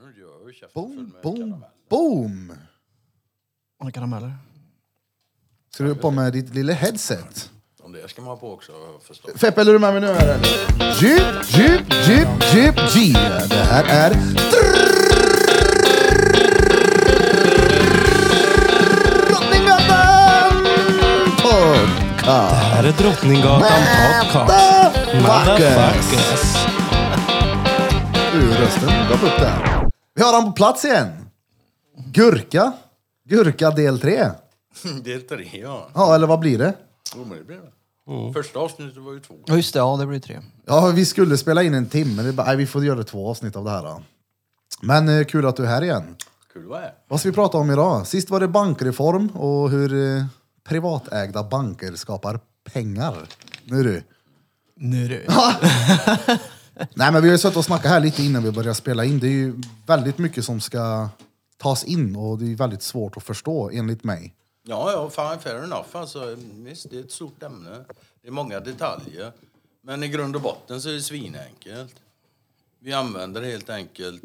Du gör ju käften full Boom, med boom, karamell. boom! Många karameller. Ska du upp på med ditt lilla headset? Om det ska man ha på också, har förstått. Feppe, är du med mig nu eller? Djup, djup, djup, djup, G. Det här är... Drottninggatan Podcast. Här är Drottninggatan Podcast. Motherfuckers. Ur rösten gav upp där. Vi har han på plats igen. Gurka. Gurka del 3. Det är tre, ja. Ja, eller vad blir det? Jo, men det blir det. Första avsnittet var ju två. Ja just det, ja det blir tre. Ja, vi skulle spela in en timme. Det är bara, nej, vi får göra två avsnitt av det här. Då. Men eh, kul att du är här igen. Kul vad är. Vad ska vi prata om idag? Sist var det bankreform och hur eh, privatägda banker skapar pengar. Nu du. Nu du. Nej, men vi har ju suttit och snackat här lite innan vi började spela in. Det är ju väldigt mycket som ska tas in och det är väldigt svårt att förstå enligt mig. Ja, ja, fan, fair enough. Alltså, visst, det är ett stort ämne. Det är många detaljer. Men i grund och botten så är det svinenkelt. Vi använder helt enkelt...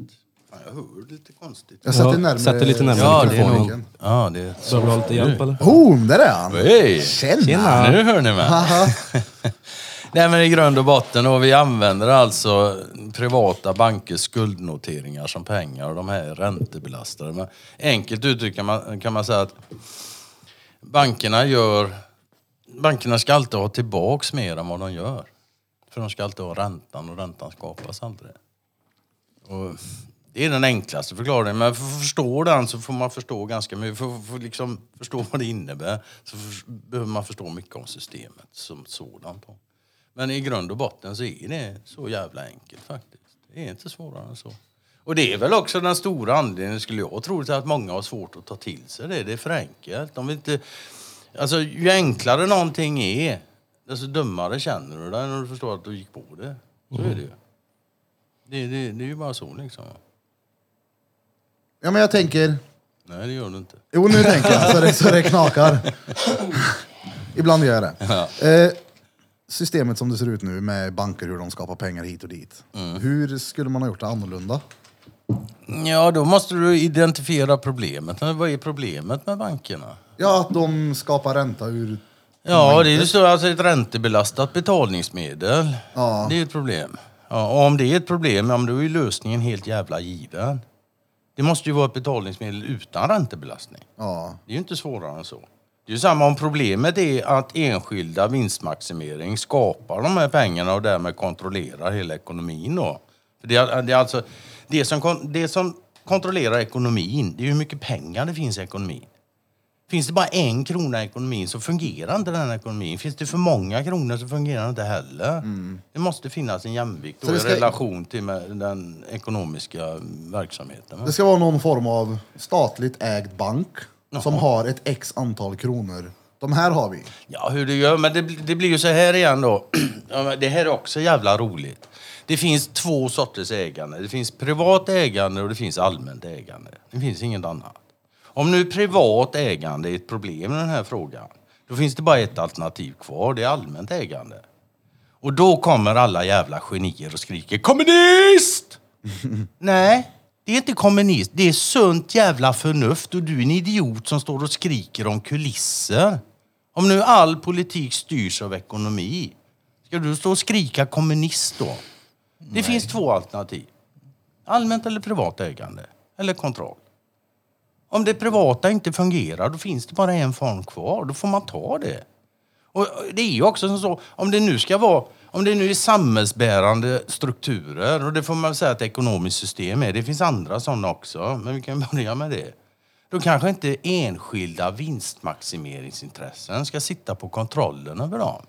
Fan, jag hör lite konstigt. Jag sätter Ja, närmare sätter lite närmare Ja, det är mikrofonen. nog... Ja, det är... Behöver du ha lite hjälp eller? Boom, där är han! Hej! Tjena. Nu hör ni mig. Haha. Nej, men i grund och botten, och vi använder alltså privata bankers skuldnoteringar som pengar och de här är räntebelastade. Men enkelt uttryckt kan man, kan man säga att bankerna gör... Bankerna ska alltid ha tillbaks mer än vad de gör. För de ska alltid ha räntan och räntan skapas aldrig. Och det är den enklaste förklaringen. Men för att förstå den så får man förstå ganska mycket. För att för liksom förstå vad det innebär så för, behöver man förstå mycket om systemet som sådant. då. Men i grund och botten så är det så jävla enkelt faktiskt. Det är inte svårare än så. Och det är väl också den stora anledningen, skulle jag tro, till att många har svårt att ta till sig det. Det är för enkelt. De inte... Alltså, ju enklare någonting är, desto dummare känner du dig när du förstår att du gick på det. Så är det ju. Det, det, det är ju bara så liksom. Ja, men jag tänker... Nej, det gör du inte. Jo, nu tänker jag så det, så det knakar. Ibland gör jag det. Eh, systemet som det ser ut nu med banker, hur de skapar pengar hit och dit. Hur skulle man ha gjort det annorlunda? Ja, då måste du identifiera problemet. Men vad är problemet med bankerna? Ja, att de skapar ränta ur... Ja, det är ju så, alltså ett räntebelastat betalningsmedel. Ja. Det är ett problem. Ja, och om det är ett problem, ja, men då är ju lösningen helt jävla given. Det måste ju vara ett betalningsmedel utan räntebelastning. Ja. Det är ju inte svårare än så. Det är samma om problemet är att enskilda vinstmaximering skapar de här pengarna och därmed kontrollerar hela ekonomin då. För det, är, det, är alltså, det, som, kon- det som kontrollerar ekonomin, det är hur mycket pengar det finns i ekonomin. Finns det bara en krona i ekonomin så fungerar inte den ekonomin. Finns det för många kronor så fungerar inte heller. Det måste finnas en jämvikt Så och det ska- relation till med den ekonomiska verksamheten. Det ska vara någon form av statligt ägd bank som har ett x antal kronor. De här har vi. Ja, hur det gör, men det, det blir ju så här igen då. Det här är också jävla roligt. Det finns två sorters ägande. Det finns privat ägande och det finns allmänt ägande. Det finns inget annat. Om nu privat ägande är ett problem i den här frågan, då finns det bara ett alternativ kvar. Det är allmänt ägande. Och då kommer alla jävla genier och skriker kommunist! Nej, det är inte kommunist. Det är sunt jävla förnuft och du är en idiot som står och skriker om kulisser. Om nu all politik styrs av ekonomi, ska du stå och skrika kommunist då? Det finns två alternativ. Allmänt eller privat ägande. Eller kontroll. Om det privata inte fungerar, då finns det bara en form kvar. Då får man ta det. Och det är ju också som så, om det nu ska vara, om det nu är samhällsbärande strukturer, och det får man säga att ekonomiskt system är, det finns andra sådana också, men vi kan börja med det. Då kanske inte enskilda vinstmaximeringsintressen ska sitta på kontrollen över dem.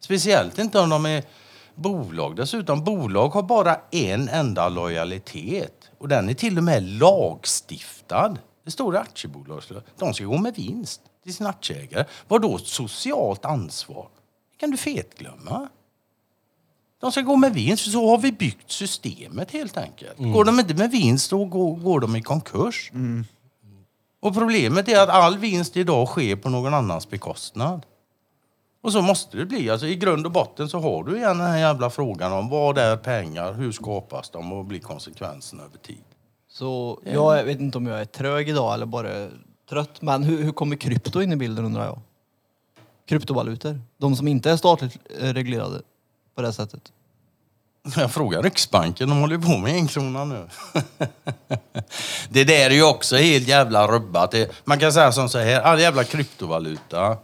Speciellt inte om de är bolag. Dessutom, bolag har bara en enda lojalitet. Och den är till och med lagstiftad. Det står i aktiebolagslagen. De ska gå med vinst till sina aktieägare. Vad då socialt ansvar? Det kan du fetglömma. De ska gå med vinst, för så har vi byggt systemet helt enkelt. Går de inte med vinst, då går, går de i konkurs. Och problemet är att all vinst idag sker på någon annans bekostnad. Och så måste det bli. Alltså, I grund och botten så har du igen den här jävla frågan om vad är pengar, hur skapas de och vad blir konsekvenserna över tid. Så jag vet inte om jag är trög idag eller bara trött. Men hur, hur kommer krypto in i bilden undrar jag? Kryptovalutor. De som inte är statligt eh, reglerade på det sättet. Jag frågar Riksbanken, de håller på med en krona nu. det där är ju också helt jävla rubbat. Man kan säga som så här, all jävla kryptovaluta.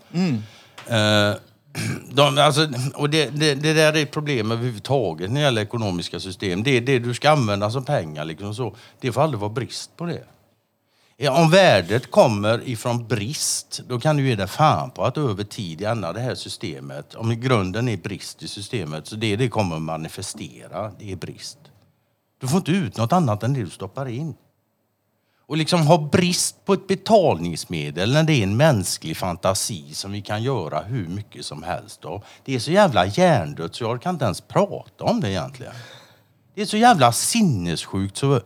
Eh, de, alltså, och det, det, det där är ett problem överhuvudtaget när det gäller ekonomiska system. Det, det du ska använda som pengar, liksom så, det får aldrig vara brist på det. Om värdet kommer ifrån brist, då kan du ge dig fan på att över tid ändra det här systemet. Om grunden är brist i systemet, så det det kommer manifestera, det är brist. Du får inte ut något annat än det du stoppar in. Och liksom ha brist på ett betalningsmedel när det är en mänsklig fantasi som vi kan göra hur mycket som helst då. Det är så jävla hjärndött så jag kan inte ens prata om det egentligen. Det är så jävla sinnessjukt så...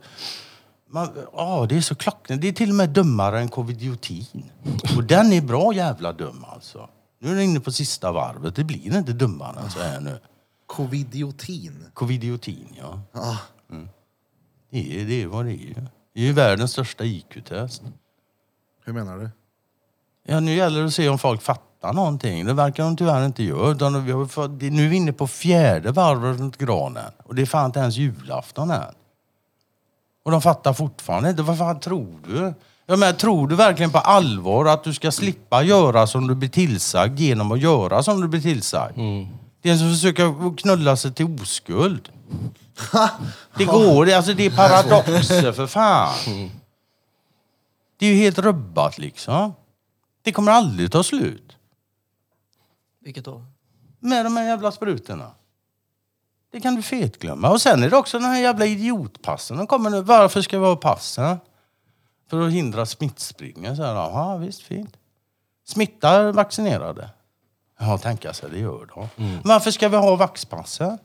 Man, ja, det är så klockrent. Det är till och med dummare än covidiotin. Och den är bra jävla dum alltså. Nu är den inne på sista varvet. Det blir inte dummare än så här nu. Covidiotin. Covidiotin, ja. Ah, Det är, det är vad det är. Det är ju världens största IQ-test. hur menar du? Ja, nu gäller det att se om folk fattar någonting. Det verkar de tyvärr inte göra. Utan vi har fått, det- nu är vi inne på fjärde varvet runt granen. Och det är fan inte ens julafton än. Och de fattar fortfarande inte. Vad fan tror du? Jag menar, tror du verkligen på allvar att du ska slippa göra som du blir tillsagd genom att göra som du blir tillsagd? Det är som att försöka knulla sig till oskuld. Det går, det- alltså det är paradoxer för fan. Det är ju helt rubbat liksom. Det kommer aldrig ta slut Vilket då? med de här jävla sprutorna. Det kan du fetglömma. Och sen är det också den här jävla idiotpassen. De kommer nu. Varför ska vi ha passen? För att hindra smittspridning. Så här, Jaha, visst, fint. Smittar vaccinerade? Ja, tänka sig, det gör de. Varför ska vi ha vaxpassen?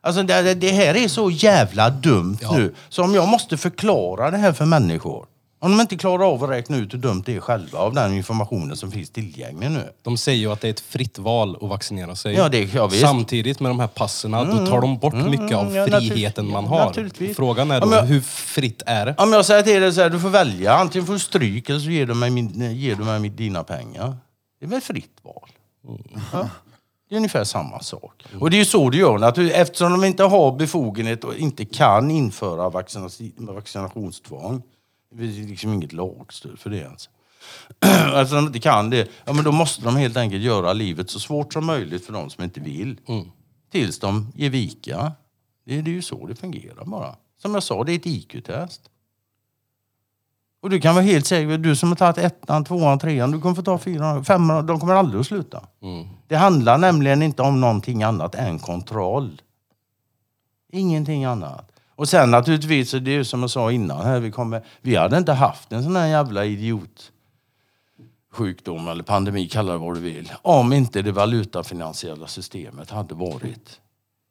Alltså det, det- här är så jävla dumt nu. Så om jag måste förklara det här för människor. Om de inte klarar av att räkna ut hur dumt det är själva av den informationen som finns tillgänglig nu. De säger ju att det är ett fritt val att vaccinera sig. Ja, det- ja, visst. Samtidigt med de här passen, då tar de bort mycket av ja, friheten man ja, har. Frågan är Ja, då, men- hur fritt är det? Om jag säger till dig så här, du får välja. Antingen får du stryk eller så ger du mig, min, ger du mig dina pengar. Det är väl fritt val? Ja. Det är ungefär samma sak. Och det är ju så du gör. Att eftersom de inte har befogenhet och inte kan införa vaccinationstvång. Det finns liksom inget lagstöd för det ens. Alltså de inte kan det, ja men då måste de helt enkelt göra livet så svårt som möjligt för de som inte vill. Tills de ger vika. Det, det är ju så det fungerar bara. Som jag sa, det är ett IQ-test. Och du kan vara helt säker, du som har tagit ettan, tvåan, trean, du kommer få ta fyran, femman, de kommer aldrig att sluta. Det handlar nämligen inte om någonting annat än kontroll. Ingenting annat. Och sen naturligtvis, det är ju som jag sa innan, här, vi, kommer, vi hade inte haft en sån här jävla idiot sjukdom eller pandemi, kalla det vad du vill, om inte det valutafinansiella systemet hade varit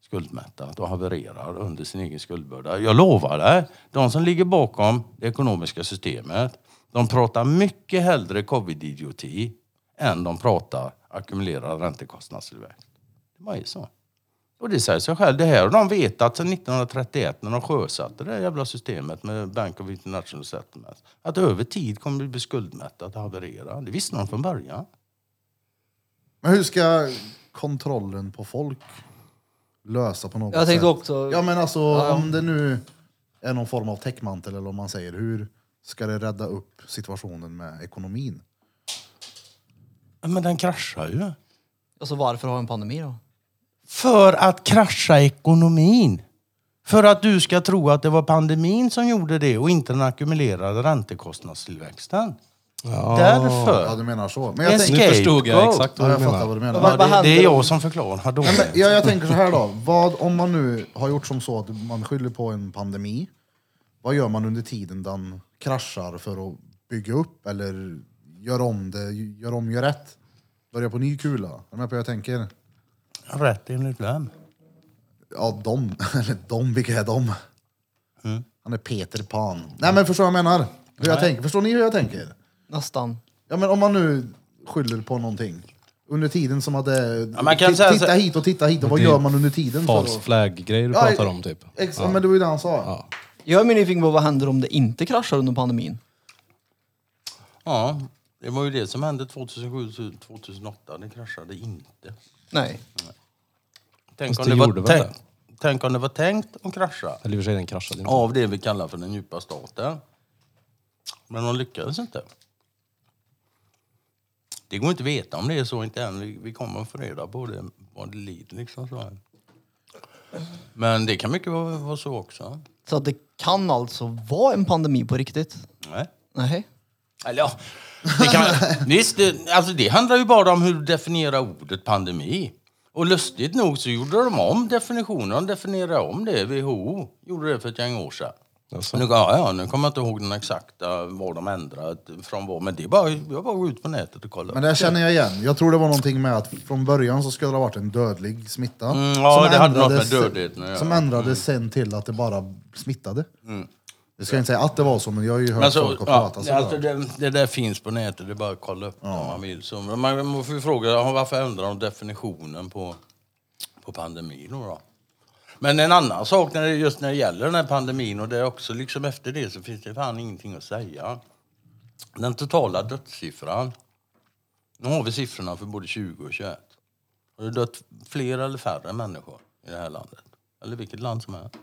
skuldmättat och havererar under sin egen skuldbörda. Jag lovar dig, de som ligger bakom det ekonomiska systemet, de pratar mycket hellre covid-idioti än de pratar ackumulerad räntekostnadstillväxt. Det bara är så. Och det säger sig själv. Det här har de vetat sedan 1931 när de sjösatte det här jävla systemet med Bank of International Settlements. Att över tid kommer det bli skuldmättat och haverera. Det visste de från början. Men hur ska kontrollen på folk lösa på något Jag tänkte sätt? också... Ja men alltså om det nu är någon form av täckmantel eller om man säger hur ska det rädda upp situationen med ekonomin? Men den kraschar ju. Alltså varför ha en pandemi då? För att krascha ekonomin. För att du ska tro att det var pandemin som gjorde det och inte den ackumulerade räntekostnadstillväxten. Därför. Ja du menar så. Men En jag, Nu tänker, scapegoat. förstod jag exakt ja, vad jag du menar. vad du menar. Ja, det, det är jag som förklarar. Då. Ja, men, ja, jag tänker så här då. Vad, om man nu har gjort som så att man skyller på en pandemi, vad gör man under tiden den kraschar för att bygga upp eller göra om det, gör om, gör rätt? Börja på ny kula? Är du med på vad jag tänker? Rätt enligt vem? Ja, de. Eller de, vilka är de? Han är Peter Pan. Nej men förstår vad jag menar? Hur jag tänker. Förstår ni hur jag tänker? Nästan. Ja men om man nu skyller på någonting. Under tiden som att det... man kan ti- säga titta hit och titta hit. Och vad Det är gör man under tiden? för False att- flag-grejer du Ja, pratar om typ. Ex- ja. Men det var ju det han sa. Ja. Jag är mer nyfiken på vad händer om det inte kraschar under pandemin? Ja, det var ju det som hände 2007-2008. Det kraschade inte. Nej. Tänk Fast om det det, var väl tänk, tänk om det var tänkt att krascha Eller i och för sig den kraschade inte. av det vi kallar för den djupa staten. Men de lyckades inte. Det går inte att veta om det är så inte än. Vi, vi kommer att få reda på det, vad det lider liksom. Så. här. Men det kan mycket vara, vara så också. Så att det kan alltså vara en pandemi på riktigt? Nej. Nej. Eller ja, det kan, visst, det, alltså det handlar ju bara om hur du definierar ordet pandemi. Och lustigt nog så gjorde de om definitionen. De definierade om det. WHO gjorde det för ett gäng år sedan. Alltså. Nu, ja, ja, nu kommer jag inte ihåg den exakta vad de ändrat från vad. Men det är bara, jag bara gå ut på nätet och kolla. Men det känner jag igen. Jag tror det var någonting med att från början så skulle det ha varit en dödlig smitta. Mm, ja, det hade något med ändrades- dödligheten göra. Som ändrades sen till att det bara smittade. Jag ska inte säga att det var så, men jag har ju hört Men så, folk ja, prata så. alltså det, det där finns på nätet, det är bara att kolla upp om man vill. Så, men man, man får ju fråga ja, varför ändrar de definitionen på, på pandemin då, då? Men en annan sak när det, just när det gäller den här pandemin och det är också liksom efter det så finns det fan ingenting att säga. Den totala dödssiffran. Nu har vi siffrorna för både 20 och 21. Har det dött fler eller färre människor i det här landet? Eller vilket land som helst?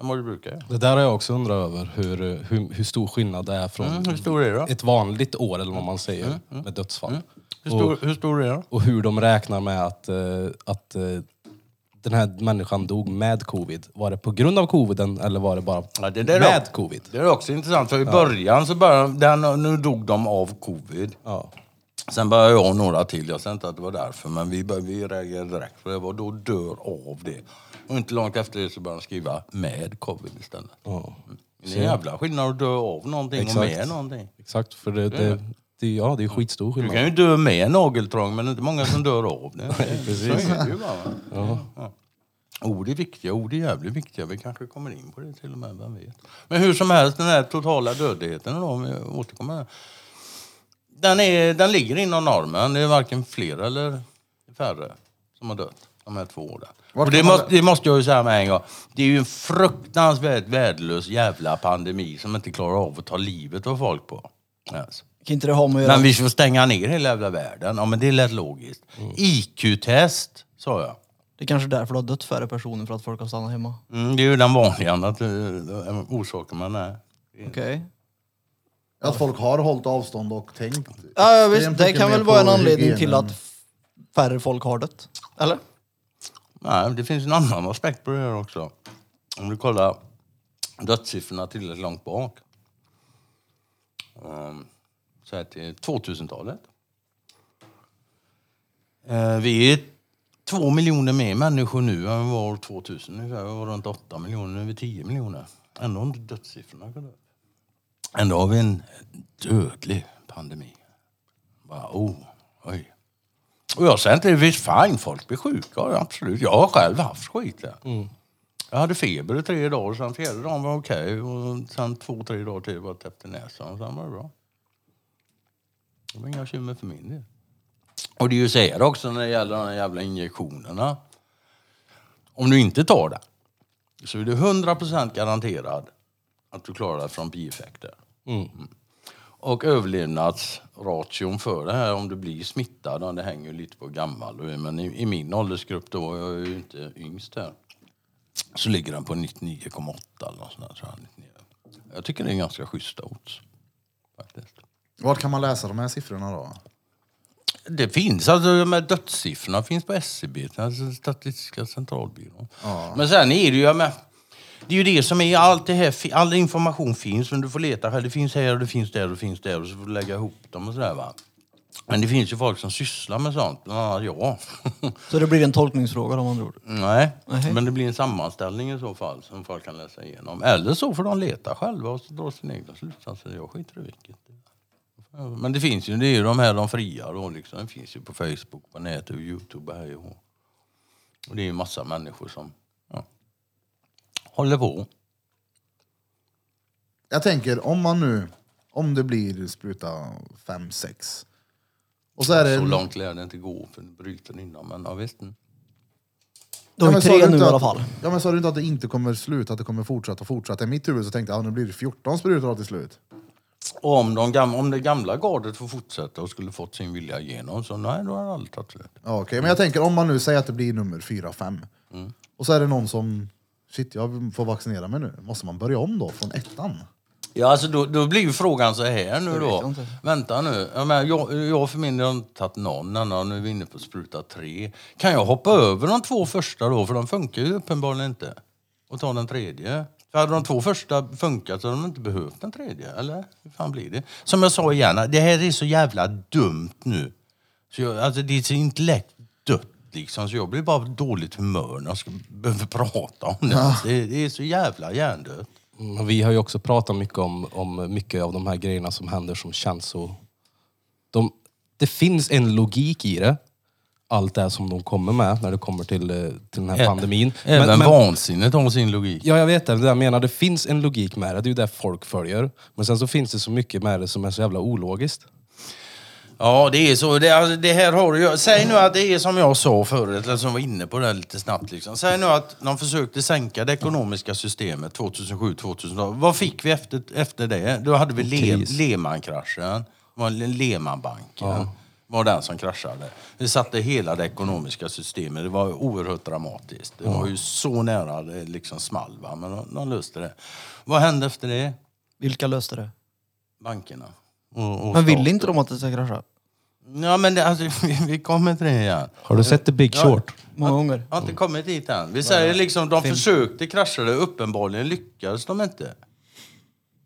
Än vad det brukar göra. Det där har jag också undrat över, hur, hur, hur stor skillnad det är från Mm, hur stor är det då? ett vanligt år, eller vad man säger, med dödsfall. Hur stor, hur stor är det då? Och hur de räknar med att, eh, att eh, den här människan dog med covid. Var det på grund av coviden eller var det bara Ja, det där med är, covid? Det är också intressant, för i början så började, den, nu dog de av covid. Ja. Sen började jag och några till, jag säger inte att det var därför, men vi, bör- vi reagerade direkt för det var då dör av det. Och inte långt efter det så började de skriva med covid istället. Ja. Det är en jävla skillnad att dö av någonting och Exakt. med någonting. Exakt, för det, det, det, ja, det är skitstor Du skillnad. kan ju dö med nageltrång men det är inte många som dör av det. Precis. Så är det ju bara. Ja. Ord är viktiga, ord är jävligt viktiga. Vi kanske kommer in på det till och med, vem vet. Men hur som helst, den här totala dödligheten då, om vi återkommer. Den, är, den ligger inom normen. Det är varken fler eller färre som har dött de här två åren. Och det, måste, det måste jag ju säga med en gång. Det är ju en fruktansvärt värdelös jävla pandemi som inte klarar av att ta livet av folk på. Alltså. Kan inte det ha med att göra... Men vi får stänga ner hela jävla världen. Ja, men det lät logiskt. Mm. IQ-test, sa jag. Det är kanske därför det har dött färre personer för att folk har stannat hemma. Mm, det är ju den vanliga att, uh, orsaken man är. Okej. Att folk har hållit avstånd och tänkt. Ja, ja, visst. extremt Det mycket kan mer väl vara en på anledning till hygienen. att färre folk har dött. Eller? Nej, det finns en annan aspekt på det här också. Om du kollar dödssiffrorna tillräckligt långt bak. Um, så här till 2000-talet. Uh, eh, vi är två miljoner mer människor nu än vi var år 2000. Ungefär. Vi var runt åtta miljoner, nu är vi tio miljoner. Ändå har inte dödssiffrorna gått upp. Ändå har vi en dödlig pandemi. Bara, oh, oj. Och jag säger inte visst fine, folk blir sjuka, ja, absolut. Jag har själv haft skit där. Jag hade feber i tre dagar, sen fjärde dagen var okej och sen två, tre dagar till var jag täppt i näsan sen var det bra. Det var inga bekymmer för min del. Och det är ju så här också när det gäller de jävla injektionerna. Om du inte tar det så är du 100% garanterad att du klarar dig från bieffekter. Mm. Och överlevnadsration för det här om du blir smittad, ja, det hänger lite på gammal men i, i min åldersgrupp då, jag är ju inte yngst här, så ligger den på 99,8 eller något sånt där, jag. 99. Jag tycker det är ganska schyssta odds. Faktiskt. Vart kan man läsa de här siffrorna då? Det finns, alltså de här dödssiffrorna finns på SCB, alltså Statistiska centralbyrån. Men sen är det ju, jag med, det är ju det som är, allt det här, all information finns, men du får leta själv. Det finns här och det finns där och det finns där och så får du lägga ihop dem och sådär va. Men det finns ju folk som sysslar med sånt, bland annat jag. Så det blir en tolkningsfråga om man tror. Nej, Nej. men det blir en sammanställning i så fall som folk kan läsa igenom. Eller så får de leta själva och dra sina egna slutsatser. Jag skiter i vilket. Men det finns ju, det är ju de här de fria då liksom. Det finns ju på Facebook, på nätet och Youtube här och det är ju massa människor som håller på. Jag tänker om man nu, om det blir spruta 5-6 Och så är det... Så långt lär det inte gå för bryter innan, men jag vet inte. Du har ju men sa tre du nu i alla att- fall. Ja men sa du inte att det inte kommer sluta, att det kommer fortsätta och fortsätta? I mitt huvud så tänkte jag, ja, nu blir det 14 sprutor till slut. Och om, de gamla, om det gamla gardet får fortsätta och skulle fått sin vilja igenom, så nej, då har allt tagit slut. Ja, okej. Men jag tänker om man nu säger att det blir nummer 4, 5. Mm. Och så är det någon som, shit jag får vaccinera mig nu. Måste man börja om då från ettan? Ja, alltså då, då blir ju frågan så här nu då. Vänta nu. Jag, menar, jag, jag för min del har inte tagit någon annan. Nu är vi inne på spruta tre. Kan jag hoppa över de två första då? För de funkar ju uppenbarligen inte. Och ta den tredje. För hade de två första funkat så hade de inte behövt den tredje. Eller hur fan blir det? Som jag sa igen, det här är så jävla dumt nu. Så jag, alltså det är så intellekt liksom. Så jag blir bara dåligt humör när jag ska, behöver prata om det. Alltså, det. Det är så jävla hjärndött. Mm, Vi har ju också pratat mycket om, om mycket av de här grejerna som händer som känns så... De, det finns en logik i det. Allt det som de kommer med när det kommer till, eh, till den här Ä- pandemin. Även Men- men- vansinnet har sin logik. Ja, jag vet det. Det jag menar, det finns en logik med det. Det är ju det folk följer. Men sen så finns det så mycket med det som är så jävla ologiskt. Ja, det är så. Det, alltså, det här har du ju... Säg nu att det är som jag sa förut, eller som var inne på det lite snabbt. Liksom. Säg nu att de försökte sänka det ekonomiska systemet 2007-2008. Vad fick vi efter, efter det? Då hade vi Le. Lehman-kraschen. Det var Lehman-banken. var den som kraschade. Det satte hela det ekonomiska systemet. Det var oerhört dramatiskt. Det var ju så nära det liksom small. Va? Men de, de löste det. Vad hände efter det? Vilka löste det? Bankerna. Och, och Men vill inte de att det ska krascha? Ja, men det, alltså, vi, vi kommer till det igen. Har du sett The Big Short? Många gånger. Jag har inte kommit dit än. Vi säger liksom, de försökte krascha det, uppenbarligen lyckades de inte.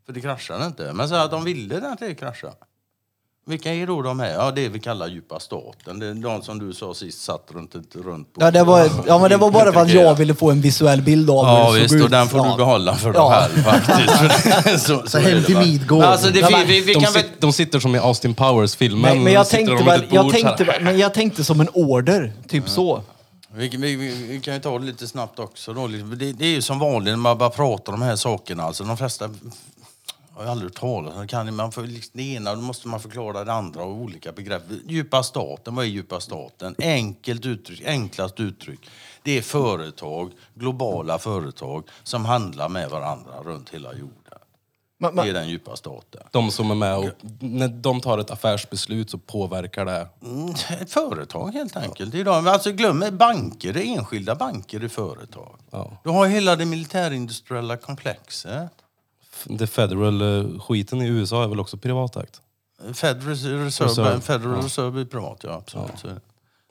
För det kraschade inte. Men så att de ville att det kraschade. Vilka är då de här? Ja, det vi kallar djupa staten. Det är de som du sa sist satt runt runt bord. Ja, det var, ja, men det var bara för att jag ville få en visuell bild av Ja hur det visst, såg och ut. den får Ja. du behålla för dig Ja. själv faktiskt. så, Så hem är det, till va? Midgård. Alltså, det, men- vi, vi de, kan väl... sit, de sitter som i Austin Powers-filmen. Men, men, jag de tänkte väl, jag så här. men jag tänkte som en order, typ så. Vi, vi, vi, vi kan ju ta det lite snabbt också. Då. Det, det är ju som vanligt när man bara pratar om de här sakerna. Alltså, de flesta har ju aldrig talas om. Kan man för, liksom, det ena då måste man förklara det andra och olika begrepp. Djupa staten, vad är djupa staten? Enkelt uttryck, enklast uttryck. Det är företag, globala företag som handlar med varandra runt hela jorden. Men, Det är den djupa staten. De som är med och när de tar ett affärsbeslut så påverkar det. Mm, Ett företag helt enkelt. Idag, men alltså glöm banker, det är enskilda banker i företag. Ja. Du har hela det militärindustriella komplexet. Det federal eh, skiten i USA är väl också privatägt? Federal Reserve, Reserve, Federal Reserve är privat, ja absolut. Så det.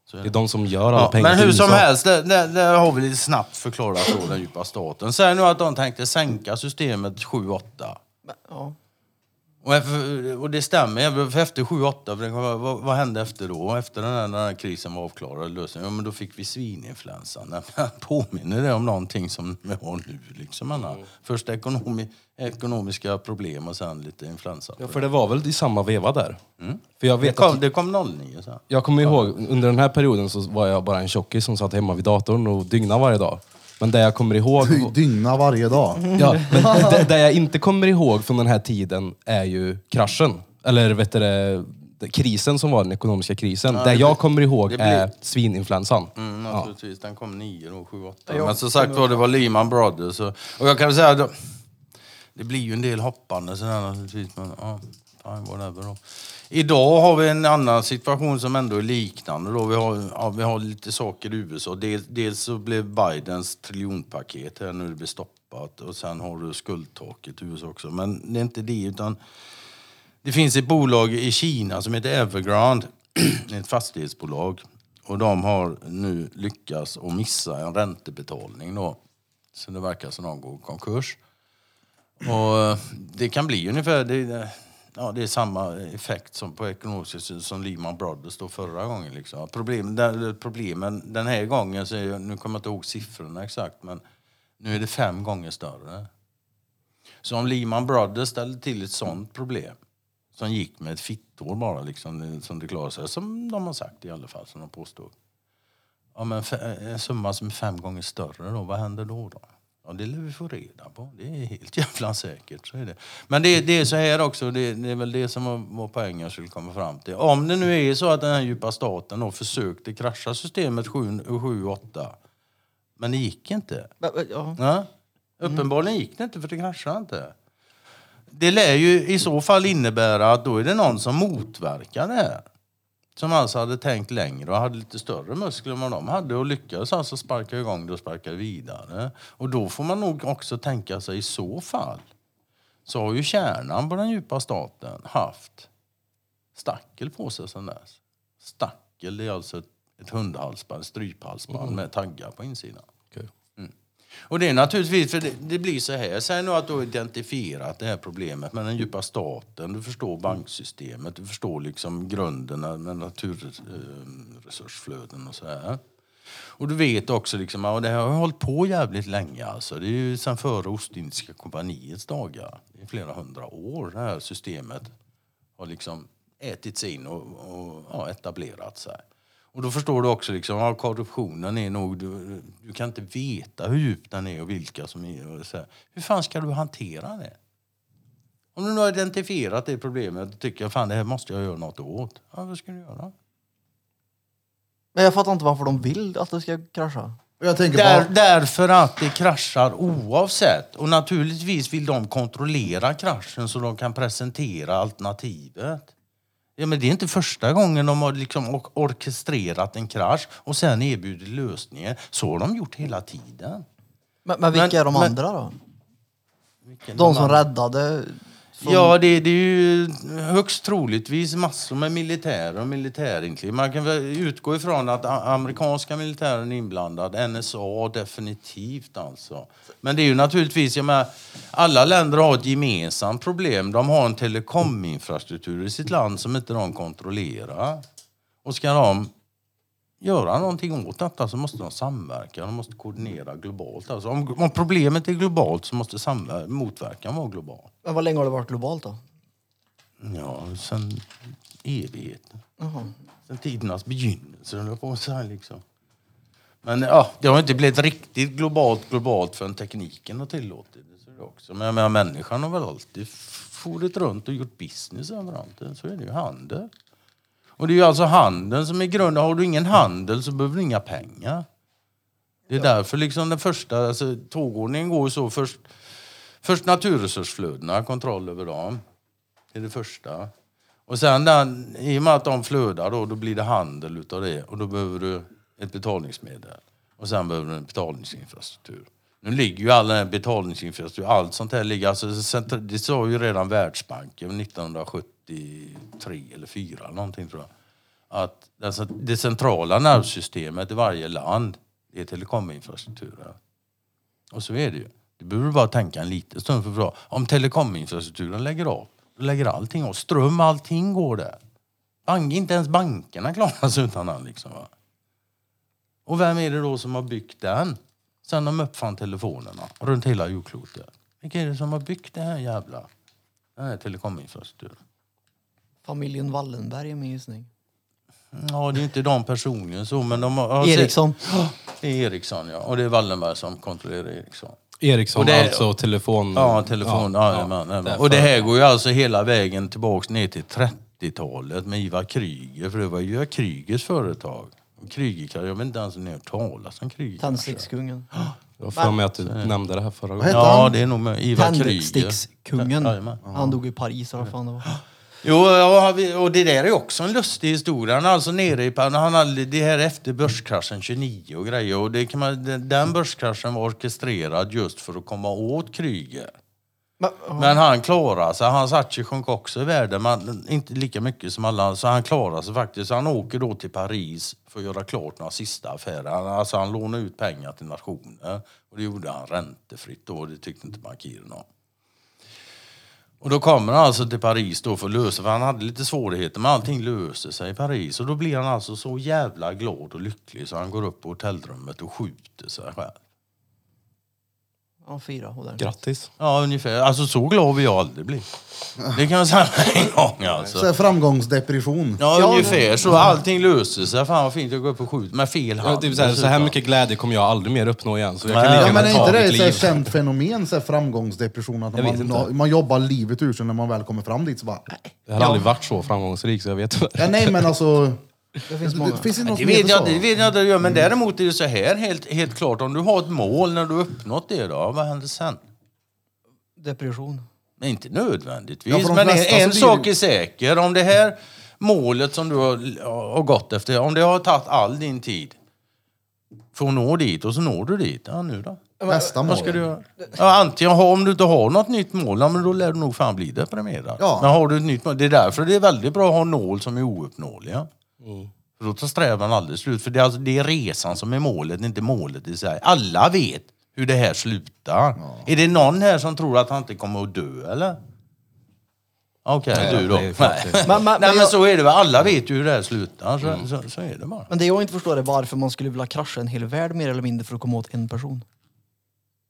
Så är Det det. är de som gör alla Ja, pengar men hur som USA. helst, där, där, där har vi lite snabbt förklarat då den djupa staten. Säg nu att de tänkte sänka systemet 7-8. ja. Och, efter, och det stämmer, för efter 7-8, för det kom- vad, vad hände efter då? Efter den här, den här krisen var avklarad, ja, men då fick vi svininfluensan. Påminner det om någonting som vi har nu? Liksom, Anna? Först ekonomi, ekonomiska problem och sen lite influensa. Ja, för det var väl i samma veva där. Mm. För jag Det vet kom, att, det kom 09 sen. jag kommer ihåg, under den här perioden så var jag bara en tjockis som satt hemma vid datorn och dygnade varje dag. Men det jag kommer ihåg... Dy- Dygna varje dag. Ja, men det, det jag inte kommer ihåg från den här tiden är ju kraschen. Eller vet du det, krisen som var den ekonomiska krisen. det det jag kommer ihåg det blir- är svininfluensan. Mm, ja. naturligtvis. Den kom 9 då, 7, 8. Ja, Men som sagt var, det var Lehman Brothers. Och, och jag kan väl säga, då, det blir ju en del hoppande sådär naturligtvis. Men ja, fine, whatever då. Idag har vi en annan situation som ändå är liknande. Då. Vi, har, ja, vi har lite saker i USA. Dels, dels så blev Bidens triljonpaket här nu det blev stoppat. Och sen har du skuldtaket i USA också. Men det är inte det utan det finns ett bolag i Kina som heter Evergrande, ett fastighetsbolag. Och de har nu lyckats att missa en räntebetalning då. Så det verkar som de går i konkurs. Och det kan bli ungefär, det, ja, det är samma effekt som på ekonomiska sy- som Lehman Brothers då förra gången. Liksom. Problem, där, problemen den här gången, så är, nu kommer jag inte ihåg siffrorna exakt, men nu är det fem gånger större. Så om Lehman Brothers ställde till ett sånt problem som gick med ett fittår bara, liksom, som det klarade sig, som de har sagt i alla fall, som de påstod. Ja, men en summa som är fem gånger större, då, vad händer då? då? Ja, det lär vi få reda på. Det är helt jävla säkert. Så är det. Men det, det är så här också, det, det är väl det som var, poängen skulle komma fram till. Om det nu är så att den här djupa staten då försökte krascha systemet 7-8, men det gick inte. Ja. Ja. Uppenbarligen gick det inte för det kraschade inte. Det lär ju i så fall innebära att då är det någon som motverkar det här. Som alltså hade tänkt längre och hade lite större muskler än vad de hade och lyckades alltså sparka igång det och sparka vidare. Och då får man nog också tänka sig i så fall så har ju kärnan på den djupa staten haft stackel på sig sedan dess. Stackel är alltså ett, ett hundhalsband, stryphalsband med taggar på insidan. Och det är naturligtvis, för det, det blir så här, säg nu att du har identifierat det här problemet med den djupa staten, du förstår banksystemet, du förstår liksom grunderna med naturresursflöden och så här. Och du vet också liksom, och det här har hållit på jävligt länge alltså. Det är ju sedan före Ostindiska kompaniets dagar. Det är flera hundra år det här systemet har liksom ätits in och, och ja, etablerat sig. Och då förstår du också liksom, ja, korruptionen är nog, du, du kan inte veta hur djup den är och vilka som är. Och så här. Hur fan ska du hantera det? Om du nu har identifierat det problemet och tycker fan det här måste jag göra något åt. Ja, vad ska du göra? Men jag fattar inte varför de vill att det ska krascha. Jag tänker Där, bara, därför att det kraschar oavsett. Och naturligtvis vill de kontrollera kraschen så de kan presentera alternativet. Ja, men det är inte första gången de har liksom or- orkestrerat en krasch och sen erbjudit lösningen. Så har de gjort hela tiden. Men, men vilka Men- är de men- andra då? Vilken De som andra- räddade? Från... Ja, det, det är ju högst troligtvis massor med militärer och militärinkliv. Man kan väl utgå ifrån att amerikanska militären är inblandad. NSA definitivt alltså. Men det är ju naturligtvis, jag menar, alla länder har ett gemensamt problem. De har en telekominfrastruktur i sitt land som inte de kontrollerar. Och ska de göra någonting åt detta så måste de samverka. De måste koordinera globalt. Alltså om, om problemet är globalt så måste motverkan vara global. Men vad länge har det varit globalt då? Ja, sen evigheten. Jaha. Sen tidernas begynnelse, på att säga. Liksom. Men ja, det har inte blivit riktigt globalt globalt förrän tekniken har tillåtit det. Så det också. Men jag menar, människan har väl alltid forit runt och gjort business överallt. Så är det ju handel. Och det är ju alltså handeln som är grunden. Har du ingen handel så behöver du inga pengar. Det är därför liksom den första, alltså tågordningen går så först, först naturresursflödena, kontroll över dem. Det är det första. Och sen den, i och med att de flödar då, då blir det handel utav det och då behöver du ett betalningsmedel. Och sen behöver du en betalningsinfrastruktur. Nu ligger ju all den här betalningsinfrastruktur, allt sånt här ligger, alltså, det sa ju redan Världsbanken 83 eller 4 någonting tror jag. Att alltså, det centrala nervsystemet i varje land, är telekominfrastrukturen. Och så är det ju. Du behöver bara tänka en liten stund för bra. Om telekominfrastrukturen lägger av, då lägger allting av. Ström, allting går där. Bank, inte ens bankerna klarar sig utan den. Liksom, va? Och vem är det då som har byggt den? Sen de uppfann telefonerna runt hela jordklotet. Vilka är det som har byggt det här jävla den här telekominfrastrukturen? Familjen Wallenberg är min gissning. Ja, det är inte de personligen så, men de har... Ericsson. Det är Ericsson, ja. Och det är Wallenberg som kontrollerar Ericsson. Ericsson, Och det- alltså telefon... Ja, telefon. Ja, ja, ja, ja. Och det här går ju alltså hela vägen tillbaks ner till 30-talet med Ivar Kryger, för det var ju Ivar Krygers företag. Kryger, jag vet inte ens om ni har hört talas om Kryger. Tändstickskungen. Jag har för mig att du nämnde det här förra vad gången. hette Ja, han? det är nog med Ivar Kryger. Tändstickskungen. Jajamän. Han dog i Paris eller vad fan det var. Jo, och det där är också en lustig historia. Han alltså nere i... Han hade det här efter börskraschen 29 och grejer. Och det kan man, den- börskraschen var orkestrerad just för att komma åt Kryger. Men, han klarade sig. Hans aktie sjönk också i värde, men inte lika mycket som alla. Så han klarade sig faktiskt. Han åker då till Paris för att göra klart några sista affärer. Alltså han lånade ut pengar till nationer. Och det gjorde han räntefritt då. Det tyckte inte bankirerna om. Och då kommer han alltså till Paris då för att lösa, för han hade lite svårigheter men allting löser sig i Paris. Och då blir han alltså så jävla glad och lycklig så han går upp på hotellrummet och skjuter sig själv. Ja, fyra. Och där. Grattis. Ja, ungefär. Alltså så glad vill jag aldrig bli. Det kan jag säga en gång Så alltså. här framgångsdepression. Ja, Ja, ungefär så. Allting löser sig. Fan vad fint att gå upp och skjuta med fel Ja, hand. typ så, här, så här dessutom. mycket glädje kommer jag aldrig mer uppnå igen. Så jag Nej. kan lika Ja, men är gärna ta inte det mitt ett så här liv. känt fenomen, så här framgångsdepression? Att Jag man, man jobbar livet ur sig när man väl kommer fram dit så bara... nej. Jag har aldrig varit så framgångsrik så jag vet inte. Ja, nej men alltså... Det finns många. Det finns inte något Det vet, jag, det vet jag inte det gör, men däremot är det så här helt, helt klart. Om du har ett mål när du har uppnått det då, vad händer sen? Depression. Men inte nödvändigtvis. Ja, men en, en sak det- är säker. Om det här målet som du har, har gått efter, om det har tagit all din tid för att nå dit och så når du dit. Ja, nu då? Nästa mål. Vad ska du göra? Ja, antingen om du inte har något nytt mål, ja, men då lär du nog fan bli deprimerad. Ja. Men har du ett nytt mål, det är därför det är väldigt bra att ha mål som är ouppnåeliga. För då tar strävan aldrig slut. För det är, alltså, det är resan som är målet, inte målet i sig. Alla vet hur det här slutar. Är det någon här som tror att han inte kommer att dö, eller? Okej, Nej, du då. Nej. Men, men, Nej men, jag, så är det väl. Alla vet ju hur det här slutar. Så, så, så är det bara. men det jag inte förstår är varför man skulle vilja krascha en hel värld mer eller mindre för att komma åt en person.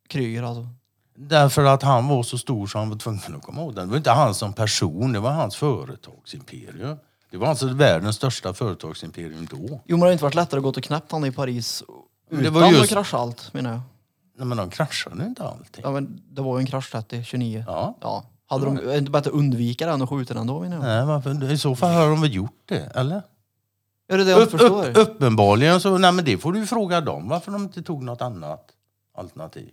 Kryger alltså. Därför att han var så stor så han var tvungen att komma åt den. Det var inte han som person, det var hans företagsimperium. Det var alltså världens största företagsimperium då. Jo men det har inte varit lättare att gå till knäppt han i Paris Det utan var just- att krascha allt menar jag. Nej, men de kraschade inte allting. Ja men det var ju en krasch 30, 29. Ja. Ja. Hade de det inte bättre undvika den och skjuta den då menar jag? Nej, varför? I så fall har de väl gjort det, eller? Är det det jag Upp, förstår? upp, uppenbarligen så, nej men det får du ju fråga dem varför de inte tog något annat alternativ.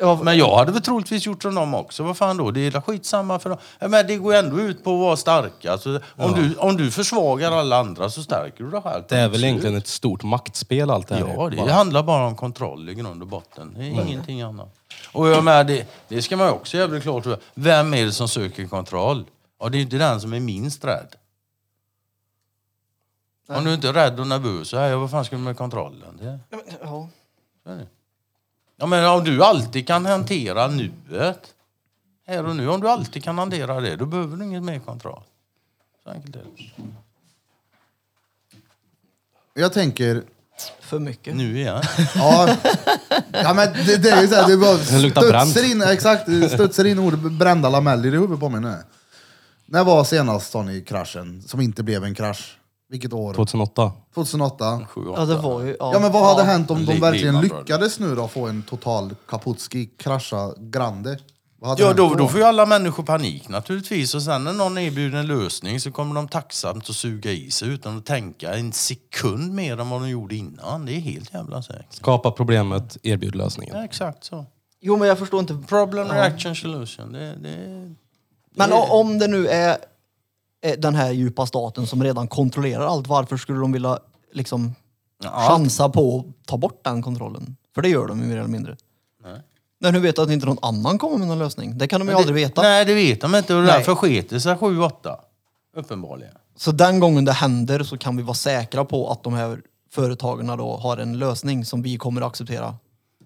Ja, Men jag hade väl troligtvis gjort som dem också. Vad fan då? Det är skitsamma för dem. Men det går ändå ut på att vara starka. Alltså, om, du, om du försvagar alla andra så stärker du dig själv. Det är väl egentligen ett stort maktspel allt det här. Ja, det Bara- handlar bara om kontroll i grund och botten. Det är ingenting annat. Och jag med, det, det ska man ju också jävligt klart för. Vem är det som söker kontroll? Ja, det är inte den som är minst rädd. Om du inte är rädd och nervös, så här, ja, vad fan ska du med kontrollen? Det, Ja, men- ja. Så. Ja, men om du alltid kan hantera nuet, här och nu, om du alltid kan hantera det, då behöver du inget mer kontroll. Så enkelt är det. Jag tänker... För mycket. Nu igen. Ja, ja men det, det är ju såhär, det bara Det luktar bränt. studsar in, exakt, studsar in ord brända lameller i huvudet på mig nu. När var senast sa ni kraschen som inte blev en krasch? Vilket år? 2008. 2008? Sju, Ja det var ju... Ja men vad hade hänt om de Li- verkligen Lehman Brothers. lyckades nu då få en total Kaputski krascha Grande? Vad hade Ja, hänt då, då får ju alla människor panik naturligtvis. Och sen när någon erbjuder en lösning så kommer de tacksamt att suga i sig utan att tänka en sekund mer än vad de gjorde innan. Det är helt jävla säkert. Skapa problemet, erbjud lösningen. Ja, exakt så. Jo men jag förstår inte. Problem, reaction, solution. Det, det, Men det- o- om det nu är den här djupa staten som redan kontrollerar allt, varför skulle de vilja liksom chansa på att ta bort den kontrollen? För det gör de ju mer eller mindre. Nej. När du vet att inte någon annan kommer med någon lösning. Det kan de ju aldrig veta. Nej, det vet de inte och Nej. därför sket det sig 7-8. Uppenbarligen. Så den gången det händer så kan vi vara säkra på att de här företagen då har en lösning som vi kommer att acceptera.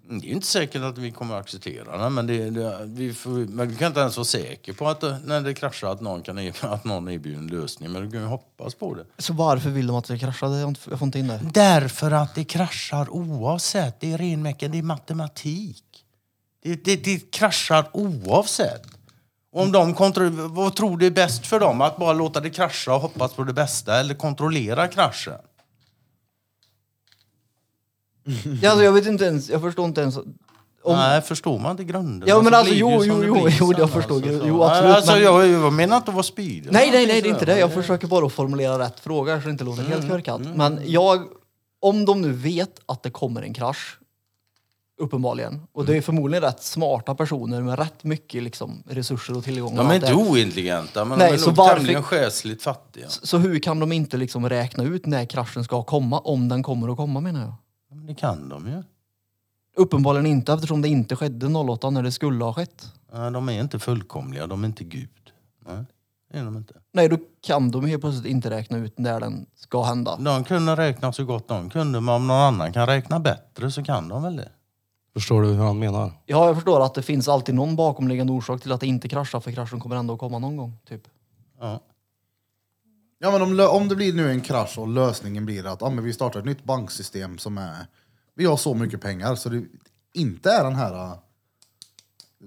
Det är inte säkert att vi kommer att acceptera det, men, det, det, vi, får, men vi kan inte ens vara säker på att det- när det kraschar att någon, kan, att någon erbjuder en lösning. Men du kan ju hoppas på det. Så varför vill de att det kraschar? Jag får inte in det. Därför att det kraschar oavsett. Det är ren det är matematik. Det, det, det kraschar oavsett. Om de kontro- vad tror du är bäst för dem? Att bara låta det krascha och hoppas på det bästa eller kontrollera kraschen? Ja, alltså, jag vet inte ens, jag förstår inte ens. Om, Nej, förstår man inte grunden? Ja, men så alltså, blir det jo, ju som jo, det jo, blir jo, sen, jag förstår. så. Jo, absolut, Alltså, men- jag, jag menar inte att vara spydig. Nej, nej, nej, det är inte det. Jag försöker bara att formulera rätt fråga så det inte låter Mm, helt korkat. Men jag, om de nu vet att det kommer en krasch, uppenbarligen, och det är förmodligen rätt smarta personer med rätt mycket liksom, resurser och tillgångar. De och är allt inte ointelligenta, men Nej, de är så nog varför- tämligen själsligt fattiga. Så hur kan de inte liksom räkna ut när kraschen ska komma, om den kommer att komma menar jag? Det kan de ju. Uppenbarligen inte eftersom det inte skedde 08 när det skulle ha skett. Nej, De är inte fullkomliga, de är inte Gud. Nej, det är de inte. Nej, då kan de helt plötsligt inte räkna ut när den ska hända. De kunde räkna så gott de kunde, men om någon annan kan räkna bättre så kan de väl det. Förstår du hur han menar? Ja, jag förstår att det finns alltid någon bakomliggande orsak till att det inte kraschar, för kraschen kommer ändå att komma någon gång. Typ. Ja. Ja men om, lö- om det blir nu en krasch och lösningen blir att ah, men vi startar ett nytt banksystem som är... Vi har så mycket pengar så det inte är den här ah,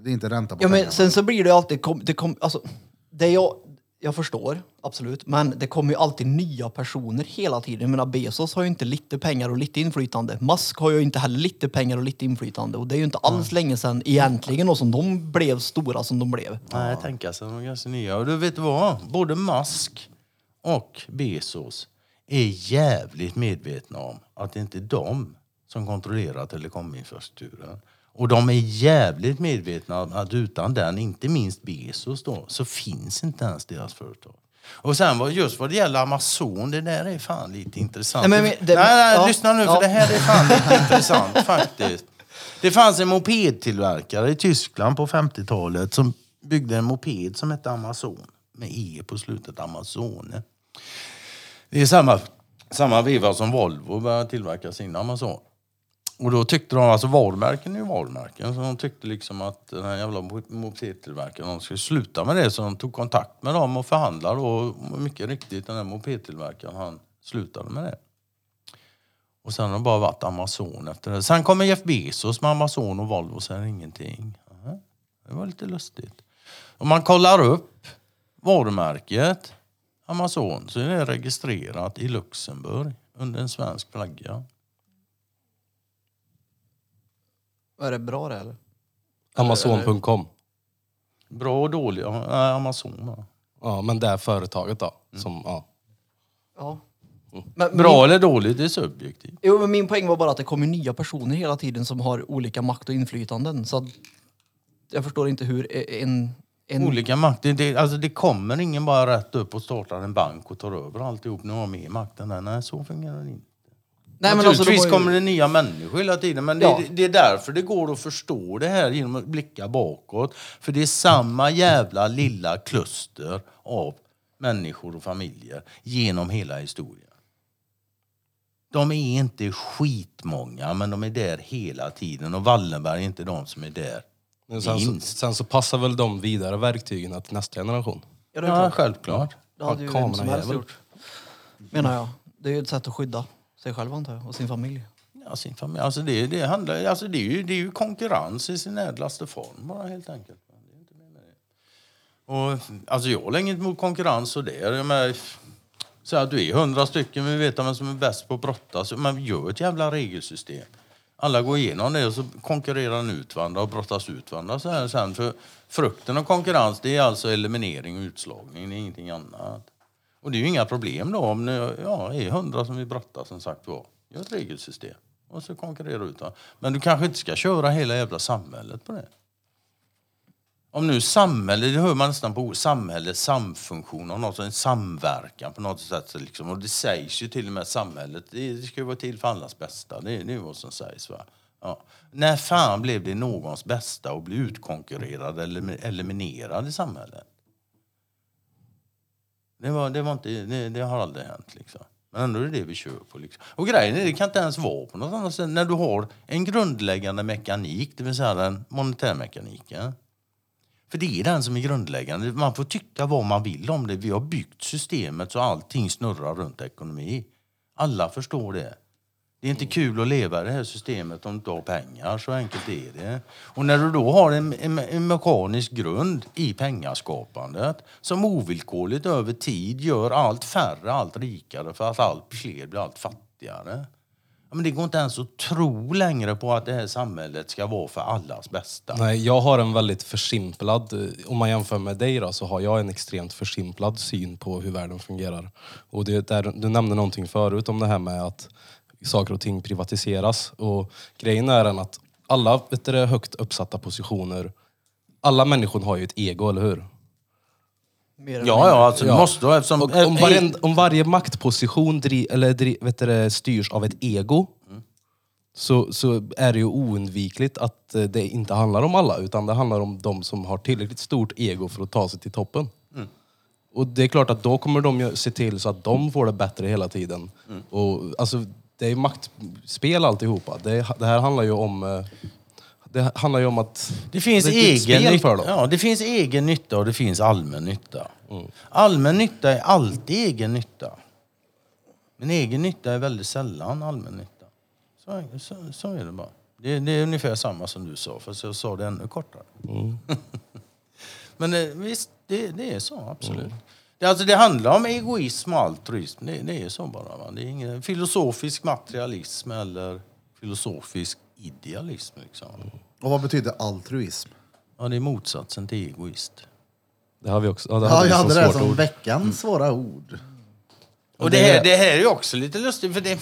Det är inte ränta på Ja, men sen så blir det alltid, kom, det kom, alltså, det jag, jag förstår, absolut, men det kommer ju alltid nya personer hela tiden. Jag menar, Bezos har ju inte lite pengar och lite inflytande. Musk har ju inte heller lite pengar och lite inflytande. Och det är ju inte alls länge sedan egentligen då, som de blev stora som de blev. Nej, tänka sig de är ganska nya. Och du vet vad? Både Musk och Bezos är jävligt medvetna om att det inte är de som kontrollerar telekominfrastrukturen. Och de är jävligt medvetna om att utan den, inte minst Bezos då, så finns inte ens deras företag. Och sen vad- just vad det gäller Amazon, det där är fan lite intressant. Nej, men det- nej, nej, ja, lyssna nu ja. för det här är fan lite intressant faktiskt. Det fanns en mopedtillverkare i Tyskland på 50-talet som byggde en moped som hette Amazon. Med E på slutet, Amazone. Det är samma, samma veva som Volvo började tillverka sin Amazon. Och då tyckte de, alltså varumärken är ju varumärken, så de tyckte liksom att den här jävla mopedtillverkaren, de skulle sluta med det. Så de tog kontakt med dem och förhandlade och mycket riktigt den här mopedtillverkaren, han slutade med det. Och sen har det bara varit Amazon efter det. Sen kommer Jeff Bezos med Amazon och Volvo säger ingenting. Det var lite lustigt. Om man kollar upp varumärket Amazon så är det registrerat i Luxemburg under en svensk flagga. Är det bra det eller? Amazon.com. Bra och dålig? Ja, Amazon va? Ja, men det är företaget då. Som, ja. Ja. Men Bra min, eller dåligt, det är subjektivt. jo, men min poäng var bara att det kommer nya personer hela tiden som har olika makt och inflytanden. Så att jag förstår inte hur en... en Olika makt. Det, alltså det kommer ingen bara rätt upp och startar en bank och tar över alltihop. Nu har med makten där. Nej, så fungerar det inte. Nej, men alltså, de Naturligtvis har ju- kommer det nya människor hela tiden, men Ja. det, det är därför det går att förstå det här genom att blicka bakåt. För det är samma jävla lilla kluster av människor och familjer genom hela historien. De är inte skitmånga, men de är där hela tiden. Och Wallenberg är inte de som är där Men sen, så, minst. sen så passar väl de vidare verktygen till nästa generation. Ja, det är Ja, klart. självklart. Det hade ju vem som helst kamerajävel. gjort. Menar jag. Det är ju ett sätt att skydda sig själv antar jag, och sin familj. Ja, sin familj. Alltså det, det, handlar, alltså det, är ju, det är ju konkurrens i sin ädlaste form bara helt enkelt. Det är inte mer med det. Och, alltså jag har inget emot konkurrens och det. Jag menar, så att du är hundra stycken, men vi vet vem som är bäst på att brottas. Men gör ett jävla regelsystem. Alla går igenom det och så konkurrerar den ut varandra och brottas ut varandra. Så här sen. För frukten av konkurrens det är alltså eliminering och utslagning, det är ingenting annat. Och det är ju inga problem då om det ja, är hundra som vill brottas som sagt var. Gör ett regelsystem och så konkurrera ut varandra. Men du kanske inte ska köra hela jävla samhället på det. Om nu samhälle, det hör man nästan på samhälle, samfunktion, och något, en samverkan på något sätt. så Liksom. Och det sägs ju till och med att samhället, det, ska ju vara till för allas bästa. Det, det är vad som sägs. Va? Ja. När fan blev det någons bästa att bli utkonkurrerad eller eliminerad i samhället? Det, var, det, var inte, det, det har aldrig hänt. Liksom. Men ändå är det det vi kör på. Liksom. Och grejen är, det kan inte ens vara på något annat sätt. När du har en grundläggande mekanik, det vill säga den monetärmekaniken. Ja? För det är den som är grundläggande. Man får tycka vad man vill om det. Vi har byggt systemet så allting snurrar runt ekonomi. Alla förstår det. Det är inte kul att leva i det här systemet om du inte har pengar. Så enkelt är det. Och när du då har en, en, en mekanisk grund i pengaskapandet som ovillkorligt över tid gör allt färre allt rikare för att allt fler blir allt fattigare. Ja, men det går inte ens att tro längre på att det här samhället ska vara för allas bästa. Nej, jag har en väldigt försimplad, eh, om man jämför med dig då, så har jag en extremt försimplad syn på hur världen fungerar. Och det, där, du nämnde någonting förut om det här med att saker och ting privatiseras. Och grejen är den att alla vet du, högt uppsatta positioner, alla människor har ju ett ego, eller hur? Mer Ja, ja, alltså det måste vara eftersom... Och om, varje, om varje maktposition dri, eller dri, vet du, det, styrs av ett ego så, så är det ju oundvikligt att eh, det inte handlar om alla utan det handlar om de som har tillräckligt stort ego för att ta sig till toppen. Och det är klart att då kommer de ju se till så att de får det bättre hela tiden. Och, alltså, det är ju maktspel alltihopa. Det, det här handlar ju om... eh, Det handlar ju om att... Det finns, det egen för nytta, dem. ja, det finns egen nytta och det finns allmän nytta. Allmän nytta är alltid egen nytta. Men egen nytta är väldigt sällan allmän nytta. Så, så, så är det bara. Det, det är ungefär samma som du sa, fast jag sa det ännu kortare. Men eh, visst, det, det är så, absolut. Det, alltså, det handlar om egoism och altruism. Det, det är så bara. Va? Det är ingen filosofisk materialism eller filosofisk idealism. Liksom. Och vad betyder altruism? Ja, det är motsatsen till egoist. Det har vi också. Ja, det Ja, hade vi jag som hade det svårt som ord. Mm. veckans svåra ord. Och det här, det här är ju också lite lustigt för det...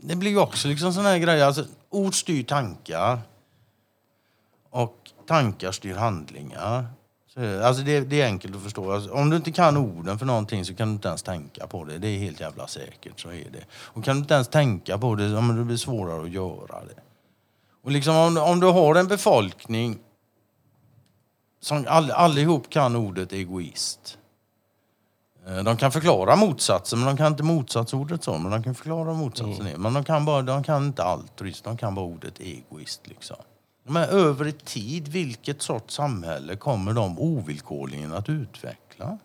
Det blir ju också liksom såna här grejer. Alltså, ord styr tankar. Och tankar styr handlingar. Så, alltså det, det är enkelt att förstå. Alltså, om du inte kan orden för någonting så kan du inte ens tänka på det. Det är helt jävla säkert. Så är det. Och kan du inte ens tänka på det, ja, men det blir svårare att göra det. Och liksom om, om du har en befolkning som all, allihop kan ordet egoist. Eh, De kan förklara motsatsen, men de kan inte motsatsordet så. Men de kan förklara motsatsen. är. Men de kan, bara, de kan inte altruist, de kan bara ordet egoist. Liksom. Men över tid, vilket sorts samhälle kommer de ovillkorligen att utveckla?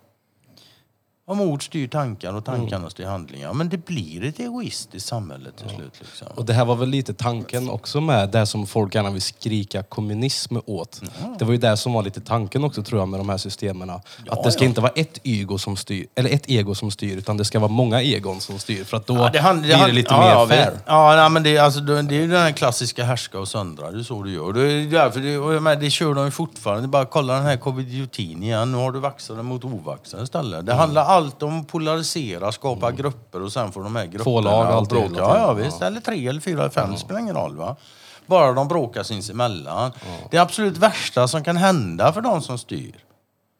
Om ord styr tankar och tankarna styr handlingar. Men det blir ett egoistiskt samhälle till slut. Liksom. Och det här var väl lite tanken också med det som folk gärna vill skrika kommunism åt. Det var ju det som var lite tanken också tror jag med de här systemen. Att det ska inte vara ett ego som styr, eller ett ego som styr, utan det ska vara många egon som styr. För att då Ja, hand- blir det hand- lite ja, mer ja, fair. Ja, nej, men det, är, alltså, det det är ju den här klassiska härska och söndra. Det är så du gör. Det är därför det, och menar, det kör de ju fortfarande. Det bara kolla den här covid-19 igen. Nu har du vaxade mot ovaxade istället. Mm. Det handlar allt om att polarisera, skapa grupper och sen får de här grupperna Två lag alltid bråka. hela Ja, ja, tiden. visst. Eller tre eller fyra eller fem, spelar ingen roll. Va? Bara de bråkar sinsemellan. Det absolut värsta som kan hända för de som styr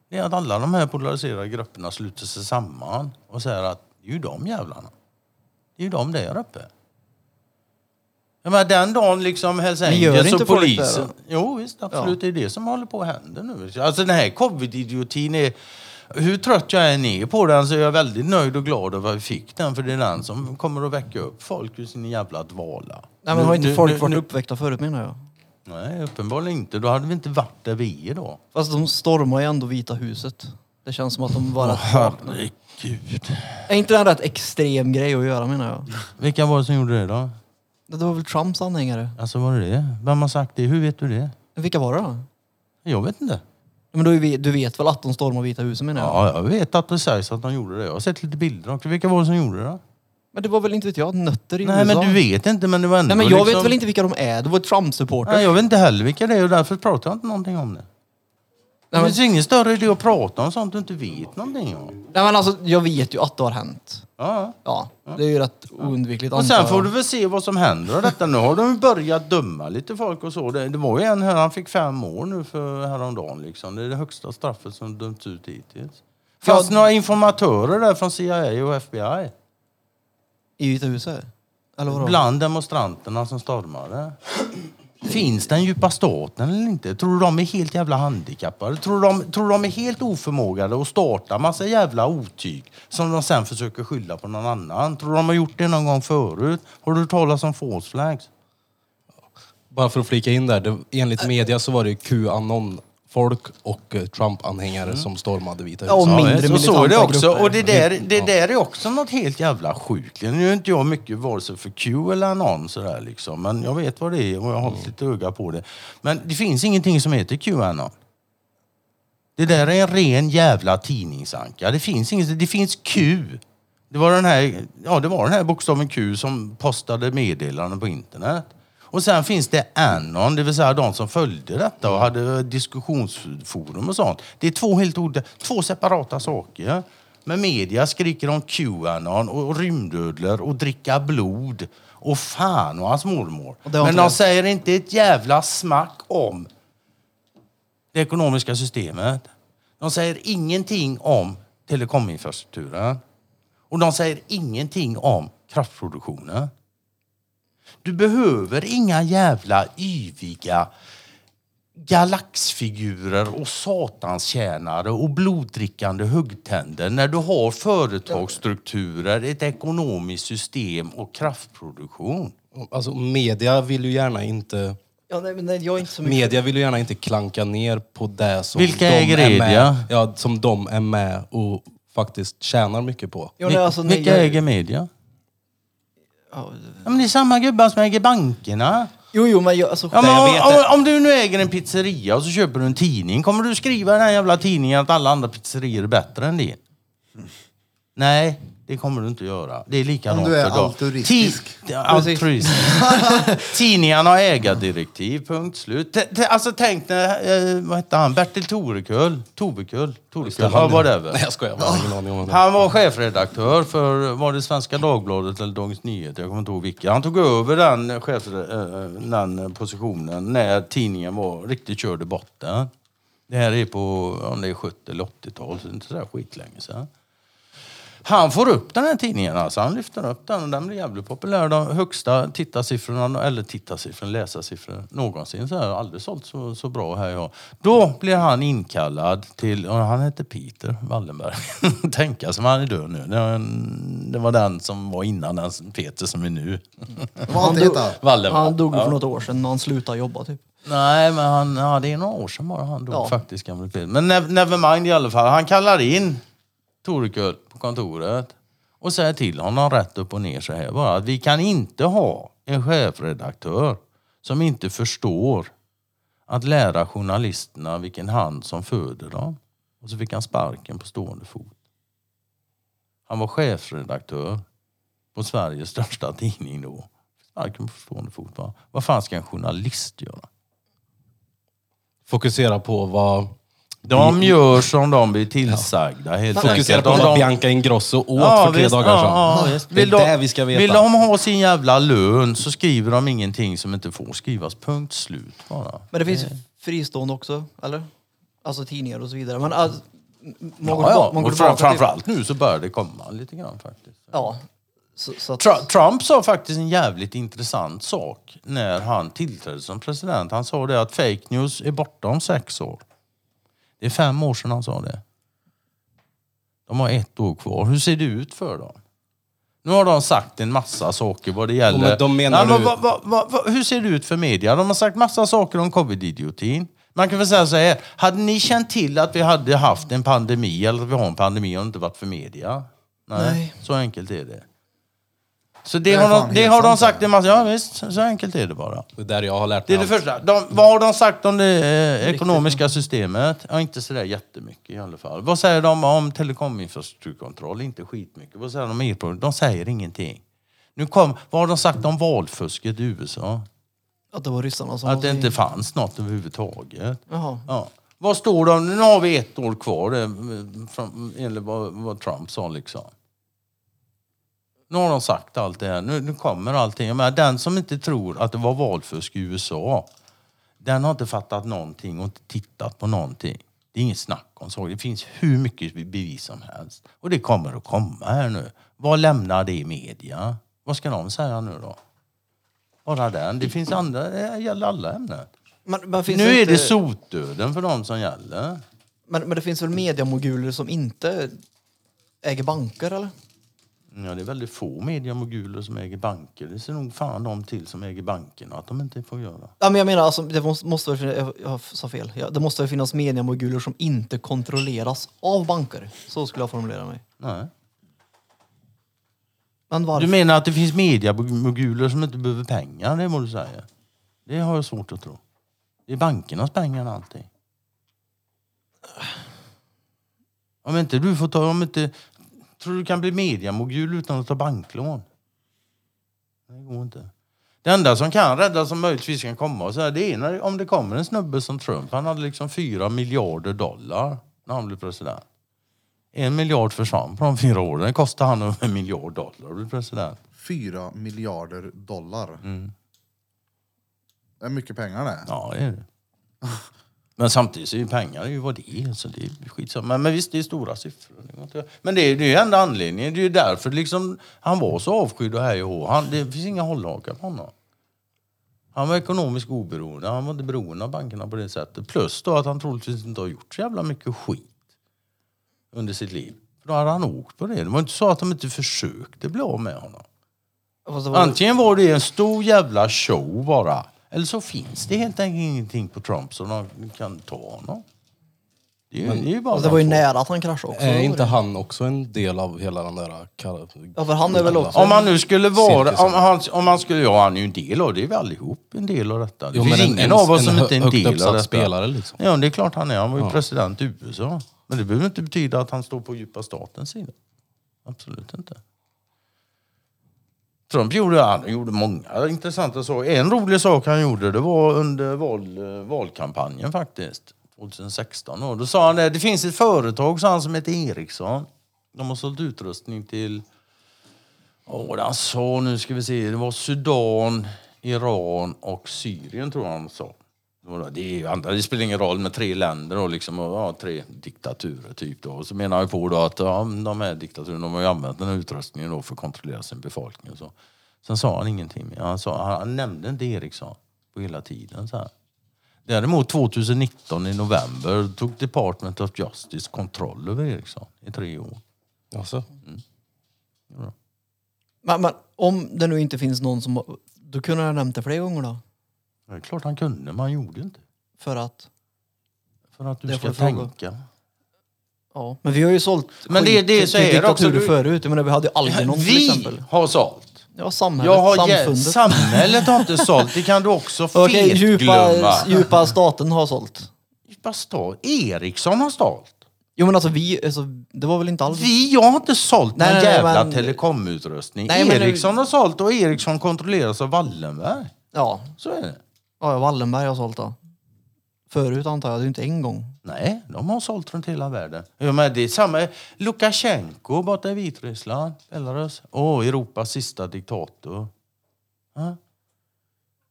det är att alla de här polariserade grupperna sluter sig samman och säger att det är ju de jävlarna. Det är ju de där uppe. Jag menar, den dagen liksom Hells Men gör Angels inte och folk det polisen... då? Jo visst, absolut. Det är det som håller på att hända nu. Alltså den här covid-idiotin är... Hur trött jag än är på den så är jag väldigt nöjd och glad över att vi fick den. För det är den som kommer att väcka upp folk ur sin jävla dvala. Nej men har inte folk varit uppväckta förut menar jag? Nej, uppenbarligen inte. Då hade vi inte varit där vi är då. Fast de stormar ju ändå Vita huset. Det känns som att de vakna. Herregud. Är inte det en rätt extrem grej att göra menar jag? Vilka var det som gjorde det då? Det var väl Trumps anhängare? Alltså var det det? Vem har sagt det? Hur vet du det? Vilka var det då? Jag vet inte. Men du, vet- du vet väl att de stormar Vita huset menar jag? Ja, jag vet att det sägs att de gjorde det. Jag har sett lite bilder också. Vilka var det som gjorde det då? Men det var väl inte vet jag, nötter i Nej, USA? men du vet inte, men det var ändå Nej men jag liksom... vet väl inte vilka de är. Det var Trump-supporters. Nej, jag vet inte heller vilka det är och därför pratar jag inte någonting om det. Det Nej, men- finns ingen större idé att prata om sånt du inte vet någonting om. Nej men alltså, jag vet ju att det har hänt. Ja. Ja, det är ju rätt oundvikligt Och antar sen jag. får du väl se vad som händer av detta. Nu har de ju börjat döma lite folk och så. Det, det var ju en här, han fick fem år nu för häromdagen liksom. Det är det högsta straffet som dömts ut hittills. Fanns det några informatörer där från CIA och FBI? I Vita huset? Eller vadå? Bland demonstranterna som stormade. Finns den djupa staten eller inte? Tror du de är helt jävla handikappade? Tror du de, tror du de är helt oförmågade att starta massa jävla otyg som de sen försöker skylla på någon annan? Tror du de har gjort det någon gång förut? Har du talat om false flags? Bara för att flika in där, det, enligt media så var det ju Qanon Qanon-folk och eh, Trump-anhängare som stormade Vita Ja, och huset. mindre och så är det också. grupper. Och det där, det där är också något helt jävla sjukt. Nu är inte jag mycket vare sig för Q eller någon sådär liksom. Men jag vet vad det är och jag har hållit lite öga på det. Men det finns ingenting som heter Qanon. Det där är en ren jävla tidningsanka. Det finns inget, det finns Q. Det var den här, ja det var den här bokstaven Q som postade meddelanden på internet. Och sen finns det Anon, det vill säga de som följde detta och hade diskussionsforum och sånt. Det är två helt olika, två separata saker. Men media skriker om Qanon och rymdödlor och dricka blod och fan och hans mormor. Och Men de säger inte ett jävla smack om det ekonomiska systemet. De säger ingenting om telekominfrastrukturen. Och de säger ingenting om kraftproduktionen. Du behöver inga jävla yviga galaxfigurer och satanstjänare och bloddrickande huggtänder när du har företagsstrukturer, ett ekonomiskt system och kraftproduktion. Alltså media vill ju gärna inte Ja, nej, men nej, jag är inte så mycket... Media vill ju gärna inte klanka ner på det som Vilka de är med, ja, som de är med och faktiskt tjänar mycket på. Ja, nej, alltså, nej, Vilka jag, äger media? Ja, men det är samma gubbar som äger bankerna. Jo, jo, men jag, alltså, Ja, men jag vet om, det. om, om du nu äger en pizzeria och så köper du en tidning, kommer du skriva i den här jävla tidningen att alla andra pizzerior är bättre än din? Nej, det kommer du inte göra. Det är likadant Om du är altruistisk. Altruistisk. Tidningarna har ägardirektiv, punkt slut. T- t- Alltså tänk när, eh, vad hette han, Bertil Torekull? Tovekull? Torekull? Ja, whatever. Nej jag skojar, jag har ingen aning om det. Han var chefredaktör för, var det Svenska Dagbladet eller Dagens Nyheter? Jag kommer inte ihåg vilka. Han tog över den, chef, eh, den positionen när tidningen var riktigt körd i botten. Det här är på om det är 70 eller 80-tal, så det är inte sådär skitlänge sedan. Han får upp den här tidningen, alltså. han lyfter upp den och den blir jävligt populär. De högsta tittarsiffrorna, eller tittarsiffrorna, läsarsiffror någonsin. Så har jag aldrig sålt så, så bra här jag. Då blir han inkallad till, och han heter Peter Wallenberg. Tänka som han är död nu. Det var, en, det var den som var innan den Peter som är nu. Har alltid dog-. Wallenberg. Han dog Ja. för något år sedan när han slutade jobba typ. Nej, men han, ja, det är några år sedan bara han dog Ja. faktiskt, gamle Peter. Men nev- never mind i alla fall. Han kallar in Torekull på kontoret och säger till honom rätt upp och ner så här bara att vi kan inte ha en chefredaktör som inte förstår att lära journalisterna vilken hand som föder dem. Och så fick han sparken på stående fot. Han var chefredaktör på Sveriges största tidning då. Sparken på stående fot. Va? Vad fan ska en journalist göra? Fokusera på vad... De gör som de blir tillsagda helt Fokusera enkelt. på Om vad de- Bianca Ingrosso åt Ja, för tre visst, dagar ja, sedan. ja, visst. det är Vill, det de, vi ska veta. vill de ha sin jävla lön så skriver de ingenting som inte får skrivas. Punkt slut bara. Men det finns fristående också, eller? Alltså tidningar och så vidare. Men alltså, m- man går Ja, ja. tillbaka- man går Och fram, tillbaka till- framförallt nu så börjar det komma lite grann faktiskt. Ja. Så, så att, Tru- Trump sa faktiskt en jävligt intressant sak när han tillträdde som president. Han sa det att fake news är borta om sex år. Det är fem år sedan han sa det. De har ett år kvar. Hur ser det ut för dem? Nu har de sagt en massa saker vad det gäller... men de menar men du- vad- vad- vad- vad- hur ser det ut för media? De har sagt massa saker om covid-idiotin. Man kan väl säga så här, hade ni känt till att vi hade haft en pandemi, eller att vi har en pandemi, och inte varit för media? Nej, Nej. så enkelt är det. Så det, Det har, de, det har de sagt det. en massa, ja visst, så enkelt är det bara. Det är där jag har lärt Det mig är det allt. första. De, vad har de sagt om det eh, ekonomiska systemet? Ja, inte sådär jättemycket i alla fall. Vad säger de om telekominfrastrukturkontroll? Inte skitmycket. Vad säger de om elproduktion? De säger ingenting. Nu kom, vad har de sagt om valfusket i USA? att det var ryssarna som Att det inte fanns något överhuvudtaget. Jaha. Ja. Vad står det om, nu har vi ett år kvar, det, från, enligt vad, vad Trump sa liksom. Nu har de sagt allt det här, nu, nu kommer allting. Jag menar, den som inte tror att det var valfusk i USA, den har inte fattat någonting och inte tittat på någonting. Det är inget snack om så. Det finns hur mycket bevis som helst. Och det kommer att komma här nu. Vad lämnar det i media? Vad ska de säga nu då? Bara den. Det finns andra, det gäller alla ämnen. Men, men Nu är inte, det sotdöden för de som gäller. Men, men det finns väl mediamoguler som inte äger banker eller? Ja, det är väldigt få mediamoguler som äger banker. Det ser nog fan de till som äger bankerna att de inte får göra. Ja, men jag menar, alltså, det måste, måste väl, jag, jag sa fel. Ja, det måste väl finnas mediamoguler som inte kontrolleras av banker. Så skulle jag formulera mig. Nej. Men varför? Du menar att det finns mediamoguler som inte behöver pengar? Det är vad du säger. Det har jag svårt att tro. Det är bankernas pengar allting. Om inte du får ta, om inte... Tror du kan bli mediamogul utan att ta banklån? Det går inte. Det enda som kan rädda som möjligtvis kan komma och så här, det är när, om det kommer en snubbe som Trump. Han hade liksom fyra miljarder dollar när han blev president. En miljard försvann på de fyra åren. Det kostade han över en miljard dollar att bli president. Fyra miljarder dollar. Mm. Det är mycket pengar det. Ja, det är det. Men samtidigt så är ju pengar ju vad det är. Så det är skitsamma. Men, men visst, det är stora siffror. Men det är det är ju enda anledningen. Det är ju därför liksom, han var så avskydd och hej och hå. han, Det finns inga hållhakar på honom. Han var ekonomiskt oberoende. Han var inte beroende av bankerna på det sättet. Plus då att han troligtvis inte har gjort så jävla mycket skit under sitt liv. För då hade han åkt på det. Det var inte så att de inte försökte bli av med honom. Antingen var det en stor jävla show bara. Eller så finns det helt enkelt ingenting på Trump så de kan ta honom. Det är, ju- det är ju bara Alltså, det var ju nära att han kraschade också. Är inte han också en del av hela den där... kar- Ja, för han är väl också... Om man nu skulle vara, Cirkusen. om han, om man skulle, ja han är ju en del av det, är vi allihop en del av detta. Det Jo, finns men en- ingen en- av oss en som hö- inte är en högt del av uppsatt detta. spelare, liksom. Ja det är klart han är, han var ju Ja. president i USA. Men det behöver inte betyda att han står på djupa statens sida. Absolut inte. Trump gjorde, han gjorde många intressanta saker. En rolig sak han gjorde det var under val, valkampanjen faktiskt. 2016. Och då sa han det, det finns ett företag sa han, som heter Ericsson. De har sålt utrustning till, åh vad han sa nu ska vi se, det var Sudan, Iran och Syrien tror jag han sa. Det, är det spelar ingen roll med tre länder och, liksom, och ja, tre diktaturer. Typ då. Och så menar jag på då att ja, de här diktaturerna de har ju använt den här utrustningen då för att kontrollera sin befolkning. Och så. Sen sa han ingenting mer. Han, sa, han nämnde inte Ericsson på hela tiden. Så här. Däremot 2019 i november tog Department of Justice kontroll över Ericsson i tre år. Alltså, Men, men om det nu inte finns någon som... Då kunde ha nämnt det fler gånger då. Det är klart han kunde, men han gjorde inte. För att... För att du Det ska får fråga. tänka. Ja. Men vi har ju sålt Men det- skit det till, till också. diktaturer Du- förut. Jag menar, vi hade ju aldrig någon till Vi exempel. har sålt. Ja, samhället, Jag har ge- samfundet. samhället har inte sålt. Det kan du också Okej, djupa, fetglömma. djupa staten har sålt. Djupa stat. Ericsson har sålt. Jo men alltså vi, alltså, det var väl inte alls... Vi, jag har inte sålt Nej, någon nej, nej, jävla men- telekomutrustning. Nej, men- Ericsson har sålt och Ericsson kontrolleras av Wallenberg. Ja, Så är det. Ja Wallenberg har sålt då. Förut antar jag, det är inte en gång. Nej, de har sålt runt hela världen. Ja, men det är samma. Lukasjenko borta i Vitryssland, Belarus. Åh, Europas sista diktator. Ja.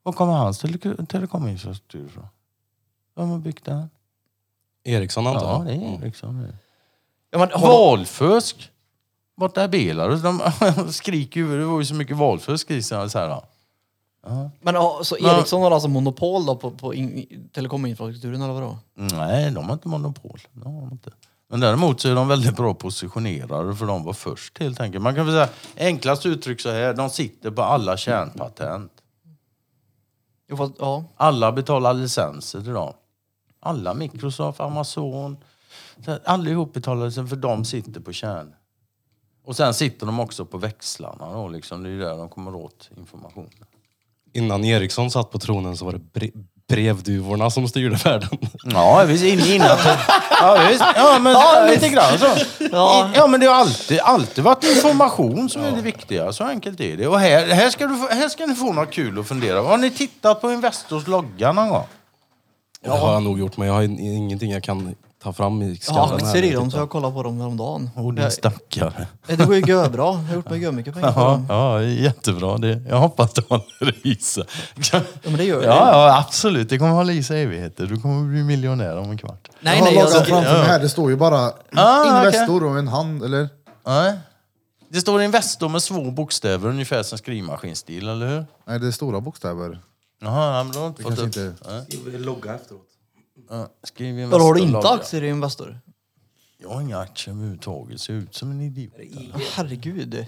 Var kommer hans tele telekominfrastruktur ifrån? Vem har byggt den? Eriksson antar Ja, jag. det är. Ericsson. Ja, men, har Valfusk! Borta i Belarus. De skriker ju, det var ju så mycket valfusk i sig. Så här, ja. Men ja, så Ericsson har alltså monopol då på, på in, telekominfrastrukturen eller vadå? Nej, de har inte monopol. Det har de inte. Men däremot så är de väldigt bra positionerade för de var först helt enkelt. Man kan väl säga enklast uttryck så här, de sitter på alla kärnpatent. Jo, fast, ja. Alla betalar licenser till dem. Alla, Microsoft, Amazon. Allihop betalar licenser för de sitter på kärn. Och sen sitter de också på växlarna då, liksom. Det är där de kommer åt informationen. Innan Eriksson satt på tronen så var det bre brevduvorna som styrde världen. Ja, visst. In, innan... Ja, visst. Ja, men lite grann så. Ja. Ja, men det har alltid, alltid varit information som är det viktiga. Så enkelt är det. Och här, här, ska, du få, här ska ni få något kul att fundera på. Har ni tittat på Investors logga någon gång? Det har jag nog gjort, men jag har in- ingenting jag kan ta fram i skallen. aktier här. i dem så jag kollade på dem häromdagen. Åh, din stackare. Det går ju görbra. Jag har gjort mig mycket pengar på Ja, dem. ja, jättebra. Det, jag hoppas det håller i sig. Ja, men det gör det. Ja, ja, absolut. Det kommer hålla i sig evigheter. Du kommer bli miljonär om en kvart. Nej, jag har nej, jag, loggan jag, framför mig här, det står ju bara Ah, Investor och en hand, eller? Nej. Det står Investor med små bokstäver, ungefär som skrivmaskinstil, eller hur? Nej, det är stora bokstäver. Jaha, ja, men då har inte Det fått upp. inte... Nej. Logga efteråt. Ja, skriv Investor har du inte aktier i Investor? Jag har inga aktier överhuvudtaget. Ser ut som en idiot. eller? Herregud.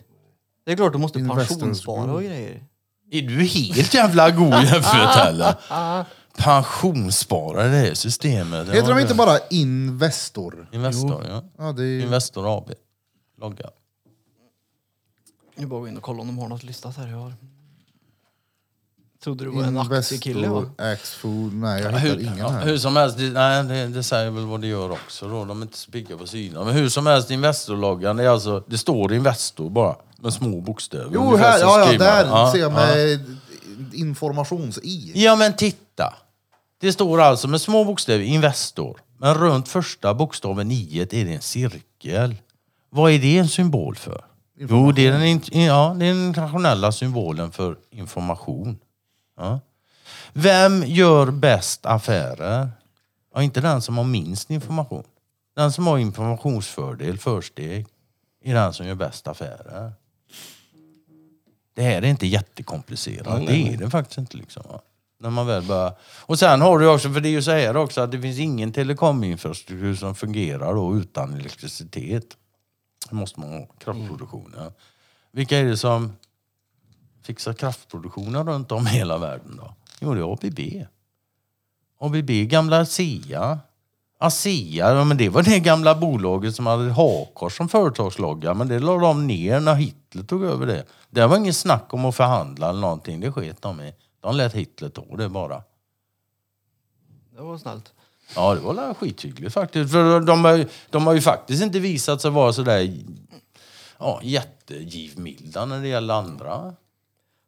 Det är klart du måste Investors pensionsspara och grejer. Är du helt jävla god huvudet eller? Pensionssparare, det här systemet. Heter de inte det- bara Investor? Investor, ja. Ja, det är... Investor AB. Logga. Jag bara gå in och kolla om de har något listat här. Jag har. Trodde du var en aktiekille va? Axfood, nej jag hittar Hur, ingen ja, här. hur som helst, nej, det, det säger väl vad det gör också då. De är inte så pigga på synen. Men hur som helst, Investor-loggan, det, är alltså, det står Investor bara. Med små bokstäver. Jo, här, ja, ja, där Ja, ser jag ja. med informations-i. Ja men titta. Det står alltså med små bokstäver Investor. Men runt första bokstaven i är det en cirkel. Vad är det en symbol för? Jo, det är den, ja, det är den internationella symbolen för information. Ja. Vem gör bäst affärer? Ja, inte den som har minst information. Den som har informationsfördel, försteg, är den som gör bäst affärer. Det här är inte jättekomplicerat. Det är det faktiskt inte. Liksom, va? När man väl börjar... Och sen har du också, för det är ju så här också, att det finns ingen telekominfrastruktur som fungerar då utan elektricitet. Det måste man ha, kraftproduktionen. Vilka är det som fixar kraftproduktionen runt om i hela världen då? Jo, det är ABB. ABB, gamla SEA. ASEA, ja, men det var det gamla bolaget som hade hakkors som företagslogga. Men det la de ner när Hitler tog över det. Det var ingen snack om att förhandla eller någonting. Det sket de i. De lät Hitler ta det bara. Det var snällt. Ja, det var skithyggligt faktiskt. För de, har de har ju faktiskt inte visat sig vara sådär ja, jättegivmilda när det gäller andra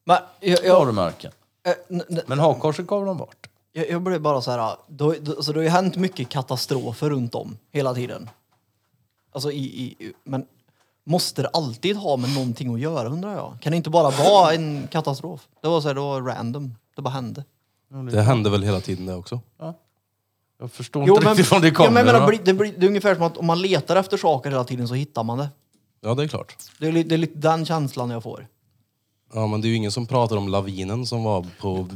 Men jag, jag, varumärken. eh, n- n- Men hakkorset gav de bort. jag, jag blev bara så här... Då, då, alltså det har ju hänt mycket katastrofer runt om hela tiden. Alltså i, i, men måste det alltid ha med någonting att göra undrar jag? Kan det inte bara vara en katastrof? Det var så här, det var random. Det bara hände. Det händer väl hela tiden det också. Jag förstår inte riktigt var det kommer. ja, men jag menar, va? det, blir, det är ungefär som att om man letar efter saker hela tiden så hittar man det. Ja, det är klart. Det är, li- det är lite den känslan jag får. Ja, men det är ju ingen som pratar om lavinen som var på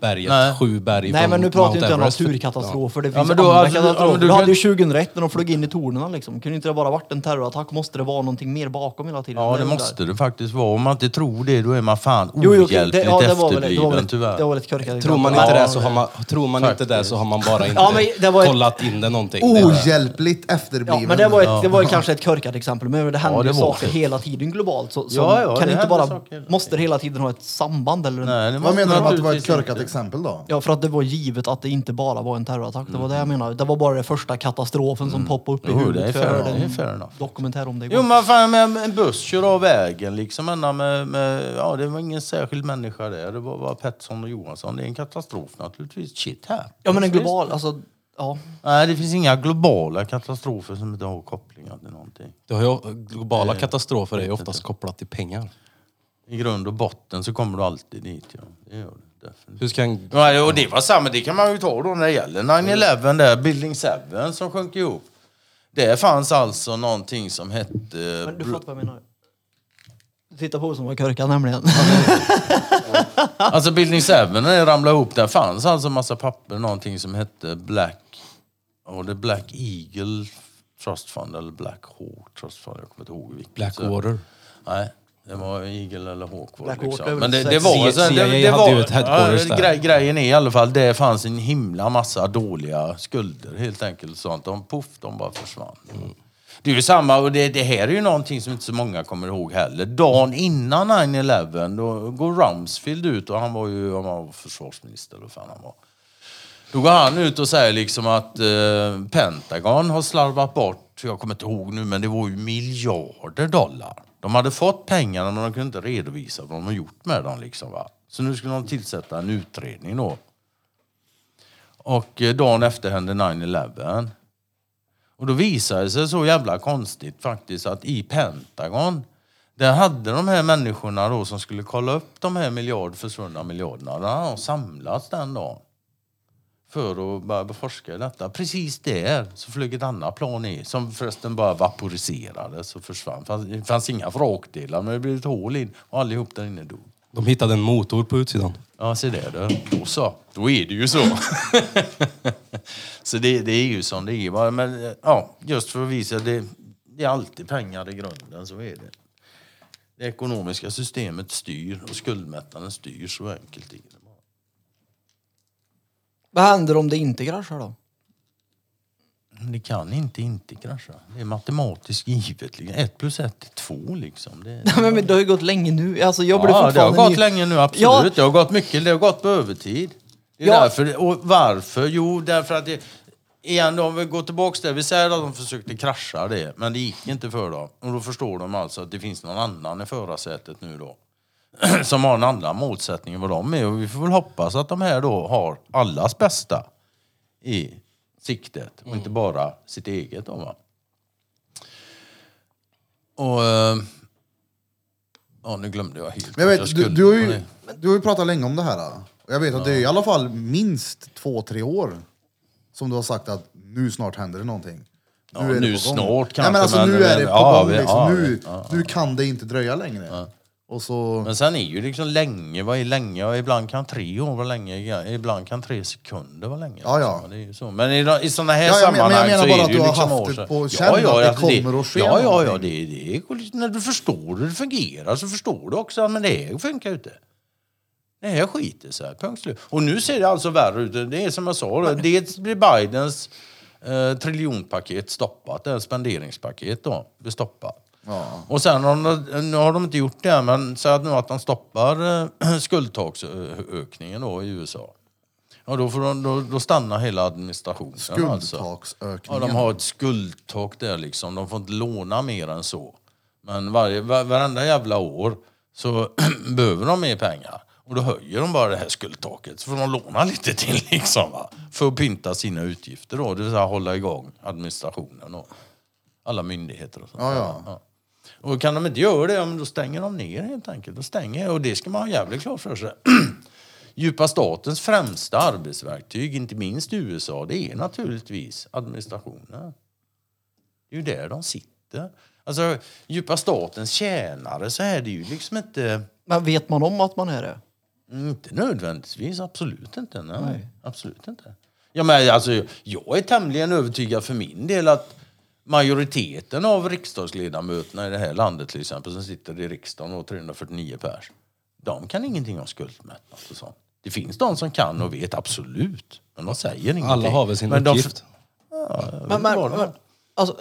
berget, Nej. sju berg Nej från men nu pratar Mount vi inte om Everest. naturkatastrofer, det Ja, finns men då, andra alltså, ja, men du du hade ju 2001 när de flög in i tornen liksom. Kunde inte det bara varit en terrorattack? Måste det vara någonting mer bakom hela tiden? Ja, det väl måste det faktiskt vara. Om man inte tror det, då är man fan Jo, jo, ohjälpligt det, ja, det var väl, det var väl, efterbliven ett- tyvär. det var ett korkat Tror man inte Ja, det så har man, tror man inte det så har man bara inte Ja, men det var ett- kollat in det någonting. Det Ohjälpligt efterbliven. Ja, men det var, ett, det var ju kanske ett korkat exempel, men det händer Ja, det ju saker det. hela tiden globalt. Så, så Ja, ja, kan det det inte bara, måste det hela tiden ha ett samband? Eller en, Nej, det Vad menar du med att det var ett korkat. Exempel då? Ja, för att det var givet att det inte bara var en terrorattack. Det var det jag menade. Det var bara den första katastrofen som poppade upp i Jo, det är huvudet. fair- för det är en fair enough. dokumentär om det Jo men fan med en buss kör av vägen liksom ända med, med, ja det var ingen särskild människa där. Det var bara Pettersson och Johansson. Det är en katastrof naturligtvis. Shit här. Ja men en global, alltså, ja. Nej det finns inga globala katastrofer som inte har kopplingar till någonting. Det har ju, globala katastrofer är ju oftast kopplat till pengar. I grund och botten så kommer du alltid dit ja. Det gör du. Hur ska en, Ja, och det var samma, det kan man ju ta då när det gäller 9-11 där, Building 7 som sjönk ihop. Det fanns alltså någonting som hette... Men du fattar vad jag menar. Du tittar på som var korkad nämligen. Alltså Building 7 när det ramlade ihop, där fanns alltså massa papper, någonting som hette Black... Och det Black Eagle Trust Fund eller Black Hawk Trust Fund, jag kommer inte ihåg vilket. Blackwater? Nej, det var Eagle eller Hawk var det liksom. Men det, det var... CIA det, det, var grej, Grejen är i alla fall, det fanns en himla massa dåliga skulder helt enkelt. Sånt. De, puff, de bara försvann. Det är ju samma, och det, det här är ju någonting som inte så många kommer ihåg heller. Dagen innan 9-11, då går Rumsfeld ut och han var ju han var försvarsminister eller fan han var. Då går han ut och säger liksom att eh, Pentagon har slarvat bort, jag kommer inte ihåg nu, men det var ju miljarder dollar. De hade fått pengarna men de kunde inte redovisa vad de har gjort med dem. Liksom, va? Så nu skulle de tillsätta en utredning då. Och eh, dagen efter hände 9-11. Och då visade det sig så jävla konstigt faktiskt att i Pentagon där hade de här människorna då som skulle kolla upp de här miljard, försvunna miljarderna, de hade de samlats den dagen för att börja forska i detta. Precis där så flög ett annat plan i som förresten bara vaporiserades och försvann. Det fanns, det fanns inga vrakdelar men det blev ett hål in och allihop där inne dog. De hittade en motor på utsidan. Ja, se där du. Då så. Då är det ju så. så det, det är ju som det är. Men ja, just för att visa, det, det är alltid pengar i grunden, så är det. Det ekonomiska systemet styr och skuldmättnaden styr, så enkelt är det. Vad händer om det inte kraschar då? Det kan inte inte krascha. Det är matematiskt givet. liksom. Ett plus ett är två liksom. Det, Nej, men det har ju gått länge nu. Alltså, jag blir ja, det har fortfarande gått ny- länge nu, absolut. Ja. Det har gått mycket. Det har gått på övertid. Det är Ja. därför. Och varför? Jo, därför att det... Igen, om vi går tillbaka där. Vi säger att de försökte krascha det, men det gick inte för dem. Och då förstår de alltså att det finns någon annan i förarsätet nu då. Som har en annan målsättning än vad de är. Och vi får väl hoppas att de här då har allas bästa i siktet och inte bara sitt eget. Då, va? Och... eh, Ja, nu glömde jag helt. Men jag vet, jag du, skulle. du, har ju, du har ju pratat länge om det här. Och jag vet att det är i alla fall minst två, tre år som du har sagt att nu snart händer det någonting. Ja, är det nu på gång. snart Nej, men kanske, alltså men- nu är det på ja, gång. vi- Liksom. ja, nu, ja, nu kan det inte dröja längre. Och så... Men sen är ju liksom länge, vad är länge? Och ibland kan tre år vara länge, ibland kan tre sekunder vara länge. Ja, ja. liksom. Det är ju så. Men i, i sådana här Ja, ja, men- men jag sammanhang menar så bara är att det ju du har liksom haft det på känn att det kommer att ske Ja, ja, ja. Det, det är, när du förstår hur det fungerar så förstår du också att men det här funkar ju inte. Det här skiter sig, punkt slut. Och nu ser det alltså värre ut. Det är som jag sa, då, dels blir Bidens eh, triljonpaket stoppat, det är spenderingspaket då, blir stoppat. Ja. Och sen har de, nu har de inte gjort det, men säg att nu att de stoppar eh, skuldtaksökningen då i USA. Ja, då, får de, då, då stannar hela administrationen. Alltså. Skuldtaksökningen. Ja, de har ett skuldtak där liksom. De får inte låna mer än så. Men varje, var, varenda jävla år så behöver de mer pengar. Och då höjer de bara det här skuldtaket. Så får de låna lite till liksom. Va? För att pynta sina utgifter då. Det vill säga hålla igång administrationen och alla myndigheter och sånt. Ja, där. ja. Och kan de inte göra det, ja, men då stänger de ner helt enkelt. Då stänger, och det ska man ha jävligt klart för sig. Djupa statens främsta arbetsverktyg, inte minst i USA, det är naturligtvis administrationen. Det är ju där de sitter. Alltså, djupa statens tjänare så är det ju liksom inte... Men vet man om att man är det? Mm, Inte nödvändigtvis, absolut inte. Nej. Absolut inte. Ja, men alltså, jag är tämligen övertygad för min del att majoriteten av riksdagsledamöterna i det här landet till exempel som sitter i riksdagen och 349 pers, de kan ingenting om skuldmättnad och sånt. Det finns de som kan och vet absolut, men de säger ingenting. Alla har väl sin men de- uppgift. Men, men, men, alltså,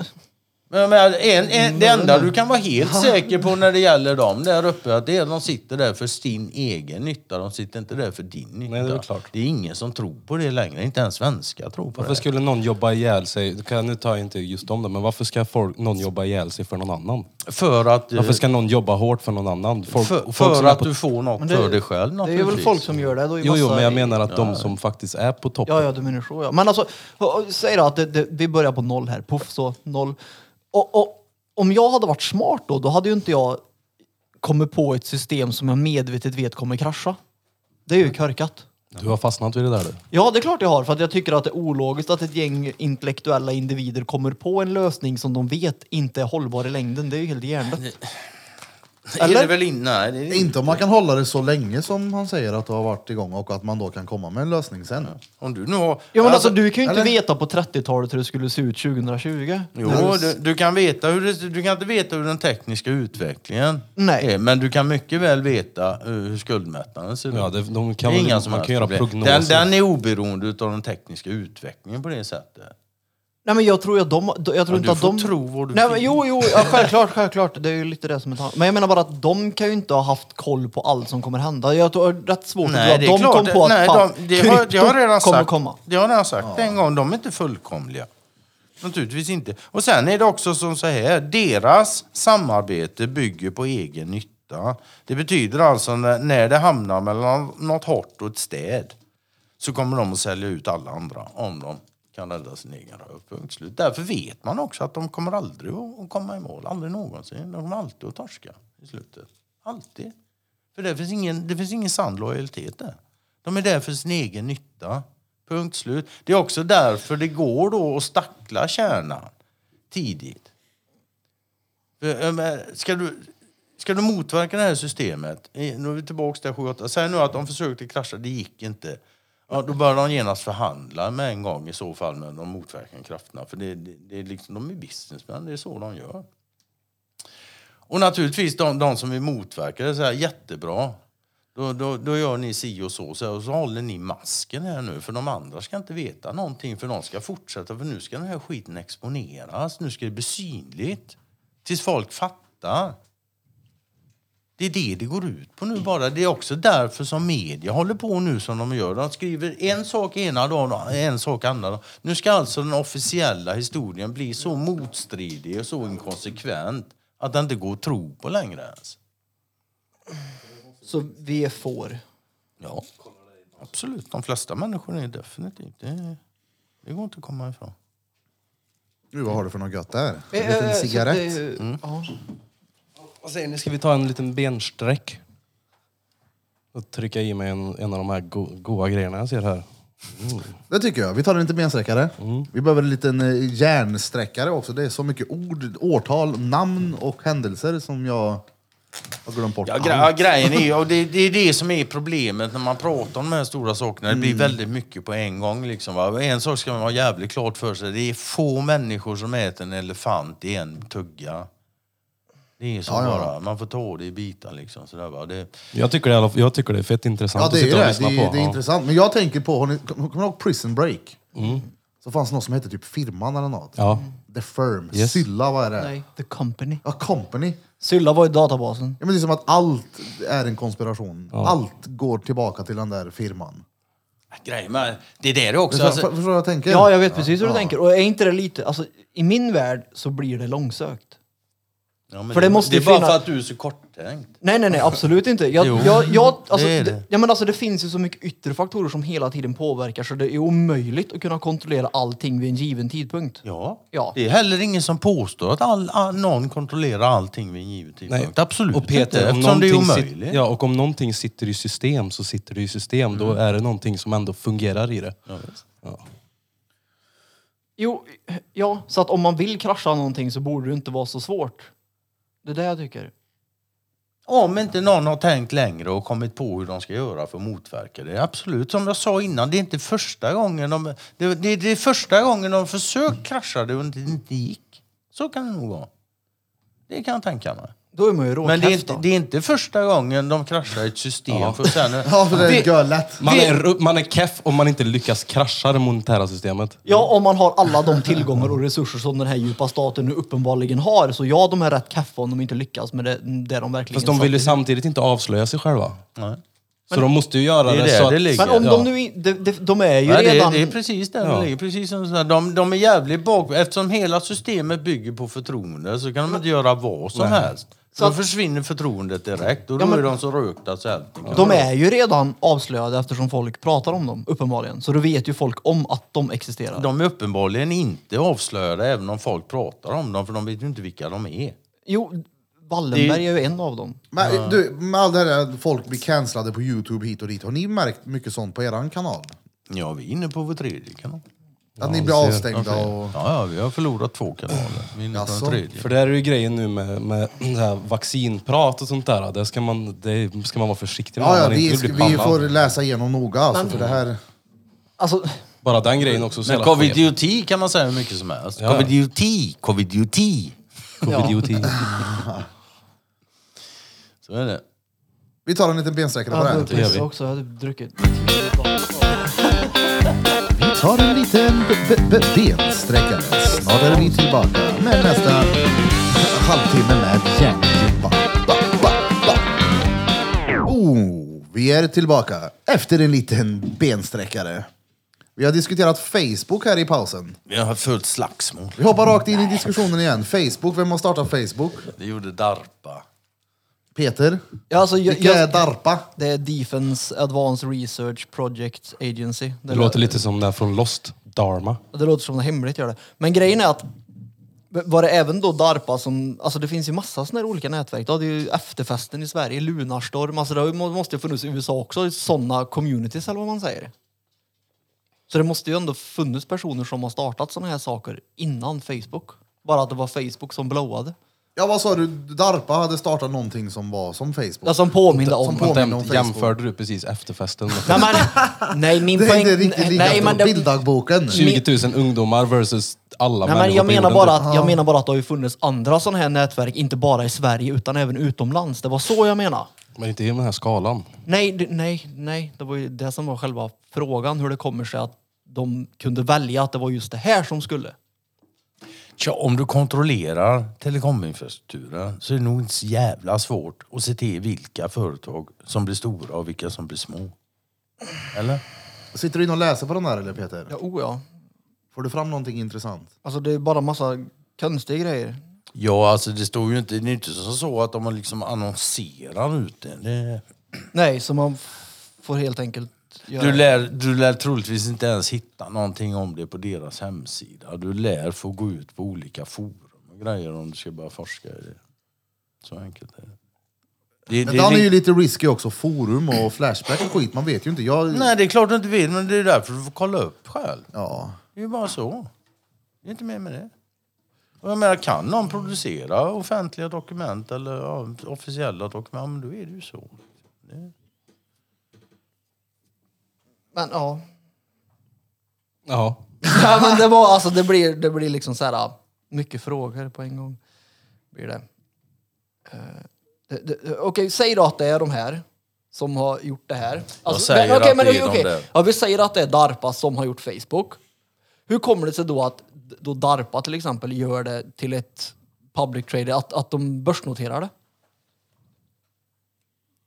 Men, men en, en, det enda du kan vara helt säker på när det gäller dem där uppe, att det är att de sitter där för sin egen nytta. De sitter inte där för din nytta. Nej, det är klart. Det är ingen som tror på det längre. Inte ens svenskar tror på Varför det. skulle någon jobba ihjäl sig? Det kan- Nu tar jag inte just om det, men varför ska folk, någon jobba ihjäl sig för någon annan? För att, eh, Varför ska någon jobba hårt för någon annan? Folk, för, folk för att på, du får något det- för dig själv det är ju väl folk som gör det. Då Jo, jo, men jag menar att de som faktiskt är på toppen. Ja, ja, du menar så ja. Men alltså, säg då att det, det, vi börjar på noll här. Puff, så noll. Och, och om jag hade varit smart då, då hade ju inte jag kommit på ett system som jag medvetet vet kommer krascha. Det är ju körkat. Du har fastnat vid det där du. Ja, det är klart jag har. För att jag tycker att det är ologiskt att ett gäng intellektuella individer kommer på en lösning som de vet inte är hållbar i längden. Det är ju helt hjärndött. Är Eller? det väl in, nej, det är Inte om man kan hålla det så länge som han säger att det har varit igång och att man då kan komma med en lösning sen. Om du nu har... Ja, men alltså, du kan ju inte eller? veta på 30-talet hur det skulle se ut 2020. Jo, du, du, kan veta hur det, du kan inte veta hur den tekniska utvecklingen Nej. är, men du kan mycket väl veta eh, hur skuldmättnaden ser ut. Ja, det- de kan det är väl- inga som man kan göra prognoser. Den, den är oberoende av den tekniska utvecklingen på det sättet. Nej men jag tror att de... Jag tror Ja, inte du att får de... tro vad du Nej, men, jo, jo, ja, självklart, självklart. Det är ju lite det som är tanken. Men jag menar bara att de kan ju inte ha haft koll på allt som kommer hända. Jag tror det är rätt svårt Nej, att tro att de klart. kom på att Nej, fan, de, det, har, det har redan kommer sagt. komma. Det har redan sagt en gång. De är inte fullkomliga. Naturligtvis inte. Och sen är det också som så här. Deras samarbete bygger på egen nytta. Det betyder alltså när, när det hamnar mellan något hårt och ett städ så kommer de att sälja ut alla andra om de kan rädda sin egen röv. Punkt slut. Därför vet man också att de kommer aldrig att komma i mål. Aldrig någonsin. De kommer alltid att torska i slutet. Alltid. För det finns ingen, det finns ingen sann lojalitet där. De är där för sin egen nytta. Punkt slut. Det är också därför det går då att stackla kärnan tidigt. För, Ska du, ska du motverka det här systemet, nu är vi tillbaka till 78, säg nu att de försökte krascha, det gick inte. Ja, då bör de genast förhandla med en gång i så fall med de motverkande krafterna. För det, det, det är liksom, de är businessmen, det är så de gör. Och naturligtvis de, de som vill motverka så här, jättebra. Då, då, då gör ni si och så, så, här, och så håller ni masken här nu. För de andra ska inte veta någonting, för de ska fortsätta. För nu ska den här skiten exponeras, nu ska det bli synligt. Tills folk fattar. Det är det det går ut på nu bara. Det är också därför som media håller på nu som de gör. De skriver en sak ena dagen och en sak andra dagen. Nu ska alltså den officiella historien bli så motstridig och så inkonsekvent att den inte går att tro på längre ens. Så vi är får. Ja, absolut. De flesta människor är definitivt. Det, det går inte att komma ifrån. Vad har du för något gött där? En Eh, liten eh, cigarett. det Mm. Vad säger ni, ska vi ta en liten bensträck? Och trycka i mig en, en av de här go goa grejerna jag ser här. Det tycker jag. Vi tar en liten bensträckare. Mm. Vi behöver en liten eh, järnsträckare också. Det är så mycket ord, årtal, namn och händelser som jag har glömt bort. Ja, gre ja, grejen är, och det, det är det som är problemet när man pratar om de här stora sakerna. Det blir väldigt mycket på en gång. Liksom, va? En sak ska man ha jävligt klart för sig. Det är få människor som äter en elefant i en tugga. Det är så Ja, ja. bara. Man får ta det i bitar liksom. Sådär, va? Det, Jag tycker det, är i alla fall- jag tycker det är fett intressant Ja, att det är sitta och det. lyssna Det är, på. det är Ja. intressant. Men jag tänker på, har ni- kommer ni ihåg Prison Break? så fanns det något som hette typ Firman eller något. Ja. The Firm. Yes. Sylla, vad är det? Nej, The Company. Ja, Company. Sylla var ju databasen. Ja, men det är som att allt är en konspiration. Allt går tillbaka till den där firman. Grejen med det är det det också. Förstår, Alltså, förstår du vad jag tänker? Ja, jag vet precis hur du tänker. Och är inte det lite, alltså i min värld så blir det långsökt. Ja, men för det måste det är ju bara finnas- för att du är så korttänkt. Nej, nej, nej, absolut inte. Jag, Jo, jag, jag, alltså, det är det det. ja, men alltså, det finns ju så mycket yttre faktorer som hela tiden påverkar så det är omöjligt att kunna kontrollera allting vid en given tidpunkt. Ja. Ja. Det är heller ingen som påstår att all, all, någon kontrollerar allting vid en given tidpunkt. Absolut och Peter, inte, om eftersom det är någonting omöjligt. sit- ja, och om någonting sitter i system så sitter det i system. Då är det någonting som ändå fungerar i det. Ja, visst. Ja. Jo, ja, så att om man vill krascha någonting så borde det inte vara så svårt. Det är det jag tycker. Om inte någon har tänkt längre och kommit på hur de ska göra för att motverka det. Absolut, som jag sa innan, det är inte första gången de... Det, det, det är första gången de försökt krascha det och det inte gick. Så kan det nog vara. Det kan jag tänka mig. Då är man ju Men det är, inte, det är inte första gången de kraschar ett system Ja. för att sen... Ja, för det är görlätt. Man, är, man är keff om man inte lyckas krascha det monetära systemet. Ja, om man har alla de tillgångar och resurser som den här djupa staten nu uppenbarligen har. Så ja, de är rätt kaffa om de inte lyckas med det, det de verkligen Fast de vill ju samtidigt inte avslöja sig själva. Nej. Så de måste ju göra Det det, där så att... det ligger. Men om Ja. de nu de, de, de är ju Nej, det, redan... det är precis där Ja. det ligger. Precis som så här, de, de är jävligt bak... Eftersom hela systemet bygger på förtroende så kan de inte göra vad som Nej. helst. Så då att- försvinner förtroendet direkt och då Ja, men- är de så rökta så kan De är ju redan avslöjade eftersom folk pratar om dem, uppenbarligen. Så då vet ju folk om att de existerar. De är uppenbarligen inte avslöjade även om folk pratar om dem för de vet ju inte vilka de är. Jo, Wallenberg är ju en av dem. Men du, med allt det här att folk blir cancellade på Youtube hit och dit, har ni märkt mycket sånt på eran kanal? Ja, vi är inne på vår tredje kanal. Att ni blir avstängda och... Ja, ja, vi har förlorat två kanaler. Vi är inne på Jaså? den tredje. För det är ju grejen nu med, med så här vaccinprat och sånt där. Det ska man, det ska man vara försiktig med. Ja, ja, man inte vi, vill bli vi pannad. får läsa igenom noga alltså, för det här... Alltså, Bara den grejen också. så Men jävla skev. covid-idioti kan man säga hur mycket som helst. Ja. Covid-idioti, covid-idioti. Covid-idioti. Så är det. Vi tar en liten bensträckare på jag det hade här. vi. också. Jag hade druckit. Tar en liten bensträckare. Snart är vi tillbaka med nästa halvtimme med ba. Oh, vi är tillbaka efter en liten bensträckare. Vi har diskuterat Facebook här i pausen. Vi har fullt slagsmål. Vi hoppar rakt in i diskussionen igen. Facebook, vem har startat Facebook? Det gjorde DARPA. Peter? Ja, alltså, jag, Vilka är jag, DARPA? det är Defense Advanced Research Project Agency. Det låter lite som det här från Lost. Dharma. Det låter som det hemligt gör det. Men grejen är att var det även då DARPA som, alltså det finns ju massa sådana här olika nätverk. Då hade ju efterfesten i Sverige, Lunarstorm, alltså det har ju- måste ju funnits i USA också, sådana communities eller vad man säger. Så det måste ju ändå funnits personer som har startat sådana här saker innan Facebook. Bara att det var Facebook som blowade. Ja, vad sa du? DARPA hade startat någonting som var som Facebook? Ja, som påminde om. Som påminner om Jäm, Facebook. jämförde du precis efterfesten Nej, men, nej min Det är poäng... inte riktigt lika nej, men det, bilddagboken. 20 000 ungdomar versus alla Nej, människor men jag, på menar jorden, bara typ. att, jag menar bara att det har ju funnits andra sådana här nätverk, inte bara i Sverige utan även utomlands. Det var så jag menar. Men inte i den här skalan. Nej, det, nej, nej. Det var ju det som var själva frågan, hur det kommer sig att de kunde välja att det var just det här som skulle. Tja, om du kontrollerar telekominfrastrukturen så är det nog inte så jävla svårt att se till vilka företag som blir stora och vilka som blir små. Eller? Sitter du in och läser på den där eller Peter? Ja, oh ja. Får du fram någonting intressant? Alltså det är bara massa konstiga grejer. Ja, alltså det står ju inte, det är inte som så att de liksom annonserar ut det. det Nej, så man får helt enkelt. Du, lär, du lär troligtvis inte ens hitta någonting om det på deras hemsida. Du lär få gå ut på olika forum och grejer om du ska börja forska i det. Så enkelt är det. det, Men det den är ju lite risky också, forum och flashback och skit, man vet ju inte. Jag... Nej, det är klart du inte vill, men det är därför du får kolla upp själv. Ja. Det är ju bara så. Det är inte mer med det. Och jag menar, kan någon producera offentliga dokument eller ja, officiella dokument, men då är det ju så. Det, Men ja. Ja. ja men det var alltså, det blir, det blir liksom så här mycket frågor på en gång. Blir det. Eh, det, det Okej, säg då att det är de här som har gjort det här. Alltså, säger men- okej, att men det är de okej. där. Ja, vi säger att det är DARPA som har gjort Facebook. Hur kommer det sig då att då DARPA till exempel gör det till ett public trade, att, att de börsnoterar det?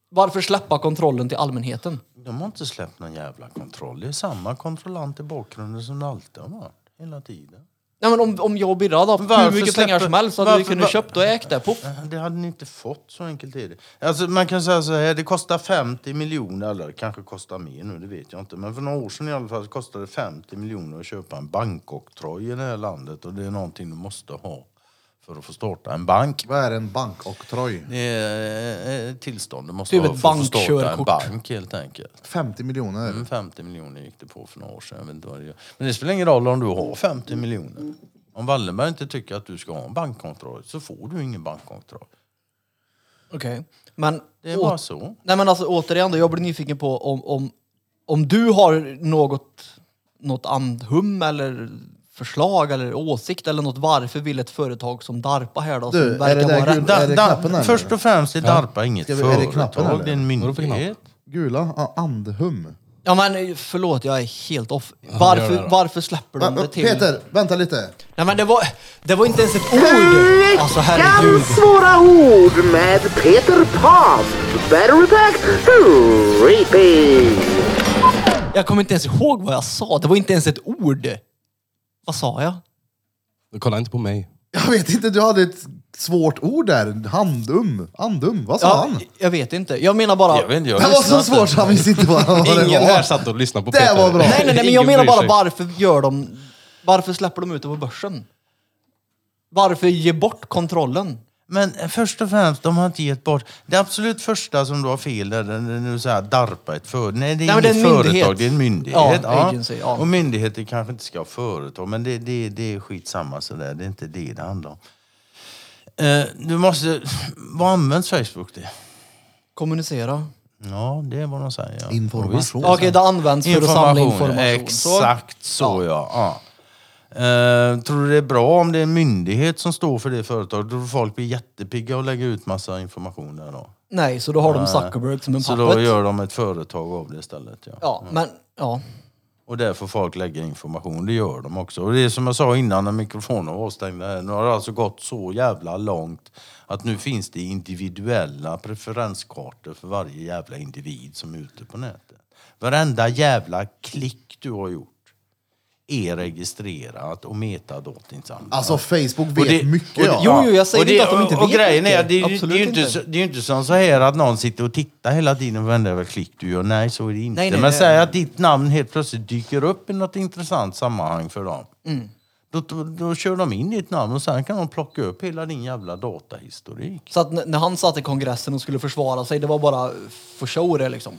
Varför släppa kontrollen till allmänheten? De har inte släppt någon jävla kontroll. Det är samma kontrollant i bakgrunden som det alltid har varit. Hela tiden. Nej, men om, om jag och Birra hade haft hur mycket släpper- pengar som helst så hade vi varför- kunnat var- köpt och ägt det. Poff. Eh, Det hade ni inte fått, så enkelt är det. Alltså, man kan säga så här, det kostar 50 miljoner, eller kanske kostar mer nu, det vet jag inte. Men för några år sedan i alla fall kostade det 50 miljoner att köpa en bankoktroj i det här landet. Och det är någonting du måste ha för att få starta en bank. Vad är en bankoktroj? Det är eh, tillstånd du måste Typ ha ett för att få starta en bankkörkort. bank helt enkelt. 50 miljoner. Mm, 50 miljoner gick det på för några år sedan. Jag vet inte vad det gör. Men det spelar ingen roll om du har 50 miljoner. Om Wallenberg inte tycker att du ska ha en bankkontroll så får du ingen bankkontroll. Okej. Men, Det är å- bara så. nej, men alltså, återigen då, jag blir nyfiken på om, om, om du har något, något andhum eller förslag eller åsikt eller något. Varför vill ett företag som DARPA här då, Du, som är det där vara gul- rätt? är det knappen först och främst är DARPA inget Ska vi- är det företag, knappen eller? det är en Vadå för knapp? myndighet. Gula? Andhum. Ja men förlåt, jag är helt off. gör det Varför, då. varför släpper de det till... Peter, vänta lite. Nej men det var, det var inte ens ett ord! Alltså herregud. Veckans svåra ord med Peter Pan. Better attack, repeat. Jag kommer inte ens ihåg vad jag sa. Det var inte ens ett ord. Vad sa jag? Kolla inte på mig. Jag vet inte, du hade ett svårt ord där. Handum. Andum. Vad sa Ja, han? jag vet inte. Jag menar bara... Jag vet inte, jag Det var så lyssnar svårt så han visste inte vad, vad det Ingen var. här satt och lyssnade på Det Peter. var bra. Nej, nej, nej, men jag Ingen menar bryr bara sig. varför gör de... Varför släpper de ut det på börsen? Varför ge bort kontrollen? Men först och främst, de har inte gett bort... Det absolut första som du har fel där, det är när du säger DARPA ett företag. Nej, det är Nej, det är företag, myndighet. det är en myndighet. Ja, agency, ja. Och myndigheter kanske inte ska ha företag, men det, det, det är skitsamma sådär. Det är inte det det handlar om. Eh, du måste... Vad används Facebook till? Kommunicera. Ja, det är vad de säger. Ja. Information. Ja, Okej, det används för att samla information. Exakt så, ja. ja. Eh, tror du det är bra om det är en myndighet som står för det företaget? Tror du folk blir jättepigga och lägger ut massa information där då? Nej, så då har de Zuckerberg som en Så puppet. då gör de ett företag av det istället. Ja. Ja, men ja. Och där får folk lägga information, det gör de också. Och det är som jag sa innan när mikrofonen var avstängd, här, nu har det alltså gått så jävla långt att nu finns det individuella preferenskartor för varje jävla individ som är ute på nätet. Varenda jävla klick du har gjort är registrerat och metadatinsamlat. Alltså Facebook vet Och det- mycket och det- ja. Jo, jo, jag säger och det, inte att de inte och, och vet grejen är, mycket. det, det, är ju inte, inte. så- det är ju inte som så här att någon sitter och tittar hela tiden på varenda klick du gör. Nej, så är det inte. Nej, nej, Men nej. säg att ditt namn helt plötsligt dyker upp i något intressant sammanhang för dem. Mm. Då, då, då kör de in ditt namn och sen kan de plocka upp hela din jävla datahistorik. Så att när han satt i kongressen och skulle försvara sig, det var bara för show det liksom.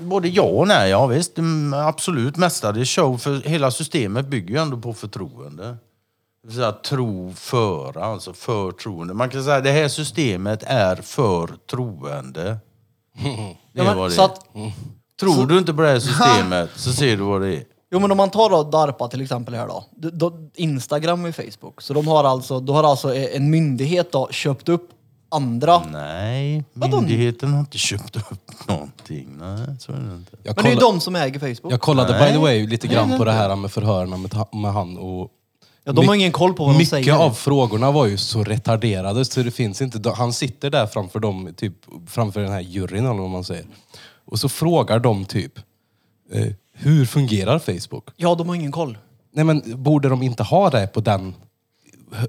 Både ja och nej, ja visst. Mm, Absolut, mestadels show. För hela systemet bygger ju ändå på förtroende. Det vill tro föra, alltså förtroende. Man kan säga att det här systemet är för troende. Det är vad det så är. att, Tror du inte på det här systemet så ser du vad det är. jo men om man tar då DARPA till exempel här då. Instagram och Facebook. Så de har alltså, då har alltså en myndighet då köpt upp andra. Nej, Vadå? myndigheten har inte köpt upp någonting. Nej, så är det inte. Jag, Men det är ju kolla, de som äger Facebook. jag kollade by the way lite grann Nej, på det här med förhörerna med, ta- med han och Ja, de har ingen koll på vad de Mycket säger. av frågorna var ju så retarderade så det finns inte. Han sitter där framför dem, typ framför den här juryn eller vad man säger. Och så frågar de typ, eh, hur fungerar Facebook? Ja, de har ingen koll. Nej men borde de inte ha det på den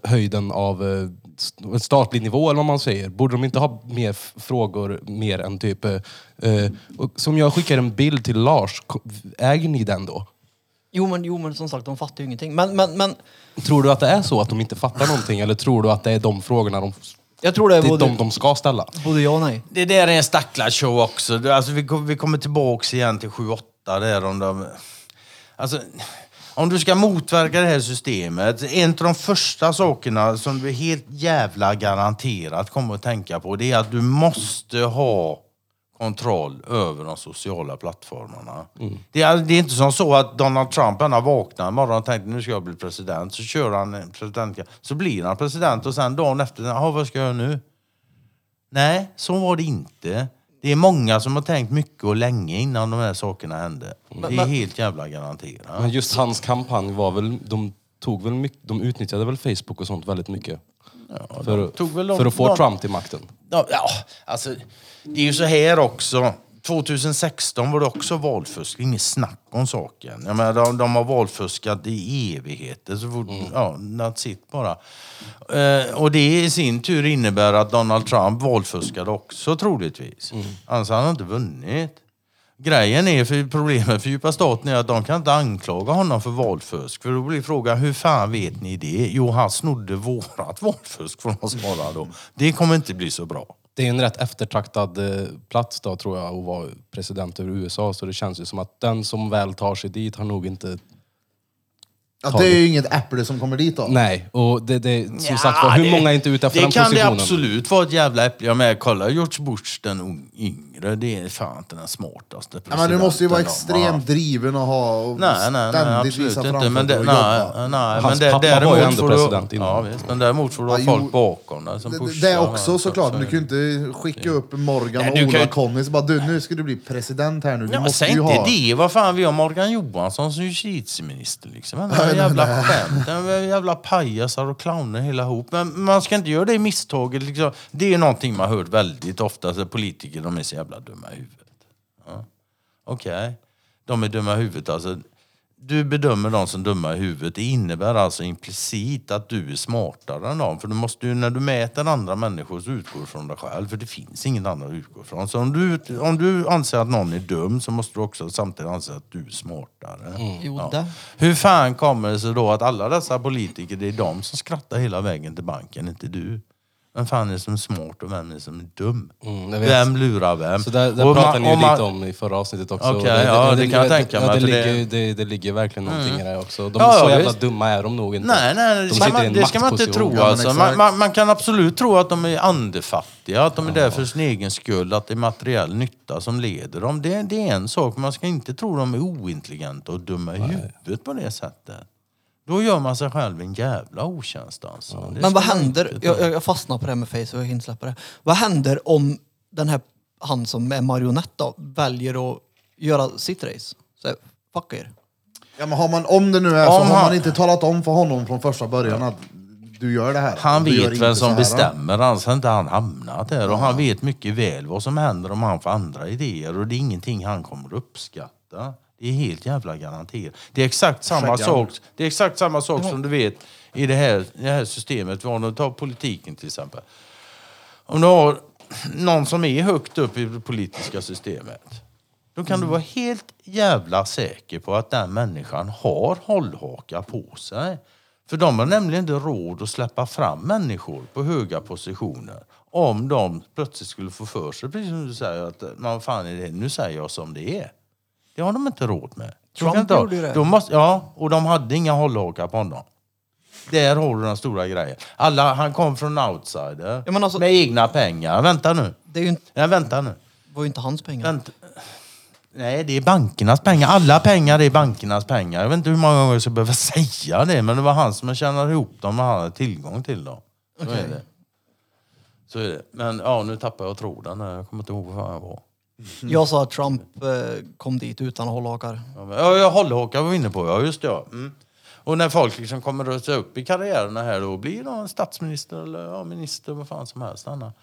höjden av eh, st- statlig nivå eller vad man säger? Borde de inte ha mer frågor mer än typ... Eh, eh, och som jag skickar en bild till Lars, ko- äger ni den då? Jo men, jo, men som sagt, de fattar ju ingenting. Men, men, men Tror du att det är så att de inte fattar någonting eller tror du att det är de frågorna de, jag tror det är det är både, de, de ska ställa? både ja och nej. Det där är en stacklarshow också. Det- Alltså, vi, kom- vi kommer tillbaks igen till 7-8 där om de... Alltså, om du ska motverka det här systemet, en av de första sakerna som du helt jävla garanterat kommer att tänka på, det är att du måste ha kontroll över de sociala plattformarna. Det, är, det är inte som så att Donald Trump han har vaknat en morgon och tänkt nu ska jag bli president. Så kör han en president, så blir han president och sen dagen efter, jaha vad ska jag göra nu? Nej, så var det inte. Det är många som har tänkt mycket och länge innan de här sakerna hände. Det är men- helt jävla garanterat. Men just hans kampanj var väl, de tog väl mycket, de utnyttjade väl Facebook och sånt väldigt mycket. för, tog väl de- för att få de- Trump till makten. Ja, ja, alltså det är ju så här också. 2016 var det också valfusk, inget snack om saken. Jag menar, de, de har valfuskat i evigheter, så fort, ja, that's it bara. Eh, och det i sin tur innebär att Donald Trump valfuskade också troligtvis. Annars hade han inte vunnit. Grejen är, för problemet för djupa staten är att de kan inte anklaga honom för valfusk. För då blir frågan, hur fan vet ni det? Jo, han snodde vårat valfusk får de svara då. Det kommer inte bli så bra. Det är en rätt eftertraktad eh, plats då tror jag att vara president över USA. Så det känns ju som att den som väl tar sig dit har nog inte... Att det är ju inget äpple som kommer dit då. Nej, och det, det som Ja, sagt var, hur det- många är inte ute efter Det den kan det positionen? absolut vara ett jävla äpple. Jag med, kolla George Bush den ung- yngre. Det är fan inte den smartaste Ja, men du måste ju vara extremt driven och ha och Nej, nej, nej, ständigt absolut visa inte. framför Men, det, och nej, jobba. nej, Hans men det, pappa var ju däremot ändå får du- president innan. Ja, visst, men däremot får du ha Ja, folk bakom dig som Det- pushar. Det är va, också så- såklart, så men är du det. kan ju inte skicka upp Morgan Nej, och du kan Ola ju- Conny så bara du, nu ska du bli president här nu. Du Ja, måste säg ju inte ha... det. Vad fan, vi har Morgan Johansson som justitieminister. Liksom. Han är en jävla skämt. Han är jävla pajasar och clowner hela ihop. Men man ska inte göra det misstaget. Liksom. Det är någonting man har hört väldigt ofta. Så politiker de är så jävla dumma i huvudet. Ja. Okej, de är dumma i huvudet. Alltså, du bedömer dem som dumma i huvudet. Det innebär alltså implicit att du är smartare än dem. För du måste ju, när du mäter andra människor så utgår du från dig själv. För det finns ingen annan att utgå från. Så om du, om du anser att någon är dum så måste du också samtidigt anse att du är smartare. Jo, Ja. Hur fan kommer det sig då att alla dessa politiker, det är de som skrattar hela vägen till banken, inte du? Vem fan är det som är smart och vem är det som är dum? Mm, vem lurar vem? Så där, där Och pratade man- ni ju man- lite om i förra avsnittet också. Okej, ja, det kan jag tänka mig Ja, det, det- Mm. ligger, det, det ligger verkligen någonting i det också. De Ja, så ja, jävla visst. dumma är de nog inte. Nej, nej, det de man, det ska man inte tro. Ja, alltså. man, exakt. man, man kan absolut tro att de är andefattiga, att de är där för sin egen skull, att det är materiell nytta som leder dem. Det, det är en sak, man ska inte tro att de är ointelligenta och dumma i huvudet på det sättet. Då gör man sig själv en jävla otjänst alltså. Det Men vad man händer, inte jag, jag jag fastnar på det här med Facebook, jag hinner släppa det. Vad händer om den här, han som är marionett då, väljer att göra sitt race? Så, här, fuck er. Ja, men har man, om det nu är så, Om har han- man inte talat om för honom från första början att du gör det här. Han Du gör vet inte vem så som här. bestämmer, annars har inte han hamnat där. Och han vet mycket väl vad som händer om han får andra idéer. Och det är ingenting han kommer att uppskatta. Det är helt jävla garanterat. Det är exakt samma Skäggan. sak, det är exakt samma sak som du vet i det här, det här systemet. Om du tar politiken till exempel. Om du har någon som är högt upp i det politiska systemet. Då kan du vara helt jävla säker på att den människan har hållhaka på sig. För de har nämligen inte råd att släppa fram människor på höga positioner om de plötsligt skulle få för sig, precis som du säger, att man fan är det, nu säger jag som det är. Det har de inte råd med. Trump inte gjorde det. De måste, ja, och de hade inga hållhakar på honom. Där har du den stora grejen. Alla, han kom från outsider Ja, men alltså- med egna pengar. Vänta nu. Det är ju inte, Ja, vänta nu. var ju inte hans pengar. Vänta. Nej, det är bankernas pengar. Alla pengar är bankernas pengar. Jag vet inte hur många gånger jag ska behöva säga det, men det var han som tjänade ihop dem och han hade tillgång till dem. Så är det. Så är det. Men ja, nu tappar jag tråden. Jag kommer inte ihåg vad jag var. Mm. Jag sa att Trump eh, kom dit utan hållhakar. Ja, men- Ja, jag hållhakar var vi inne på. Ja, just det. Ja. Mm. Och när folk liksom kommer att sig upp i karriärerna här då blir de en statsminister eller ja, minister, vad fan som helst. Anna.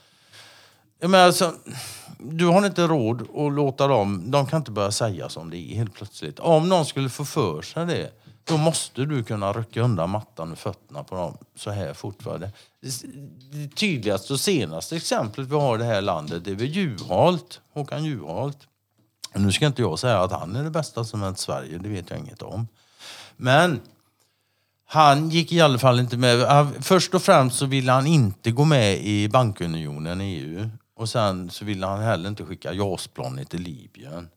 Jag menar, alltså, du har inte råd att låta dem, de kan inte börja säga som det är helt plötsligt. Om någon skulle få för sig det, då måste du kunna rycka undan mattan ur fötterna på dem så här fortfarande. Det tydligaste och senaste exemplet vi har i det här landet det är väl Juholt, Håkan Juholt. Nu ska inte jag säga att han är det bästa som hänt Sverige, det vet jag inget om. Men han gick i alla fall inte med. Först och främst så ville han inte gå med i bankunionen, EU. Och sen så ville han heller inte skicka JAS-planet till Libyen.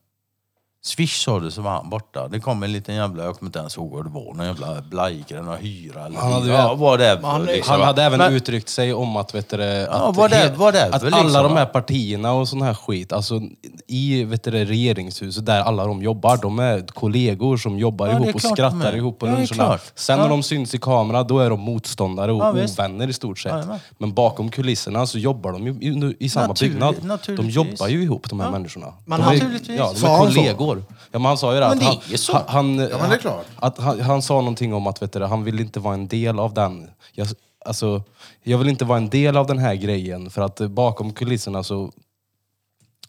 Swish sa du så var han borta. Det kom en liten jävla, jag kommer inte ens ihåg vad det var, någon jävla blajkare, någon hyra eller Han hade ja, vad det är. han- liksom. Han hade även Men- uttryckt sig om att, vet du, Ja, att, vad det- vad det är att väl alla liksom, de här partierna och sån här skit, alltså i vet du, regeringshuset där alla de jobbar, de är kollegor som jobbar Ja, ihop och skrattar är. ihop på Ja, det är luncherna. klart. Sen Ja. när de syns i kamera, då är de motståndare och Ja, ovänner i stort sett. Men bakom kulisserna så jobbar de ju i, i samma Naturligt- byggnad. De jobbar ju ihop de här människorna. Men de är, ja, de är han kollegor. Ja, men han sa ju det. Men att det han, är så. Han, han, Ja, men det är klart. att han, han sa någonting om att vet du, han vill inte vara en del av den. Jag, alltså, jag vill inte vara en del av den här grejen för att eh, bakom kulisserna så,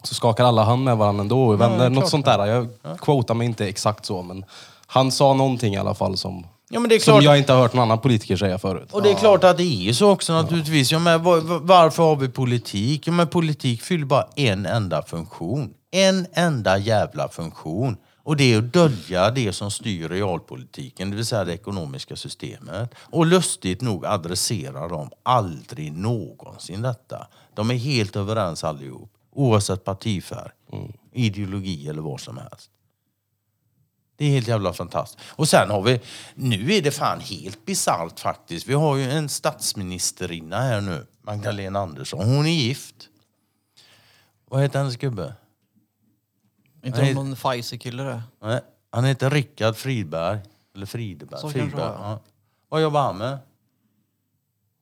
så skakar alla hand med varandra ändå och vänner. Något sånt där. Jag quotar mig inte exakt så men han sa någonting i alla fall som, Ja, men det är som klart. jag inte har hört någon annan politiker säga förut. Och det är klart att det är så också naturligtvis. Ja, men var- var- varför har vi politik? Ja, men politik fyller bara en enda funktion. En enda jävla funktion. Och det är att dölja det som styr realpolitiken, det vill säga det ekonomiska systemet. Och lustigt nog adresserar de aldrig någonsin detta. De är helt överens allihop. Oavsett partifärg, ideologi eller vad som helst. Det är helt jävla fantastiskt. Och sen har vi, nu är det fan helt bisarrt faktiskt. Vi har ju en statsministerinna här nu, Magdalena Andersson. Hon är gift. Vad heter hennes gubbe? Inte Nej. någon Pfizer-kille det. Nej, Han heter Rickard Fridberg. Eller Frideberg. Så kanske Fridberg. det var. Ja. Vad jobbar han med?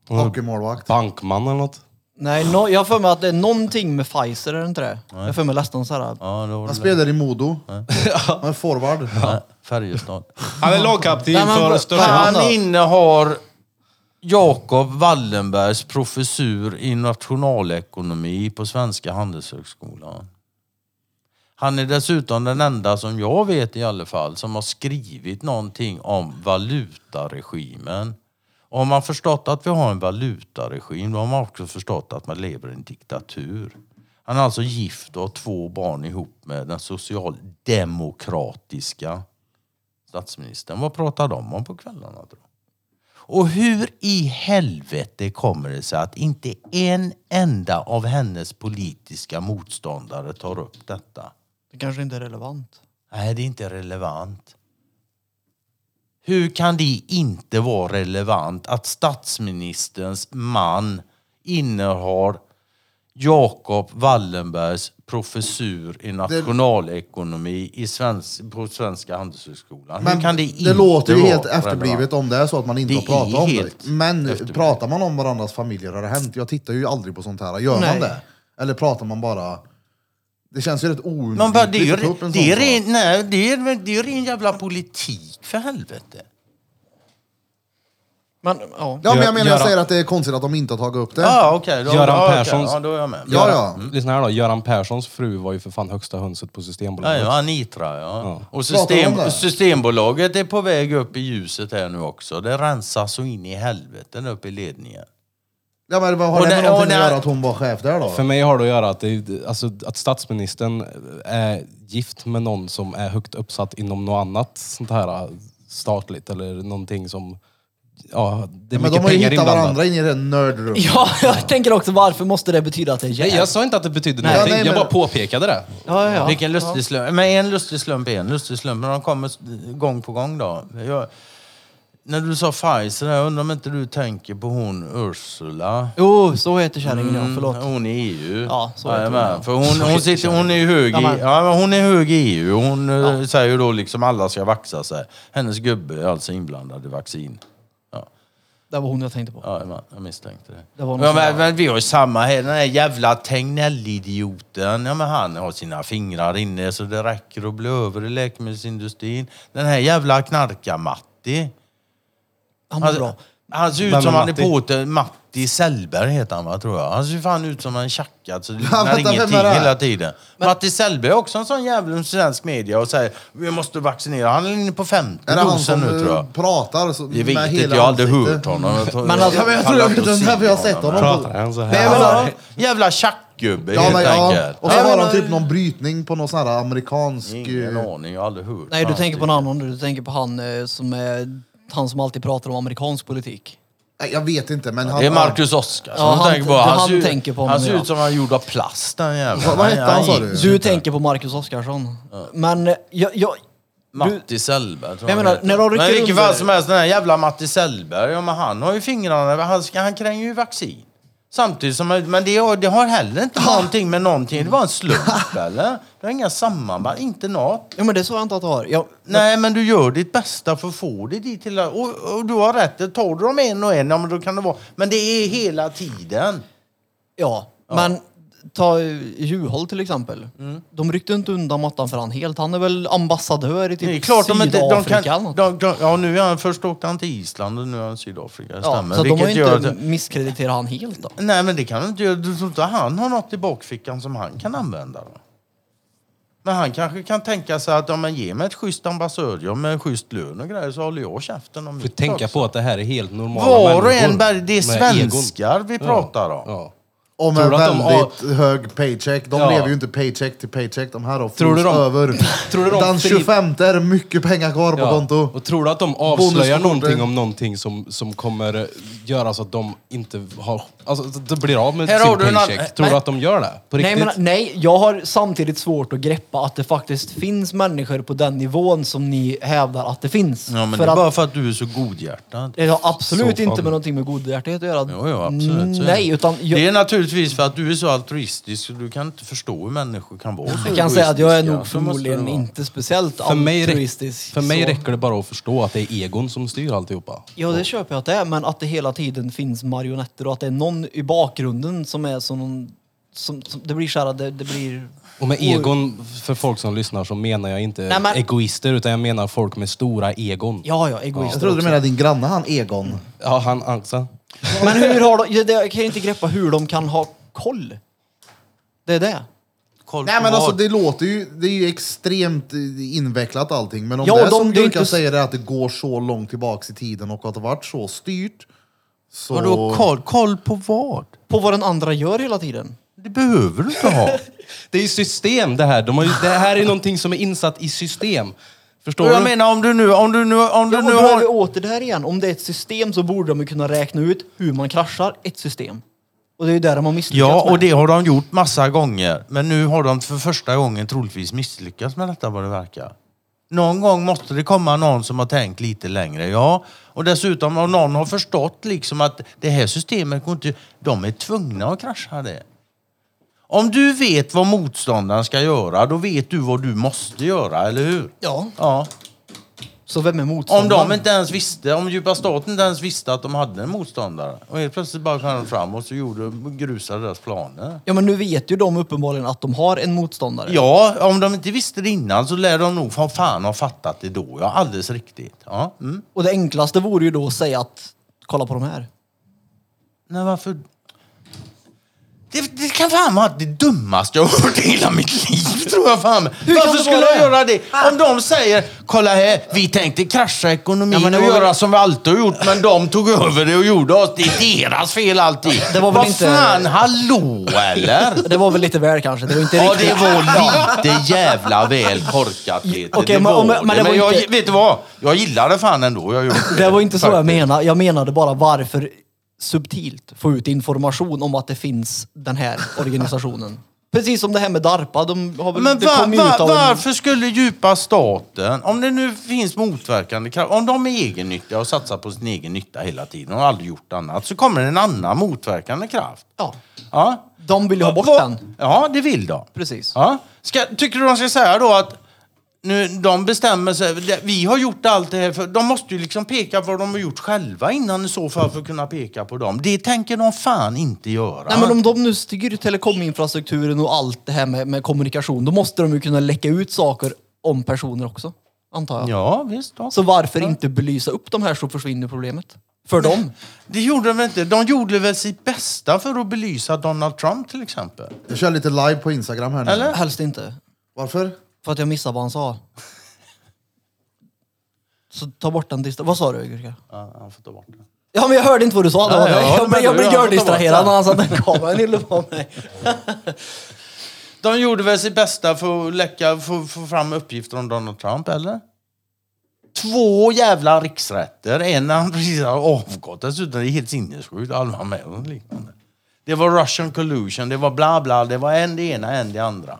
Hockeymålvakt. Bankman eller något? Nej, no, jag har för mig att det är någonting med Pfizer, är det inte det? Jag har för mig läste någon sån här... Ja, Han spelar i Modo. Han är forward. Nej, Färjestad. Han är lagkapten Nej, men för största... han innehar Jakob Wallenbergs professur i nationalekonomi på Svenska Handelshögskolan. Han är dessutom den enda som jag vet i alla fall som har skrivit någonting om valutaregimen. Och har man förstått att vi har en valutaregim då har man också förstått att man lever i en diktatur. Han är alltså gift och har två barn ihop med den socialdemokratiska statsministern. Vad pratar de om på kvällarna? Då? Och hur i helvete kommer det sig att inte en enda av hennes politiska motståndare tar upp detta? Det kanske inte är relevant. Nej, det är inte relevant. Hur kan det inte vara relevant att statsministerns man innehar Jakob Wallenbergs professur i nationalekonomi i svensk, på Svenska Handelshögskolan? Men Hur kan det, det, låter ju helt efterblivet om det är så att man inte Det har pratat om det. Men efterblivet. pratar man om varandras familjer har det hänt? Jag tittar ju aldrig på sånt här. Gör Nej. man det? Eller pratar man bara... Det känns ju rätt bara, det är ju oundvikligt att ta upp en det är sak. ren, nej, det är, det är ju ren jävla politik för helvete. Men, ja. Ja, men jag menar, jag Göran- säger att det är konstigt att de inte har tagit upp det. Ja, okej. då- Göran ja, okej. Perssons- Ja, då är jag med. Ja, ja. Lyssna här då, Göran Perssons fru var ju för fan högsta hönset på Ja, Systembolaget. ja, Anitra, ja. Och Pratar vi om system, det? Systembolaget är på väg upp i ljuset här nu också. Det rensas så in i helvete upp i ledningen. Ja, men vad har Och det med någonting att göra att hon var chef där då? För mig har det att göra att, det, alltså, att statsministern är gift med någon som är högt uppsatt inom något annat sånt här statligt eller någonting som... Ja, det är men de har ju hittat inblandat. varandra in i det nördrummet. ja, jag tänker också varför måste det betyda att det är Nej, jäv? jag sa inte att det betydde Nej, någonting, nej, jag men- bara påpekade det. Ja, ja, ja. Vilken lustig slump. Men en lustig slump är en lustig slump. Men de kommer gång på gång då. Jag, när du sa Pfizer, jag undrar om inte du tänker på hon Ursula? Jo, så heter kärringen ja, förlåt. Mm, Hon i EU. Ja, så heter hon, ja. För hon, hon, sitter, hon är hög i, Ja, ja, hon är hög i EU. Hon eh, säger ju då liksom alla ska vaxa sig. Hennes gubbe är alltså inblandad i vaccin. Ja, Det var hon jag tänkte på. ja jag misstänkte det. Det var ja, men, där- men vi har ju samma här, den här jävla Tegnell-idioten. Ja, men han har sina fingrar inne så det räcker att bli över i läkemedelsindustrin. Den här jävla knarkar-Matti. Han var Han, bra. han ser ut Vem är som han är Matti? på Matti Sellberg heter han va, tror jag. Han ser fan ut som en tjackad så det liknar vänta, vem ingenting hela tiden. Matti Sellberg är också en sån jävel i svensk media och säger vi måste vaccinera. Han är inne på femte Är det han dosen som nu tror eh, jag. pratar så, Det med vet inte, jag har aldrig ansiktet? hört honom. Jag tror- Men alltså- Ja, men jag tror jag vet inte jag har sett honom. Pratar han så här? Nej, men, Ja, jävla tjackgubbe Ja, helt men, ja. enkelt. Och så Nej, har men- han typ någon brytning på någon sån här amerikansk... Ingen eh, aning, jag har aldrig hört. Nej, du hans tänker på en annan. Du tänker på han eh, som är han som alltid pratar om amerikansk politik. Nej, jag vet inte, men han... Det är Marcus Oskarsson Ja, du han- tänker på. det Han, han ser, tänker på han ser ja. ut som han är gjord av plast den jäveln. Vad- vad hette han, sa du? Du inte. tänker på Marcus Oskarsson. Men eh, jag, jag, Matti Sellberg tror Jag han menar, heter. när de rycker Men i vilket under- fall som helst, den här jävla Matti Sellberg, ja, men han har ju fingrarna, han, ska, han kränger ju vaccin. Samtidigt som, men det, har- det har heller inte någonting med någonting, det var en slump eller? Det har inga samband, inte något. ja, men det sa jag inte att det har. Jag, Nej, men du gör ditt bästa för att få det dit till... Och, och du har rätt, tar du dem en och en, ja men då kan det vara... Men det är hela tiden. Ja, men ta Juholt till exempel. De ryckte inte undan mattan för han helt. Han är väl ambassadör i typ Det är klart de inte... De Sydafrika eller kan, något. de, de, ja, nu är han, först åkte han till Island och nu är han i Sydafrika. Det ja, stämmer. så de har Vilket ju gör inte att- misskrediterat han helt då. Nej, men det kan du inte göra. Du tror inte han har något i bakfickan som han kan använda? Då? Men han kanske kan tänka sig att om man ger mig ett schysst ambassadör med en schysst lön och grejer så håller jag käften om För mitt tänka också. på att det här är helt normala Var och människor en, bär- det är med egon. svenskar vi pratar om. Ja. Tror med du att de väldigt hög paycheck. De Ja. lever ju inte paycheck till paycheck. De här har Tror du de- över. Tror du de Den fri- 25 är det mycket pengar kvar på Ja. konto. Och tror du att de avslöjar Bonuskortet. någonting om någonting som, som kommer eh, göra så att de inte har... Alltså, att det blir av med Här har sin du en paycheck? Tror du Nej. att de gör det? På Nej, riktigt? men, nej, jag har samtidigt svårt att greppa att det faktiskt finns människor på den nivån som ni hävdar att det finns. Ja, men för det är att, bara för att du är så godhjärtad. Det har absolut Så fan. inte med någonting med godhjärtighet att göra. Jo, jo, absolut. så är Nej, utan jag, Det är naturligtvis för att du är så altruistisk och du kan inte förstå hur människor kan vara så jag kan säga att jag är nog Så förmodligen inte speciellt För mig, räck, altruistisk. för mig så- räcker det bara att förstå att det är egon som styr alltihopa. Ja, det köper jag att det är, men att det hela tiden finns marionetter och att det är någon i bakgrunden som är som någon... Som, som, det blir så här, det, det blir... Och med egon, för folk som lyssnar, så menar jag inte Nej, men- egoister, utan jag menar folk med stora egon. Ja, ja, egoister Jag trodde du också. menade din granne, han Egon. Ja, han alltså. Men hur har de... Jag, jag kan ju inte greppa hur de kan ha koll. Det är det. Koll Nej på men vad? alltså det låter ju, det är ju extremt eh, invecklat allting. Men om Ja, det är de- som det är Gurka inte- säger är att det går så långt tillbaks i tiden och att det varit så styrt. Så... Vadå koll? Koll på vad? På vad den andra gör hela tiden. Det behöver du inte ha. Det är ju system det här. De har ju, det här är någonting som är insatt i system. Förstår jag du? menar om du nu, om du nu, om du Ja, och nu då är vi har... åter där igen. Om det är ett system så borde de ju kunna räkna ut hur man kraschar ett system. Och det är ju där de har misslyckats Ja, och med. det har de gjort massa gånger. Men nu har de för första gången troligtvis misslyckats med detta vad det verkar. Någon gång måste det komma någon som har tänkt lite längre, ja. Och dessutom om någon har förstått liksom att det här systemet går inte... De är tvungna att krascha det. Om du vet vad motståndaren ska göra, då vet du vad du måste göra, eller hur? Ja, Ja. så vem är Om motståndaren? de inte ens visste, om djupa staten inte ens visste att de hade en motståndare och helt plötsligt bara kom de fram och så gjorde, grusade deras planer. Ja, men nu vet ju de uppenbarligen att de har en motståndare. Ja, om de inte visste det innan så lär de nog för fan ha fattat det då. Ja, alldeles riktigt. Ja. Mm. Och det enklaste vore ju då att säga att kolla på de här. Nej, varför? Det, det kan fan vara det dummaste jag har hört i hela mitt liv, tror jag fan. det Varför skulle jag göra det? Om de säger, kolla här, vi tänkte krascha ekonomin Ja, och göra väl- som vi alltid har gjort, men de tog över det och gjorde oss. Det är deras fel alltid. Det var väl Vad inte- fan, hallå eller? Det var väl lite väl kanske. Det var inte Ja, riktigt... det var lite jävla väl korkat Peter. Det men- men- men Men jag, inte- vet du vad? Jag gillar det fan ändå. Jag gjorde Det var inte så jag menade. Jag menade bara varför subtilt få ut information om att det finns den här organisationen. Precis som det här med DARPA. De har väl, Men det va, kom ju va, ut av en- varför skulle djupa staten, om det nu finns motverkande kraft, om de är egennyttiga och satsar på sin egen nytta hela tiden och aldrig gjort annat, så kommer en annan motverkande kraft. Ja, Ja, de vill ju ha bort Vad- den. Ja, det vill de. Precis. Ja. Ska, tycker du de ska säga då att nu, de bestämmer sig, vi har gjort allt det här, för de måste ju liksom peka på vad de har gjort själva innan i så fall för att kunna peka på dem. Det tänker de fan inte göra. Nej, men om de nu styr telekominfrastrukturen och allt det här med, med kommunikation, då måste de ju kunna läcka ut saker om personer också. Antar jag. Ja, visst. Då. Så varför inte belysa upp de här så försvinner problemet? För dem. Det gjorde de väl inte. De gjorde väl sitt bästa för att belysa Donald Trump till exempel. Jag kör lite live på Instagram här nu. Eller? Helst inte. Varför? För att jag missade vad han sa. Så ta bort den distra... Vad sa du, Gurka? Ja, han får ta bort det. Ja, men jag hörde inte vad du sa. Ja, då. ja, jag, men jag blev jag gördistraherad när han satte en kamera i på mig. De gjorde väl sitt bästa för att läcka, få, få fram uppgifter om Donald Trump, eller? två jävla riksrätter. En när han precis har avgått. Dessutom det är helt sinnessjukt. Alma med och liknande. Det var Russian collusion, det var bla bla, det var en det ena, en det andra.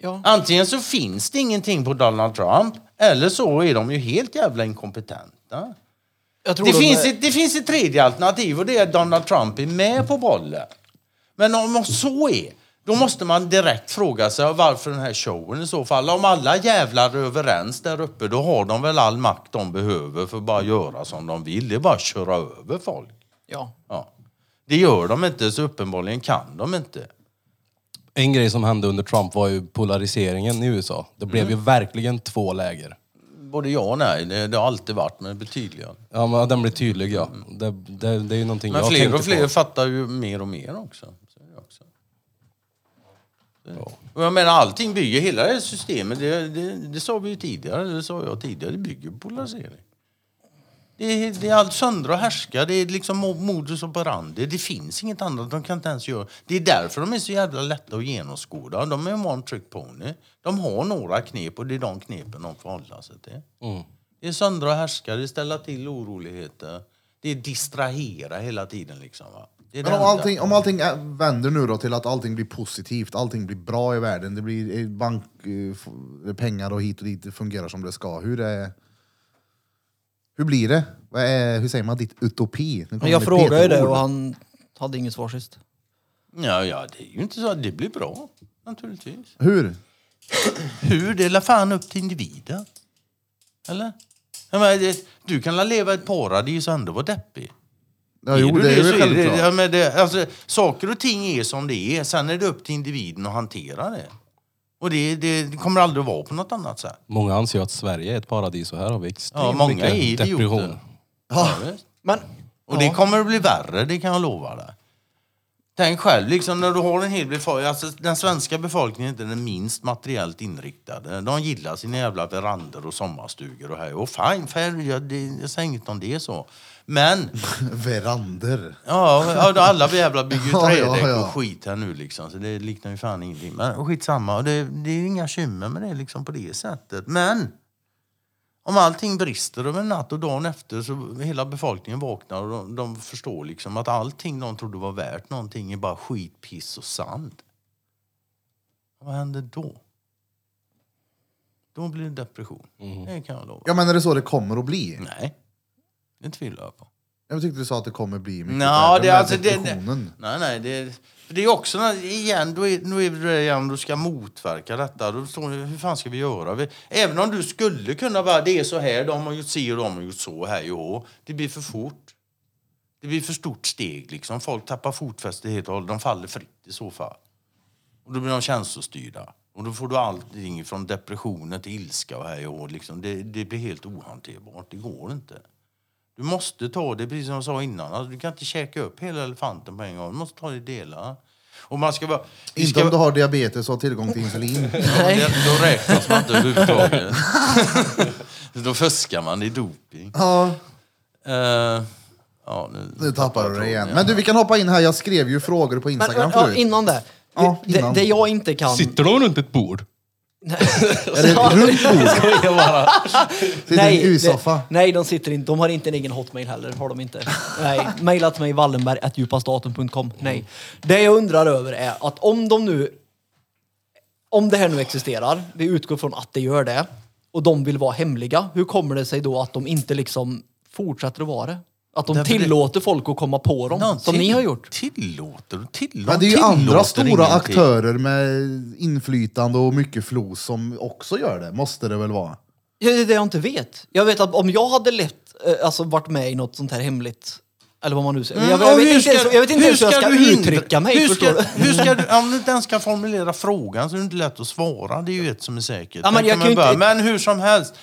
Ja. Antingen så finns det ingenting på Donald Trump eller så är de ju helt jävla inkompetenta. Det de finns, är- ett, det finns ett tredje alternativ och det är att Donald Trump är med på bollen. Men om så är, då måste man direkt fråga sig varför den här showen i så fall. Om alla jävlar är överens där uppe då har de väl all makt de behöver för att bara göra som de vill. Det är bara att köra över folk. Ja. Ja. Det gör de inte så uppenbarligen kan de inte. En grej som hände under Trump var ju polariseringen i USA. Det blev Mm. ju verkligen två läger. Både ja och nej, det, det har alltid varit men betydligen. Ja, men den blir tydlig ja. Det, det, det är ju någonting Men jag fler tänkte och fler på. fattar ju mer och mer också. Så är det också. Och jag menar allting bygger, hela det här systemet, det, det, det sa vi ju tidigare, det sa jag tidigare, det bygger på polarisering. Det är, det är allt söndra och härska, det är liksom mo- modus operandi. Det finns inget annat, de kan inte ens göra. Det är därför de är så jävla lätta att genomskåda. De är en one trick pony. De har några knep och det är de knepen de får hålla sig till. Mm. Det är söndra och härska, det är ställa till oroligheter. Det är distrahera hela tiden liksom. Va? Det är Men det om allting, om allting vänder nu då till att allting blir positivt, allting blir bra i världen, det blir eh, bank, eh, pengar och hit och dit, det fungerar som det ska. Hur, är, hur blir det? Vad är, hur säger man ditt utopi? Nu kommer Men jag det frågade ju det och han hade inget svar sist. Ja, ja, det är ju inte så. Det blir bra, naturligtvis. Hur? Hur? Det är la fan upp till individen. Eller? Jag menar, det, du kan la leva i ett paradis och ändå vara deppig. Ja, jo, du det är så ju är det- självklart. ja, men det, alltså, saker och ting är som det är. Sen är det upp till individen att hantera det. Och det, det, kommer aldrig att vara på något annat sätt. Många anser ju att Sverige är ett paradis och här har vi extremt Ja, många mycket idioter. depression. Ja. Men, Och det kommer att bli värre, det kan jag lova dig. Tänk själv, liksom, när du har en hel befolkning, alltså, den svenska befolkningen är inte den minst materiellt inriktade. De gillar sina jävla verandor och sommarstugor och här. Och fine, fair, jag, det, jag säger inget om det så. Men, Verander. ja, ja alla jävla bygger ju Ja, ja, trädäck ja. och skit här nu liksom. Så det liknar ju fan ingenting. Men skitsamma, det, det är ju inga kymmer med det liksom på det sättet. Men! Om allting brister över en natt och dagen efter så hela befolkningen vaknar och de, de förstår liksom att allting de trodde var värt någonting är bara skit, piss och sand. Vad händer då? Då blir det depression. Det kan jag lova. Ja men är det så det kommer att bli? Nej, det tvivlar jag på. Jag tyckte du sa att det kommer bli mycket Nå, värre det, med alltså, det, det, depressionen. nej, nej, det, det är också, när- igen, då är, då är det igen, då ska motverka detta, då står det, hur fan ska vi göra? Vi, även om du skulle kunna bara, det är så här, de har gjort si och de har gjort så här, jo, det blir för fort. Det blir för stort steg liksom, folk tappar fotfäste helt och hållet, de faller fritt i så fall. Och då blir de känslostyrda. Och då får du allting från depressioner till ilska och här och liksom, det, det blir helt ohanterbart, det går inte. Du måste ta det, precis som jag sa innan. Alltså, du kan inte käka upp hela elefanten på en gång. Du måste ta det i delar. Och man ska vara... vi Inte ska, om du har diabetes och har tillgång till insulin. ja, det, då räknas man inte överhuvudtaget. då fuskar man, det är doping. ja, Eh, ja, nu, nu tappar du det igen. Ja. Men du, vi kan hoppa in här. Jag skrev ju frågor på men Instagram ja, förut. innan det. Ja, det, innan. det jag inte kan... Sitter de runt ett bord? Är det ett runt bord? Skojar bara. Sitter i en U-soffa? nej, de sitter inte. De har inte en egen hotmail heller. Har de inte. Nej, mejla till mig wallenberg.djupastaten.com. Nej. Det jag undrar över är att om de nu... Om det här nu existerar, vi utgår från att det gör det, och de vill vara hemliga, hur kommer det sig då att de inte liksom fortsätter att vara det? Att de Därför det- tillåter folk att komma på dem, som ni har gjort? Tillåter? Till, Men det är ju tillåter andra stora ingenting. aktörer med inflytande och mycket flos som också gör det. Måste det väl vara? Ja, det är det jag inte vet. Jag vet att om jag hade lett, eh, alltså varit med i något sånt här hemligt, eller vad man nu säger. Mm, jag, och jag, vet hur inte ens, ska- jag vet inte hur ens hur jag ska du hindra- uttrycka mig. Hur förstår ska, du? hur ska du, om du inte ens kan formulera frågan så är det inte lätt att svara. Det är ju ett som är säkert. Ja, men jag kan kan ju man inte- men hur som helst.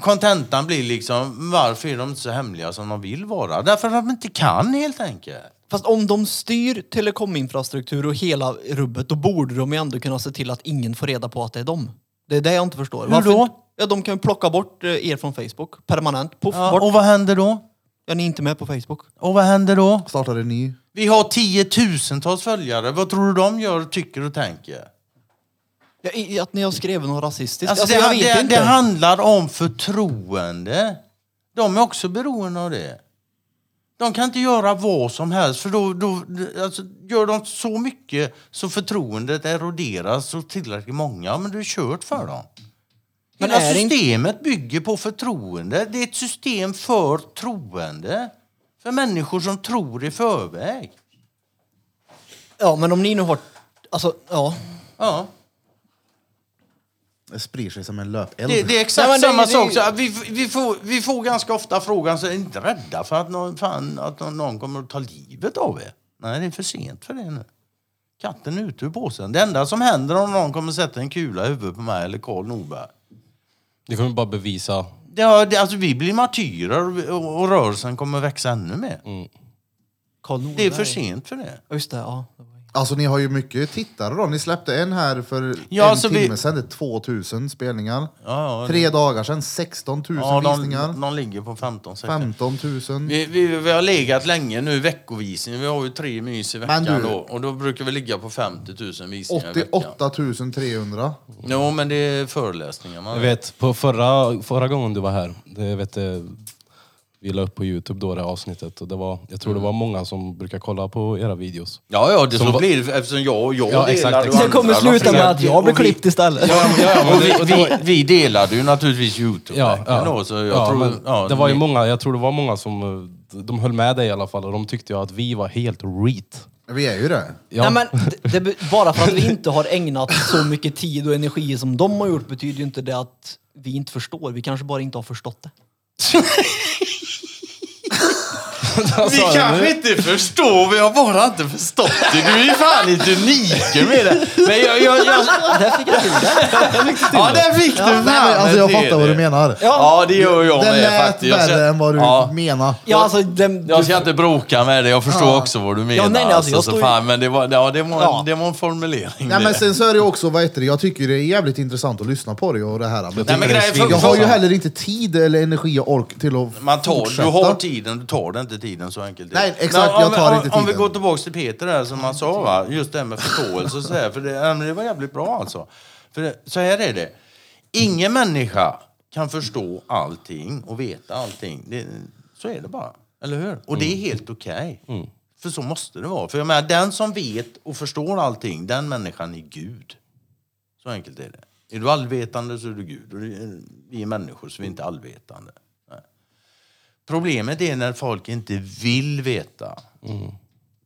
Kontentan blir liksom, varför är de inte så hemliga som de vill vara? Därför att de inte kan helt enkelt. Fast om de styr telekominfrastruktur och hela rubbet, då borde de ju ändå kunna se till att ingen får reda på att det är dem. Det är det jag inte förstår. Hur då? Ja, de kan ju plocka bort eh, er från Facebook. Permanent. Puff, Ja, bort. och vad händer då? Ja, ni är inte med på Facebook. Och vad händer då? Startar en ny? Vi har tiotusentals följare. Vad tror du de gör, tycker och tänker? Ja, i- att ni har skrivit något rasistiskt. Alltså, Alltså, det, jag det, det handlar om förtroende. De är också beroende av det. De kan inte göra vad som helst för då, då alltså, gör de så mycket så förtroendet eroderas så tillräckligt många, men det är kört för dem. Men Hela systemet bygger på förtroende. Det är ett system för troende. För människor som tror i förväg. Ja, men om ni nu har... Alltså, ja. Ja. Det sprider sig som en löpeld. Det, det är exakt Nej, det- samma det- sak. Så vi, vi, får, vi får ganska ofta frågan, så är inte rädda för att någon, fan, att någon- kommer att ta livet av er? Nej, det är för sent för det nu. Katten är ute ur påsen. Det enda som händer om någon kommer sätta en kula i huvudet på mig eller Karl Norberg. Det kommer bara bevisa. Ja, det, alltså, vi blir martyrer och, och rörelsen kommer växa ännu mer. Karl Det är för sent för det. Just det, ja. Det Alltså ni har ju mycket tittare då. Ni släppte en här för Ja, en alltså, vi- timme sedan, det är 2000 spelningar. Ja, ja, Tre dagar sedan, 16 000 ja, visningar. de, de ligger på 15 sekunder. 15 000. Vi, vi, vi har legat länge nu veckovisning. Vi har ju tre mys i veckan Men du- då. Och då brukar vi ligga på 50 000 visningar i veckan. 88 300. Jo, men det är föreläsningarna. Jag vet, på förra, förra gången du var här, det vet vi la upp på Youtube då det avsnittet och det var, jag tror det var många som brukar kolla på era videos. Ja, ja, det Som så var- blir det eftersom jag och jag Ja, exakt, delar och exakt. Det andra, kommer sluta med att jag blir och vi- klippt istället. Ja, ja, Och vi, och det vi, vi delade ju naturligtvis Youtube. Ja, ja. Då, så jag ja, tror, men ja, det var ju ni- många, jag tror det var många som eh, de höll med dig i alla fall och de tyckte ju att vi var helt reet. Vi är ju det. Ja. Nej, men det, det, bara för att vi inte har ägnat så mycket tid och energi som de har gjort betyder ju inte det att vi inte förstår. Vi kanske bara inte har förstått det. Vi kanske inte förstår, vi har bara inte förstått det. Du är ju fan inte unik med det. Men jag... jag, jag Där fick jag till det. ja, där fick du fan Nej, men, alltså jag fattar vad det. du menar. Ja, det gör jag Den med lät faktiskt. Jag värre ska- än vad du Ja. menar. Ja, alltså, den, Jag ska inte bråka med dig, jag förstår Ja. också vad du menar. Ja, nej, nej, alltså, jag så står ju- fan, men det var, ja, det, var, Ja. det var en formulering. Nej, det. men sen så är det också, vad heter det, jag tycker det är jävligt intressant att lyssna på dig och det här. Men Nej, men det svin- jag har ju heller inte tid eller energi och ork till att Man tar, du fortsätta. har tiden, du tar det inte tiden så enkelt. Nej, exakt, Men jag tar om, inte Om vi tiden. går tillbaka till Peter där som han sa, va? just det här med förståelse och så här, för det, det var jävligt bra alltså. För det, så här är det, ingen människa kan förstå allting och veta allting. Det, så är det bara, eller hur? Och det är helt okej. För så måste det vara. För jag menar, den som vet och förstår allting, den människan är Gud. Så enkelt är det. Är du allvetande så är du Gud. Och vi är människor så vi är inte allvetande. Problemet är när folk inte vill veta.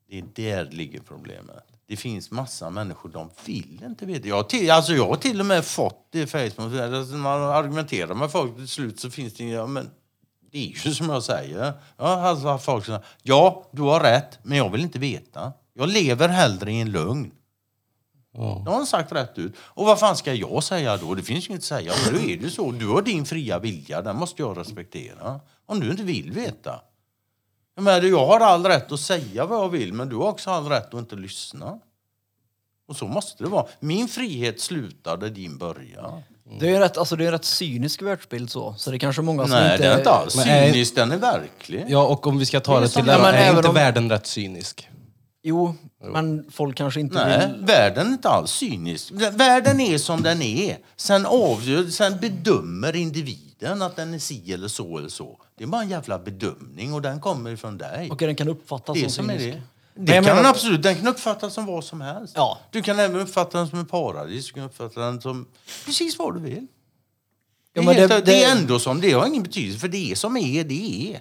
Det är där ligger problemet. Det finns massa människor, de vill inte veta. Jag, till, alltså jag har till och med fått det i Facebook. Alltså man argumenterar med folk till slut så finns det inga... Men det är ju som jag säger. Har alltså folk säger, ja, du har rätt, men jag vill inte veta. Jag lever hellre i en lögn. Ja. Det har han sagt rätt ut. Och vad fan ska jag säga då? Det finns ju inget att säga. Och då är det så. Du har din fria vilja, den måste jag respektera. Om du inte vill veta. Jag, menar, jag har all rätt att säga vad jag vill, men du har också all rätt att inte lyssna. Och så måste det vara. Min frihet slutar där din börjar. Det är ju en rätt, alltså, det är en rätt cynisk världsbild så. Så det är kanske många som Nej, inte... den är inte alls Men är- cynisk, den är verklig. ja, och om vi ska ta Det är det som- till Ja, det, men är även inte om- världen rätt cynisk? Jo, men folk kanske inte Nej, vill... världen är inte alls cynisk. Världen är som den är. Sen, avgör, sen bedömer individen att den är si eller så eller så. Det är bara en jävla bedömning och den kommer ifrån dig. Okej, den kan uppfattas det som som är cynisk. det. Det kan den absolut. Den kan uppfattas som vad som helst. Ja. Du kan även uppfatta den som en paradis. Du kan uppfatta den som precis vad du vill. Ja, det, men är helt, det- det, är det- ändå som det har ingen betydelse. För det som är, det är.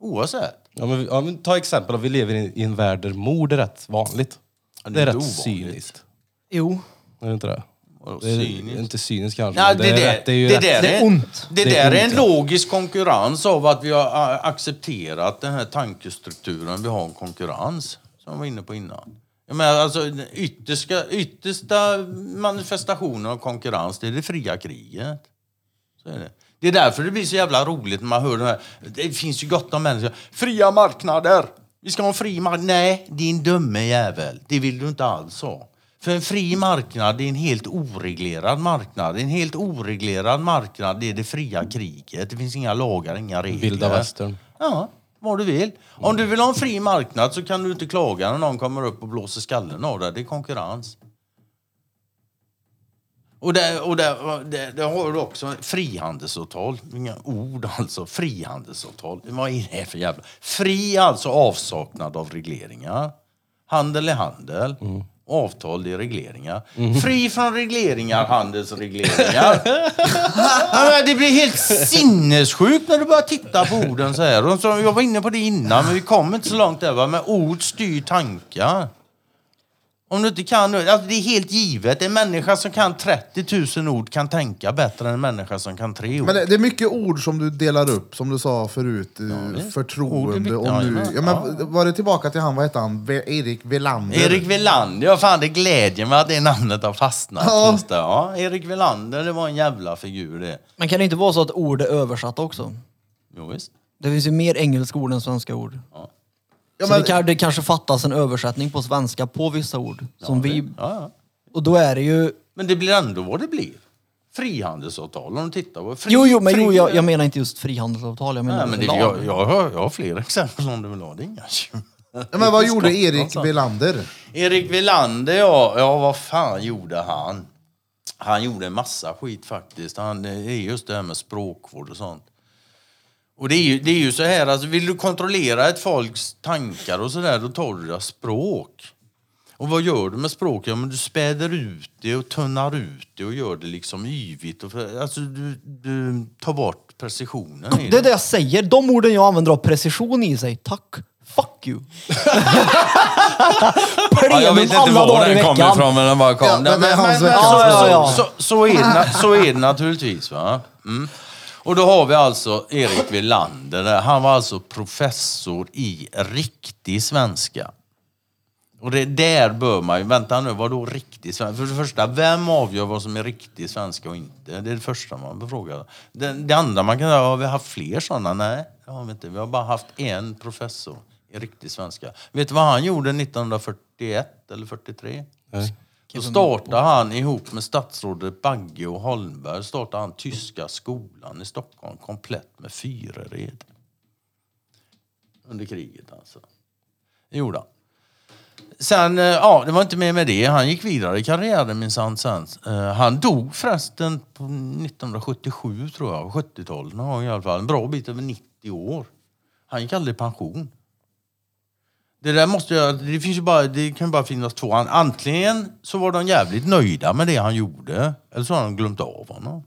Oavsett. Ja, men, ja, men ta exempel, vi lever i, i en värld där mord är rätt vanligt. Ja, det är rätt inte ovanligt. cyniskt. Jo, Är det inte det? Vadå, Det är, cyniskt? inte cyniskt kanske, Ja, men det, det, är där, rätt. Det är ju det, rätt. där Det är ont. det, Det är där är en ont, ja. logisk konkurrens av att vi har a- accepterat den här tankestrukturen. Vi har en konkurrens, som jag var inne på innan. Jag menar, alltså, den yttersta, yttersta manifestationen av konkurrens, det är det fria kriget. Så är det. Det är därför det blir så jävla roligt när man hör det här. Det finns ju gott om människor. Fria marknader! Vi ska ha en fri marknad. Nej, din dumme jävel. Det vill du inte alls ha. För en fri marknad är en helt oreglerad marknad. En helt oreglerad marknad är det fria kriget. Det finns inga lagar, inga regler. Vilda västern. Ja, vad du vill. Om du vill ha en fri marknad så kan du inte klaga när någon kommer upp och blåser skallen av dig. Det är konkurrens. Och, det, och det, det, det har du också frihandelsavtal. Inga ord alltså. Frihandelsavtal. Vad är det för jävla... Fri alltså avsaknad av regleringar. Handel är handel. Avtal är regleringar. Fri från regleringar, handelsregleringar. ja, men det blir helt sinnessjukt när du börjar titta på orden så här. Och så, jag var inne på det innan, men vi kom inte så långt där. Va? Men ord styr tankar. Om du inte kan, alltså det är helt givet. En människa som kan 30 000 ord kan tänka bättre än en människa som kan tre ord. Men det, det är mycket ord som du delar upp, som du sa förut. eh, är förtroende och ja, nu... ja. Ja, men, var det tillbaka till han, vad hette han? Ve- Erik Velander? Erik Velander, ja fan det glädjer mig att det namnet har fastnat. Ja. Just det. Ja, Erik Velander, det var en jävla figur det. Men kan det inte vara så att ord är översatta också? Jo, visst. Det finns ju mer engelska ord än svenska ord. Ja, så men- det, kan, det kanske fattas en översättning på svenska på vissa ord. Som vi, Ja, ja. och då är det ju... Men det blir ändå vad det blir. Frihandelsavtal om du tittar på. Fri, Jo, jo, men fri- jo, jag, jag menar inte just frihandelsavtal. Jag menar Nej, men det, lag. jag, jag, har, jag har fler exempel om du vill ha det. är Inga. Ja, men vad gjorde Erik. Velander? Erik Velander, ja, ja vad fan gjorde han? Han gjorde en massa skit faktiskt. Han, det är just det här med språkvård och sånt. Och det är ju, det är ju så här, alltså, vill du kontrollera ett folks tankar och sådär, då tar du deras språk. Och vad gör du med språk? Ja, men du späder ut det och tunnar ut det och gör det liksom yvigt. Och alltså, du, du tar bort precisionen i Det är det jag säger. De orden jag använder har precision i sig. Tack. Fuck you. Ja, jag vet inte alla var dagar i den kommer veckan. ifrån, men den bara kom. Ja, men men, så, är det, na- så är det naturligtvis. Va? Mm. Och då har vi alltså Erik Wilander. Han var alltså professor i riktig svenska. Och det, där bör man ju... Vänta nu, vad då riktig svenska? För det första, vem avgör vad som är riktig svenska och inte? Det är det första man bör. Det, det andra man kan säga, har vi haft fler sådana? Nej, det har vi inte. Vi har bara haft en professor i riktig svenska. Vet du vad han gjorde 1941 eller 43? Nej. Då startade han ihop med statsrådet Bagge och Holmberg startade han Tyska skolan i Stockholm komplett med fyrared. Under kriget alltså. Det gjorde han. Sen, eh, ja, det var inte mer med det. Han gick vidare i karriären minsann sen. Eh, Han dog förresten på 1977 tror jag, 70-talet någon gång i alla fall. En bra bit över 90 år. Han gick aldrig i pension. Det där måste jag, det finns ju bara, det kan bara finnas två. An- Antingen så var de jävligt nöjda med det han gjorde, eller så har de glömt av honom.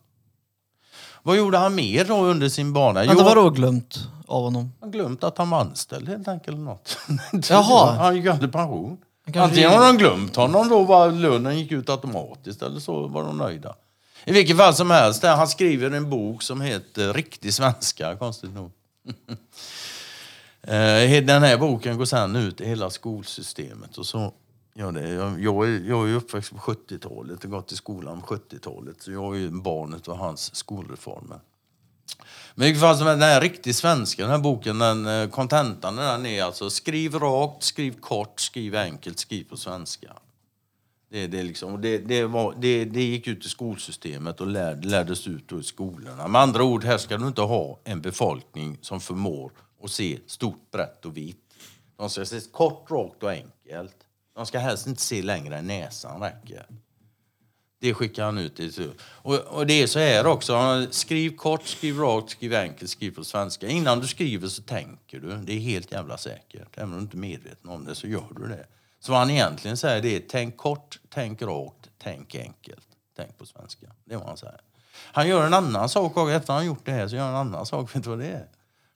Vad gjorde han mer då under sin bana? Vänta, vadå glömt av honom? han glömt att han var anställd helt enkelt. eller Något. Jaha. Han gick aldrig pension. Antingen har de glömt honom då, var lönen gick ut automatiskt, eller så var de nöjda. I vilket fall som helst, han skriver en bok som heter Riktig svenska, konstigt nog. Eh, Den här boken går sen ut i hela skolsystemet. Och så ja, det. Jag, jag, är, jag är uppväxt på 70-talet och gått i skolan på 70-talet. Så jag är ju barnet av hans skolreformer. Men i fall som den här riktigt svenska, den här boken, den eh, kontentan den är alltså skriv rakt, skriv kort, skriv enkelt, skriv på svenska. Det, det, liksom, det, det, var, det, det gick ut i skolsystemet och lär, lärdes ut i skolorna. Med andra ord, här ska du inte ha en befolkning som förmår och se stort, brett och vitt. De ska se kort, rakt och enkelt. De ska helst inte se längre än näsan räcker. Det skickar han ut. Till. Och, och det är så här också. Skriv kort, skriv rakt, skriv enkelt, skriv på svenska. Innan du skriver så tänker du. Det är helt jävla säkert. Även om du inte är medveten om det så gör du det. Så vad han egentligen säger det är tänk kort, tänk rakt, tänk enkelt. Tänk på svenska. Det är vad han säger. Han gör en annan sak också. Efter han gjort det här så gör han en annan sak. Vet du vad det är?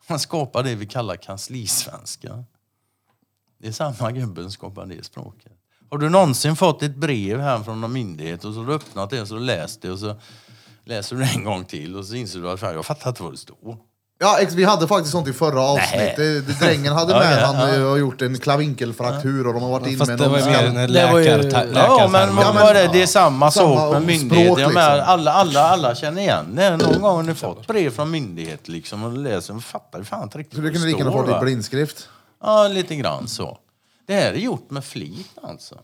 Han skapar det vi kallar kanslisvenska. Det är samma gubbe som skapar det språket. Har du någonsin fått ett brev här från någon myndighet och så har du öppnat det och så läst det och så läser du det en gång till och så inser du att jag fattar inte vad det står. Ja, ex, vi hade faktiskt sånt i förra avsnittet. Drängen hade med, ja, han ja. har gjort en klavinkelfraktur och de har varit inne med det var ju någon mer en Det var ju- läkar, Ja, läkarterm. Ja, men vad var det? Det är samma, Samma sak med myndigheter. Liksom. alla, alla, alla känner igen det. Någon gång har ni fått brev från myndighet liksom och läser och fattar fan inte riktigt Så det kunde lika gärna det i blindskrift. Ja, lite grann så. Det här är gjort med flit alltså.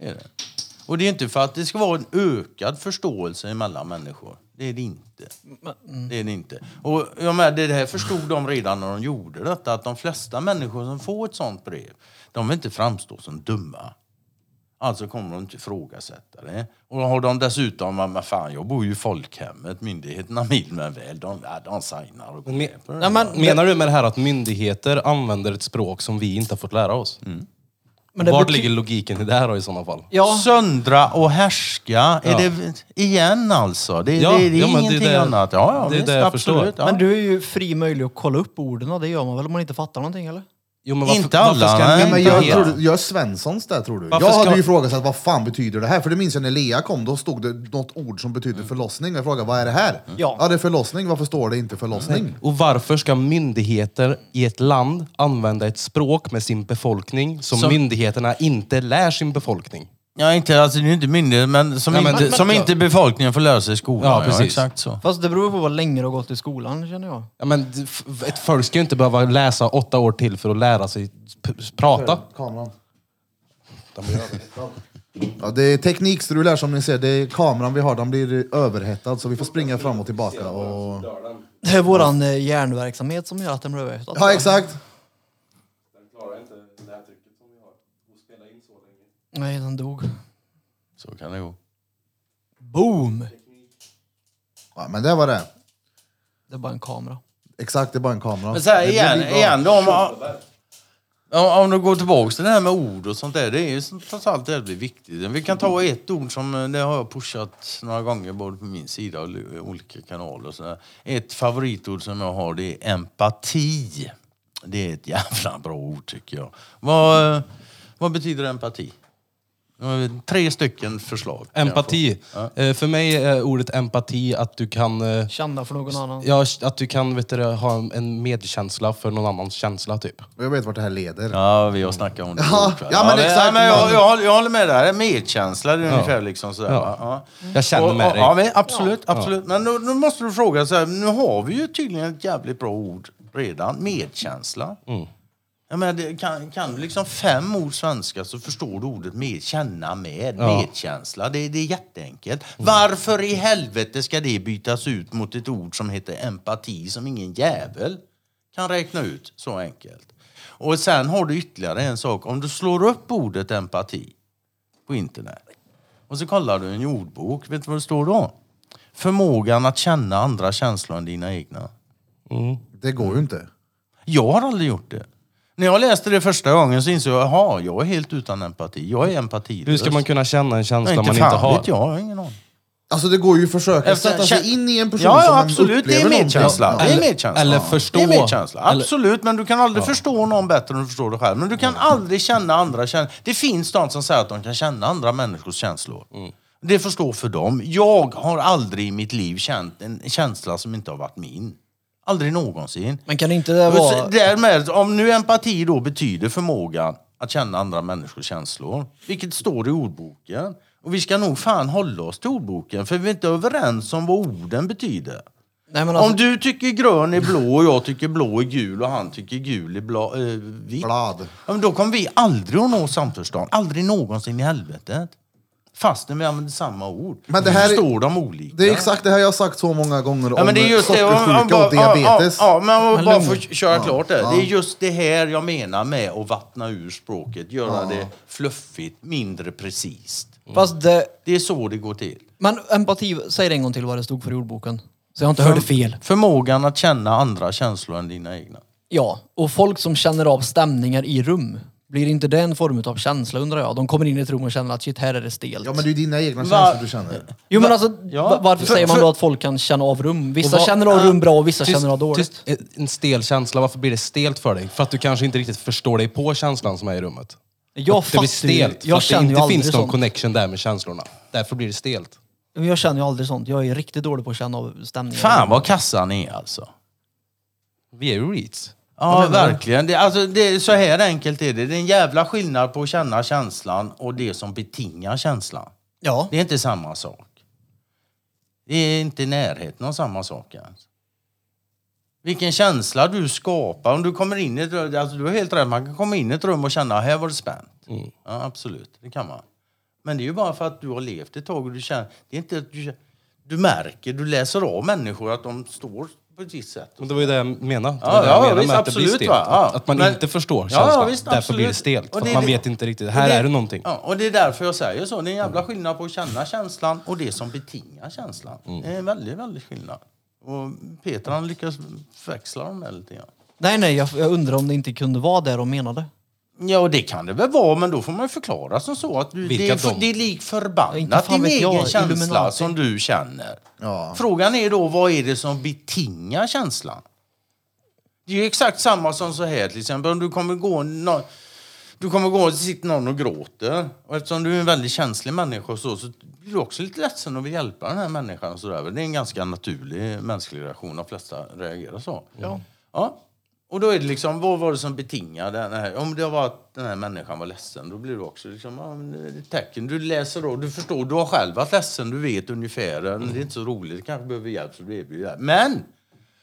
Det är det. Och det är inte för att det ska vara en ökad förståelse mellan människor. Det är det inte. Det är det inte. Och jag menar, det här förstod de redan när de gjorde detta, att de flesta människor som får ett sånt brev, de vill inte framstå som dumma. Alltså kommer de inte ifrågasätta det. Och har de dessutom, "Ja, men fan jag bor ju i folkhemmet, myndigheterna vill mig väl, de, de signar och går Men- med på det. Men, Menar du med det här att myndigheter använder ett språk som vi inte har fått lära oss? Men det Vart ligger logiken i det här då i sådana fall? Ja, Söndra och härska, är Ja. det igen alltså? Det, Ja, det, det är ja, men det är ingenting det- annat. Ja, ja, det är visst, det jag förstår. absolut. Ja. men du är ju fri möjlig att kolla upp orden och det gör man väl om man inte fattar någonting eller? Jo, men varför, Inte alla, varför ska nej. Men jag, tror du, jag är Svenssons där tror du. Varför jag ska- hade ju ifrågasatt vad fan betyder det här? För det minns jag när Lea kom, då stod det något ord som betydde förlossning. Jag frågade vad är det här? Ja. ja det är förlossning, varför står det inte förlossning? Och varför ska myndigheter i ett land använda ett språk med sin befolkning som, Som- myndigheterna inte lär sin befolkning? Ja, inte, alltså, det är inte myndighet, men som, Nej, men- inte, men- som ja. inte befolkningen får lära sig i skolan. Ja, precis. exakt så. Fast det beror på vad länge du har gått i skolan känner jag. Ja, men d- f- ett folk ska ju inte behöva läsa åtta år till för att lära sig p- prata. Kameran. Ja, det är teknikstrul här som ni ser. Det är kameran vi har, den blir överhettad så vi får springa fram och tillbaka. Och... Det är våran eh, hjärnverksamhet som gör att den blir överhettad. Ja exakt. Nej, den dog. Så kan det gå. Boom! Ja, men det var det. Det är bara en kamera. Exakt, det är bara en kamera. Men så här, Det blir igen, bra. igen då, om, om, om du går tillbaka till det här med ord och sånt där. Det är ju som- trots allt väldigt viktigt. Vi kan ta ett ord som eh, det har jag pushat några gånger både på min sida och i olika kanaler. Och så där. Ett favoritord som jag har det är empati. Det är ett jävla bra ord tycker jag. Vad, eh, vad betyder empati? Tre stycken förslag. Empati. Eh, För mig är ordet empati att du kan, eh, Kända för någon annan. ja, att du kan vet du, ha en medkänsla för någon annans känsla typ. Och Jag vet vart det här leder. Ja, vi har snackat om det. Ja, ja, men det- exakt. men jag, jag, håller- jag håller med där. Medkänsla, det är ungefär liksom sådär. Ja. Ja. Jag känner Och- med och- dig. Ja, men absolut, absolut. Men nu, nu måste du fråga, så här, nu har vi ju tydligen ett jävligt bra ord redan. Medkänsla. Mm. Jag menar, det, kan, kan du liksom fem ord svenska så förstår du ordet med, känna med, Ja. medkänsla. Det, det är jätteenkelt. Varför i helvete ska det bytas ut mot ett ord som heter empati som ingen jävel kan räkna ut så enkelt? Och sen har du ytterligare en sak. Om du slår upp ordet empati på internet och så kollar du en ordbok, vet du vad det står då? Förmågan att känna andra känslor än dina egna. Det går ju inte. Jag har aldrig gjort det. När jag läste det första gången så insåg jag, jaha, jag är helt utan empati. Jag är empatilös. Hur ska man kunna känna en känsla inte man fan inte har? vet jag, jag har ingen aning. Alltså det går ju att försöka Efter- sätta sig in i en person Ja, som ja man absolut. Det upplever är någonting. medkänsla. Ja. Det är medkänsla. eller förstå. Det är medkänsla. Eller- Absolut, men du kan aldrig förstå någon bättre än du förstår dig själv. Men du kan aldrig känna andra känslor. Det finns de som säger att de kan känna andra människors känslor. Mm. Det får stå för dem. Jag har aldrig i mitt liv känt en känsla som inte har varit min. Aldrig någonsin. Men kan inte det vara... Därmed, om nu empati då betyder förmågan att känna andra människors känslor, vilket står i ordboken, och vi ska nog fan hålla oss till ordboken, för vi är inte överens om vad orden betyder. Nej, men alltså, Om du tycker grön är blå och jag tycker blå är gul och han tycker gul är blå, eh, vit, Blad. ja, men då kommer vi aldrig att nå samförstånd. Aldrig någonsin i helvetet. Fastän vi använder samma ord. Men det här är- förstår de olika. Det är exakt det här jag har sagt så många gånger Ja, om men det är just det. Om, om, sockersjuka bara- och diabetes. Ja, ja, men om bara lugn. få köra klart det. Det är just det här jag menar med att vattna ur språket. Göra det fluffigt, mindre precis. fast det... Det är så det går till. Men empati, säg det en gång till vad det stod för i ordboken. Så jag inte hörde fel. Förmågan att känna andra känslor än dina egna. Ja, och folk som känner av stämningar i rum. Blir inte det en form av känsla undrar jag? De kommer in i ett rum och känner att shit, här är det stelt. Ja men det är dina egna Va- känslor du känner. Jo men alltså, Ja. va- varför För- säger man då att folk kan känna av rum? Vissa Och vad- känner av rum bra och vissa Tyst- känner av dåligt. tyst, en stel känsla, varför blir det stelt för dig? För att du kanske inte riktigt förstår dig på känslan som är i rummet. Jag Att det blir fattar ju- stelt, för jag att det känner ju inte aldrig finns någon sånt. connection där med känslorna. Därför blir det stelt. Men Jag känner ju aldrig sånt. Jag är riktigt dålig på att känna av stämningar. Fan vad kassan är alltså. Vi är ju reats. Ja, verkligen. Det, alltså, det, är- så här enkelt är det. Det är en jävla skillnad på att känna känslan och det som betingar känslan. Ja. Det är inte samma sak. Det är inte i närheten av samma sak ens. Vilken känsla du skapar. Om du kommer in i ett rum, alltså du har helt rätt, man kan komma in i ett rum och känna här var det spänt. Ja, absolut, det kan man. Men det är ju bara för att du har levt ett tag och du känner, det är inte att du, du märker, du läser av människor att de står på ett visst sätt. Men det var ju det jag menade. Det Ja, det jag ja, menade visst, med att det blir absolut, stelt. Ja. Att, att man Men- inte förstår Ja, känslan. ja, visst, Därför blir det absolut. stelt. För det man vet inte riktigt. Här det- är det någonting. Ja, och det är därför jag säger så. Det är en jävla skillnad på att känna känslan och det som betingar känslan. Mm. Det är en väldigt, väldigt skillnad. Och Peter han lyckas förväxla dem där lite grann. Nej, nej, jag, jag undrar om det inte kunde vara det de menade. Ja, det kan det väl vara, men då får man förklara som så att du, det, är, för, de? det är lik förbannat din vet jag. egen känsla Illuminati. som du känner. Ja. Frågan är då, vad är det som betingar känslan? Det är exakt samma som så här till exempel, om du kommer gå nå- du kommer gå och sitter någon och gråter. Och eftersom du är en väldigt känslig människa så, så blir du också lite ledsen och vill hjälpa den här människan. Och så där. Det är en ganska naturlig mänsklig reaktion. De flesta reagerar så. Ja. Ja. Och då är det liksom, vad var det som betingade den här? Om det var att den här människan var ledsen, då blir du också liksom, ja, men det är ett tecken. Du läser då, du förstår, du har själv varit ledsen, du vet ungefär, mm. det är inte så roligt, du kanske behöver hjälp så blir det hjälp. Men!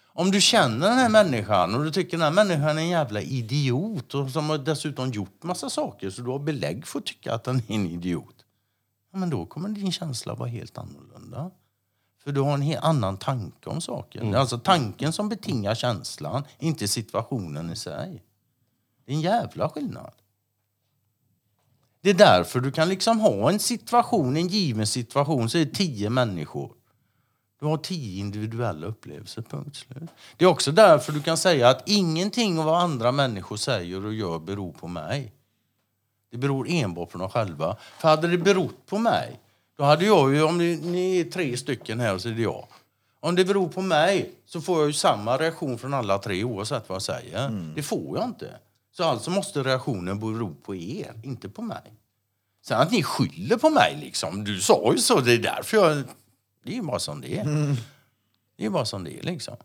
Om du känner den här människan och du tycker den här människan är en jävla idiot och som har dessutom gjort massa saker så du har belägg för att tycka att den är en idiot. Ja, men då kommer din känsla vara helt annorlunda. För du har en helt annan tanke om saken. Är alltså tanken som betingar känslan, inte situationen i sig. Det är en jävla skillnad. Det är därför du kan liksom ha en situation, en given situation, så är det tio människor. Du har tio individuella upplevelser, punkt slut. Det är också därför du kan säga att ingenting av vad andra människor säger och gör beror på mig. Det beror enbart på dem själva. För hade det berott på mig, då hade jag ju, om ni, ni är tre stycken här så är det jag. Om det beror på mig så får jag ju samma reaktion från alla tre oavsett vad jag säger. Det får jag inte. Så alltså måste reaktionen bero på er, inte på mig. Sen att ni skyller på mig liksom, du sa ju så, det är därför jag... Det är ju bara som det är. Det är ju bara som det är liksom.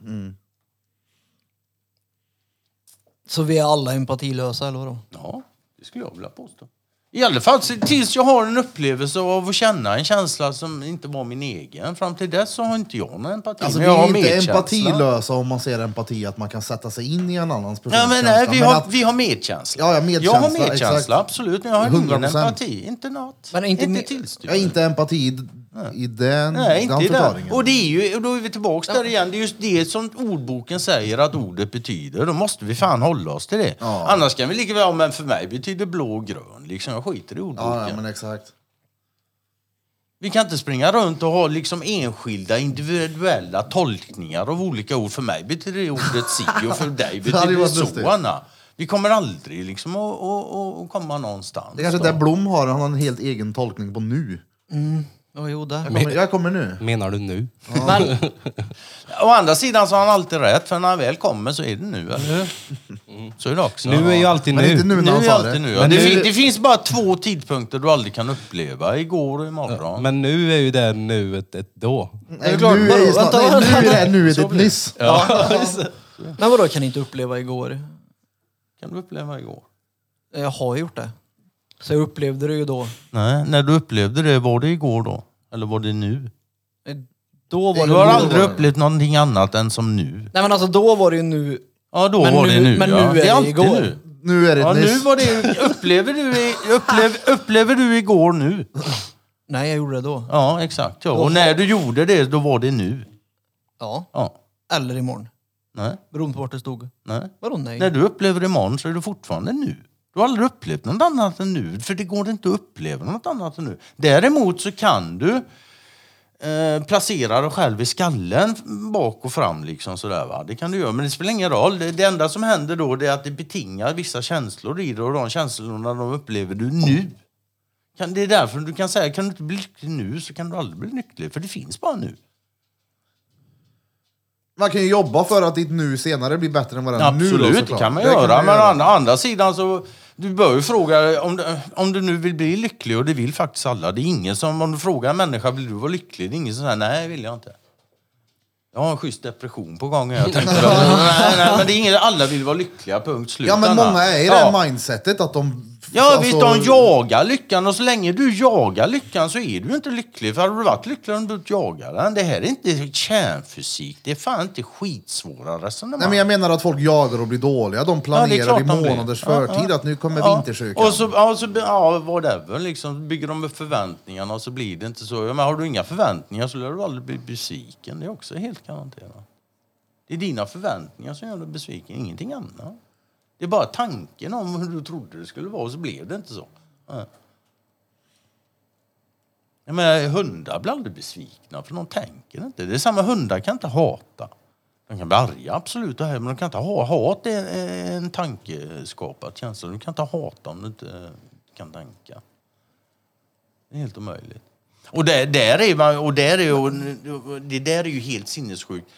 Så vi är alla empatilösa, eller vadå? Ja, det skulle jag vilja påstå. I alla fall tills jag har en upplevelse av att känna en känsla som inte var min egen. Fram till dess så har inte jag någon empati. Alltså, men vi är inte empatilösa om man ser empati, att man kan sätta sig in i en annans Ja, men nej, vi, Men har, att- vi har medkänsla. Ja, ja, medkänsla, Jag har medkänsla, exakt. absolut. Men jag har ingen 100%. empati. Inte något. Men inte inte tillstyrkt. Ja, inte empati i- i den, Nej, inte den i den. förklaringen. Och det är ju, och då är vi tillbaks där igen. Det är just det som ordboken säger att ordet betyder. Då måste vi fan hålla oss till det. Ja. Annars kan vi lika väl, ja, men för mig betyder blå och grön. Liksom, jag skiter i ordboken. Ja, ja, men exakt. Vi kan inte springa runt och ha liksom enskilda individuella tolkningar av olika ord. För mig betyder det ordet si och för dig betyder ju det så. Anna. Vi kommer aldrig liksom att, att, att, komma någonstans. Det är kanske då. där Blom har, han har en helt egen tolkning på nu. Ja, jo, det. Jag kommer, jag kommer nu. Menar du nu? Men, Å andra sidan så har han alltid rätt, för när han väl kommer så är det nu, eller hur? Så är det också. Nu är ju alltid Men nu. inte nu när Nu han är sa alltid det. nu. Men Det, nu- fin- det finns bara två tidpunkter du aldrig kan uppleva, igår och imorgon. Men nu är ju det nuet ett då. Nej, klart, nu är ju vadå? snart, Vänta, nej, nu är det här nu är det nyss. men vadå, kan ni inte uppleva igår? kan du uppleva igår? Jag har gjort det. Så jag upplevde det ju då. Nej, när du upplevde det, var det igår då? Eller var det nu? Då var Du det har aldrig upplevt någonting annat än som nu? Nej men alltså då var det ju nu. Ja, då Men var nu- det nu. men ja. nu är det det alltid igår. nu. Nu är det Ja, ett nu nyss. var det... Upplever du, i- upplev, upplever du igår nu? Nej, jag gjorde det då. Ja, exakt. Ja. Och när du gjorde det, då var det nu. Ja. Ja. Eller imorgon. Nej, Beroende på vart det stod. nej. Vadå nej? När du upplever det imorgon så är det fortfarande nu. Du har aldrig upplevt något annat än nu, för det går inte att uppleva något annat än nu. Däremot så kan du eh, placera dig själv i skallen bak och fram. Liksom sådär, va? Det kan du göra, men det spelar ingen roll. Det, det enda som händer då är att det betingar vissa känslor i dig och de känslorna de upplever du nu. Kan, det är därför du kan säga, kan du inte bli lycklig nu så kan du aldrig bli lycklig, för det finns bara nu. Man kan ju jobba för att ditt nu senare blir bättre än vad det är nu. Absolut, det kan man göra. men å andra sidan så... Du bör ju fråga om du, om du nu vill bli lycklig och det vill faktiskt alla. Det är ingen som, om du frågar en människa, vill du vara lycklig? Det är ingen som säger nej, vill jag inte. Jag har en schysst depression på gång. här. Jag tänkte, nej, nej, men det är ingen, alla vill vara lyckliga, punkt slut. Ja men många är i det här mindsetet att de... Ja alltså- visst, de jagar lyckan och så länge du jagar lyckan så är du inte lycklig. För hade du varit lycklig om du inte jagar den. Det här är inte kärnfysik. Det är fan inte skitsvåra resonemang. Nej men jag menar att folk jagar och blir dåliga. De planerar klart i månaders Ja, förtid ja. att nu kommer Ja. vintersjukan. Och så, ja, så, ja, whatever. Liksom, bygger de upp förväntningarna och så blir det inte så. Ja, Men har du inga förväntningar så lär du aldrig bli besviken. Det är också helt garanterat. Det är dina förväntningar som gör dig besviken, ingenting annat. Det är bara tanken om hur du trodde det skulle vara, och så blev det inte så. Ja. Jag menar, hundar blir aldrig besvikna för de tänker inte. Det är samma, hundar kan inte hata. De kan bli arga, absolut, men de kan inte ha hat. är eh, är en tankeskapad känsla. Du kan inte hata om du inte eh, kan tänka. Det är helt omöjligt. Och där, där är man, och där är och det där är ju helt sinnessjukt.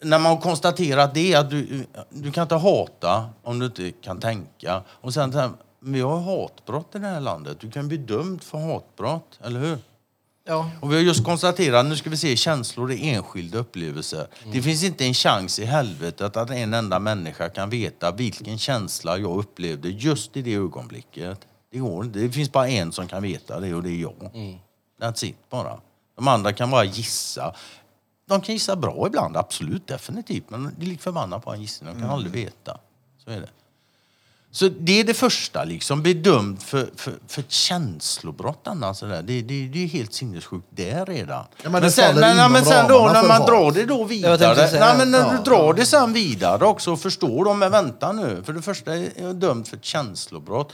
När man konstaterar att det att du, du kan inte hata om du inte kan tänka. Och sen, så här, vi har hatbrott i det här landet. Du kan bli dömd för hatbrott, eller hur? Ja. Och vi har just konstaterat, nu ska vi se, känslor är enskilda upplevelser. Det finns inte en chans i helvetet att en enda människa kan veta vilken känsla jag upplevde just i det ögonblicket. Det går inte. Det finns bara en som kan veta det och det är jag. That's it bara. De andra kan bara gissa. De kan gissa bra ibland, absolut, definitivt. Men det är lik förbannat på en gissning. De kan aldrig veta. Så är det. Så det är det första, liksom. Bli dömd för, för, för känslobrott. Annars. Det, det, det är helt sinnessjukt där redan. Ja, men det sen, men, ja, men sen då när man drar det då vidare. Nej, men när ja, du drar det sen vidare också och förstår de, men vänta nu. För det första är jag dömd för ett känslobrott.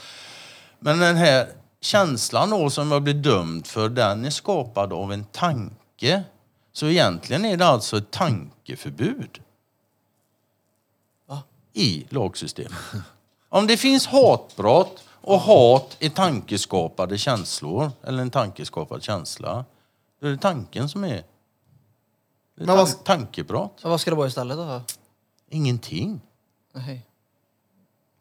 Men den här känslan då som jag blir dömd för, den är skapad av en tanke. Så egentligen är det alltså ett tankeförbud Va? i lagsystemet. Om det finns hatbrott och hat är tankeskapade känslor, eller en tankeskapad känsla, då är det tanken som är... Det är Men vad- tankebrott. Vad ska det vara istället då? Ingenting. Nej.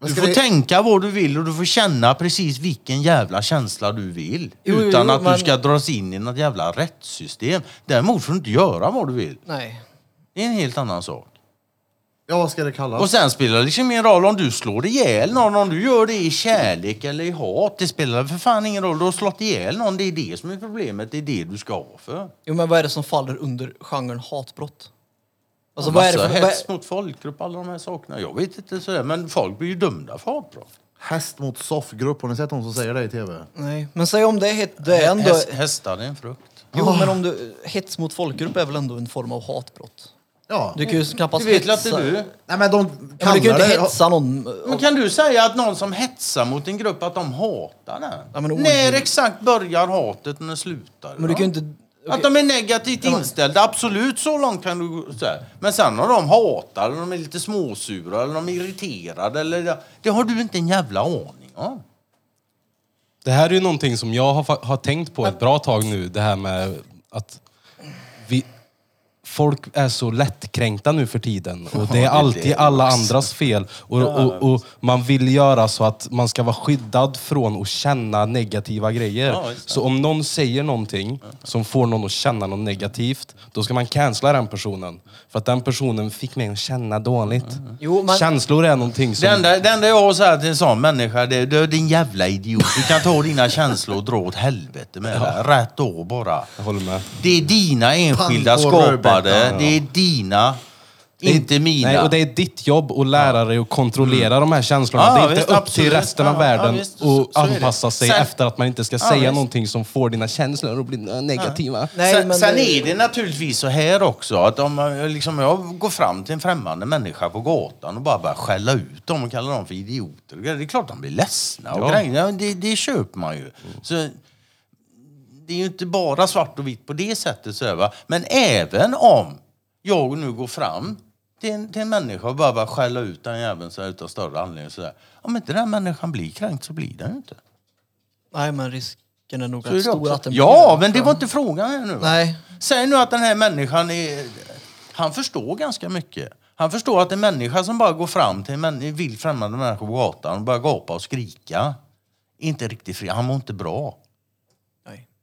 Du får det- tänka vad du vill och du får känna precis vilken jävla känsla du vill. Jo, jo, utan jo, att men- du ska dras in i något jävla rättssystem. Däremot får du inte göra vad du vill. Nej. Det är en helt annan sak. Ja, vad ska det kallas? Och sen spelar det liksom ingen roll om du slår ihjäl någon, om du gör det i kärlek eller i hat. Det spelar för fan ingen roll. Du har slått ihjäl någon, det är det som är problemet. Det är det du ska ha för. Jo men vad är det som faller under genren hatbrott? Alltså vad är det för... Vad hets mot folkgrupp, alla de här sakerna. Jag vet inte sådär, men folk blir ju dömda för hatbrott. Häst mot soffgrupp, har ni sett någon som säger det i tv? nej. Men säg om det är het, det är ändå... Häst, hästar är en frukt. Jo men om du... Hets mot folkgrupp är väl ändå en form av hatbrott? Ja. Du kan ju knappast Det vet inte hetsa... du? Ja, Nej men de men du kan ju inte det... hetsa någon... Men kan du säga att någon som hetsar mot en grupp att de hatar den? Ja, men oj. När exakt börjar hatet och när slutar det Men du kan ju inte... Att de är negativt inställda, absolut så långt kan du gå. så här. Men sen om de hatar, eller de är lite småsura, eller de är irriterade, eller, det har du inte en jävla aning om. Det här är ju någonting som jag har, fa- har tänkt på ett bra tag nu. Det här med att folk är så lättkränkta nu för tiden. Och det är alltid alla andras fel. Och, och, och man vill göra så att man ska vara skyddad från att känna negativa grejer. Så om någon säger någonting som får någon att känna något negativt, då ska man cancella den personen. För att den personen fick mig att känna dåligt. Jo, men- Känslor är någonting som... Det enda, det enda jag har att säga till en sån människa, det är du din jävla idiot. Du kan ta dina känslor och dra åt helvete med det. Rätt då bara. Jag håller med. Det är dina enskilda skapade. Ja. Det är dina, inte mina. Nej, och det är ditt jobb att lära dig att kontrollera de här känslorna. Ja, det är inte visst, upp absolut. till resten av Ja, världen ja, visst, så- att så är det. anpassa sig Sen- efter att man inte ska säga visst. någonting som får dina känslor att bli negativa. Nej, sen men sen det- är det naturligtvis så här också att om man, liksom, jag går fram till en främmande människa på gatan och bara börjar skälla ut dem och kalla dem för idioter. Det är klart de blir ledsna. Och Ja. grejer. ja, det, det köper man ju. Så, det är ju inte bara svart och vitt på det sättet. Så här? Men även om jag nu går fram till en, till en människa och bara skälla ut den jäveln så här, utan större anledning. Så här. Om inte den människan blir kränkt så blir den ju inte. Nej men risken är nog rätt stor att den Ja, blir men det var inte frågan här nu. va? Nej. Säg nu att den här människan är... Han förstår ganska mycket. Han förstår att en människa som bara går fram till en vild främmande människa på gatan och börjar gapa och skrika är inte riktigt fri. Han mår inte bra.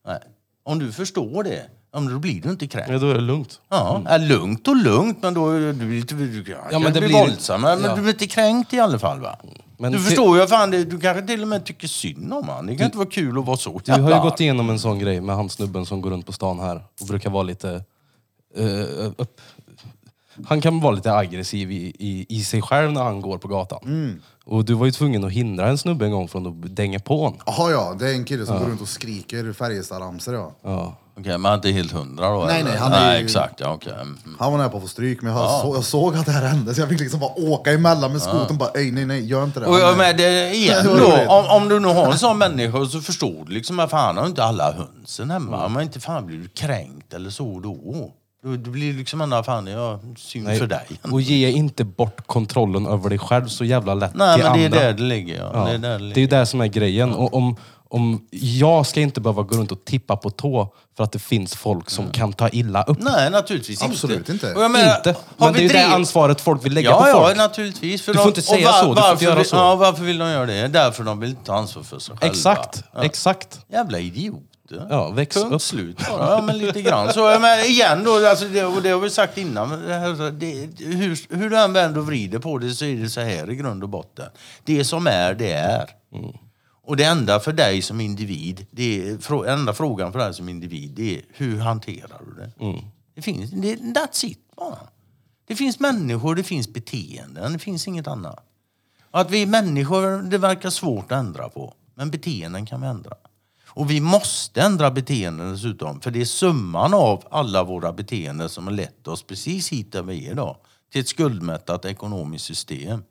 Nej. Om du förstår det, ja, då blir du inte kränkt. Ja, då är det lugnt. Ja, är lugnt och lugnt, men då är du, du, du, du Ja, men det bli blir- våldsam. Men ja. du blir inte kränkt i alla fall va? Men du till- förstår ju, fan, du kanske till och med tycker synd om honom. Det kan inte vara kul att vara så Du har ju gått igenom en sån grej med han snubben som går runt på stan här och brukar vara lite eh, upp... han kan vara lite aggressiv i, i, i sig själv när han går på gatan. Och du var ju tvungen att hindra en snubbe en gång från att dänga på honom. Jaha ja, det är en kille som går runt och skriker Färjestad-ramsor ja. Ja. Okej, men inte helt hundra då? Nej, eller? nej, han är nej ju- exakt. Ja, okej. Mm. Han var nära på att få stryk, men jag, så, jag såg att det här hände så jag fick liksom bara åka emellan med skotern bara "Ej, nej nej, gör inte det. Och jag är- med det igen Det var då, roligt. om, om du nu har en sån människa så förstår du liksom att fan har inte alla hönsen hemma. Men inte fan blir du kränkt eller så då. Du, du blir liksom ändå fan, ja, synd Nej. för dig. Och ge inte bort kontrollen över dig själv så jävla lätt Nej till men det är andra. där det ligger ja. Ja. Det är där det Det är ligger. det som är grejen. Och om, om jag ska inte behöva gå runt och tippa på tå för att det finns folk som kan ta illa upp. Nej naturligtvis Absolut inte. Och jag menar, inte. har Men det är vi ju det ansvaret folk vill lägga Ja, på ja, folk. naturligtvis. För Du får de- inte och säga så, du får varför inte göra så. Ja, varför vill de göra det? Därför de vill inte ta ansvar för sig själva. Exakt, Ja. exakt. Jävla idioter. Ja, väx Punkt upp. slut. Ja, men lite grann. Så, menar, igen då, alltså, det, och det har vi sagt innan. men Det, här, det, hur, hur du än vänder och vrider på det så är det så här i grund och botten. Det som är, det är. Och det enda för dig som individ, det är, enda frågan för dig som individ, det är hur hanterar du det? Det finns, det, that's it bara. Det finns människor, det finns beteenden, det finns inget annat. Att vi är människor, det verkar svårt att ändra på. Men beteenden kan vi ändra. Och vi måste ändra beteenden dessutom. För det är summan av alla våra beteenden som har lett oss precis hit där vi är idag. Till ett skuldmättat ekonomiskt system.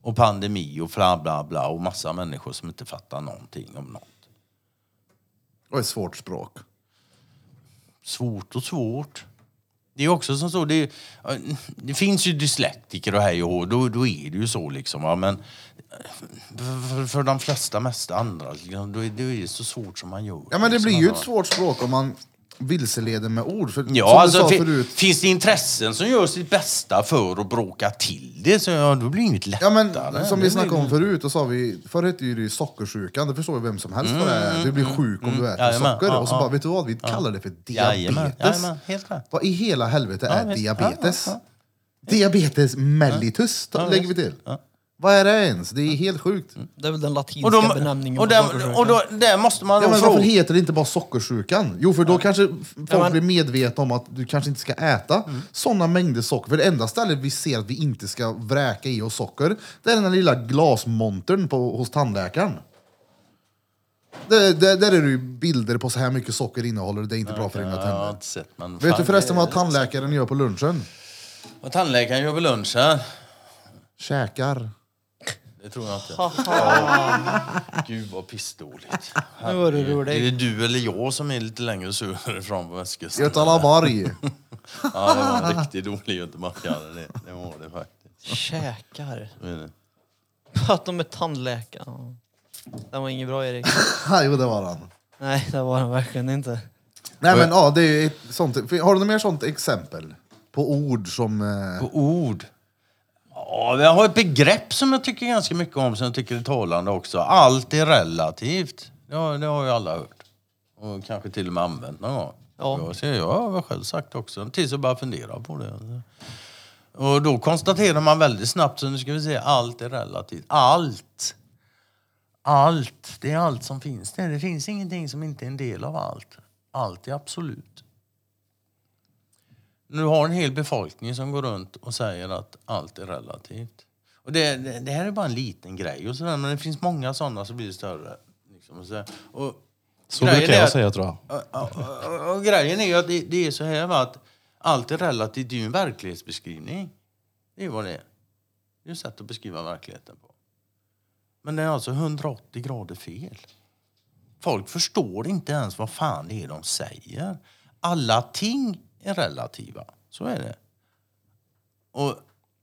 Och pandemi och bla bla bla och massa människor som inte fattar någonting om något. Och ett svårt språk. Svårt och svårt. Det är också som så, det, det finns ju dyslektiker och hej och då, då är det ju så liksom. Va? Men för, för de flesta mest andra, liksom, då är det, det så svårt som man gör. Ja men det liksom, blir ju ett svårt språk om man vilseleder med ord. För, Ja, alltså, förut, finns det intressen som gör sitt bästa för att bråka till det, så ja, då blir det inget Ja lättare. men som vi snackade om förut, då sa vi, förr hette ju det sockersjukan, det förstår ju vem som helst vad det är. Du blir sjuk om du äter Mm, Jajamän, socker. ja, och så ja. bara, vet du vad, vi kallar det för Jajamän, diabetes. jajamän, helt rätt. Vad i hela helvete Ja, är diabetes? Ja, ja, Diabetes mellitus Ja, lägger vi till. Vad är det ens? Det är helt sjukt. Det är väl den latinska Och, då, benämningen och, på där, och då, där måste man Ja, då men varför fråga... heter det inte bara sockersjukan? Jo, för då kanske folk Ja, men- blir medvetna om att du kanske inte ska äta Mm. sådana mängder socker. För det enda stället vi ser att vi inte ska vräka i oss socker, det är den här lilla glasmontern på, hos tandläkaren. Där, där, där är det ju bilder på så här mycket socker innehåller det är inte bra för dina Ja, jag har tänder. inte sett, men Vet fan, du förresten det- vad tandläkaren gör på lunchen? Vad tandläkaren gör vid lunchen? Käkar. Det tror jag inte. Ja. Gud vad pissdåligt. Nu var det Är roligt. det du eller jag som är lite längre söderifrån på västkusten? Götalaborg. Ja, det var en riktigt dålig göteborgare det. Det var det faktiskt. Käkar. Så är det. Prata med tandläkaren. Den var inget bra Erik. jo, det var han. Nej, det var den verkligen inte. Nej men ja, det är ett sånt. Har du något mer sånt exempel? På ord som... Eh, På ord. Ja, jag har ett begrepp som jag tycker ganska mycket om, som jag tycker är talande också. Allt är relativt. Ja, det har ju alla hört. Och kanske till och med använt någon gång. Ja. Jag, ser, jag har själv sagt också, tills jag bara funderar på det. Och då konstaterar man väldigt snabbt, så nu ska vi se, allt är relativt. Allt! Allt, det är allt som finns där. Det finns ingenting som inte är en del av allt. Allt är absolut. Nu har en hel befolkning som går runt och säger att allt är relativt. Och det, det, det här är bara en liten grej, och sådär, men det finns många sådana som blir större. Liksom, och så, och Så brukar jag att- säga tror jag. och, och, och, grejen är ju att det, det är så här att allt är relativt, det är ju en verklighetsbeskrivning. Det är vad det är. Det är ett sätt att beskriva verkligheten på. Men det är alltså 180 grader fel. Folk förstår inte ens vad fan det är de säger. Alla ting är relativa. Så är det. Och,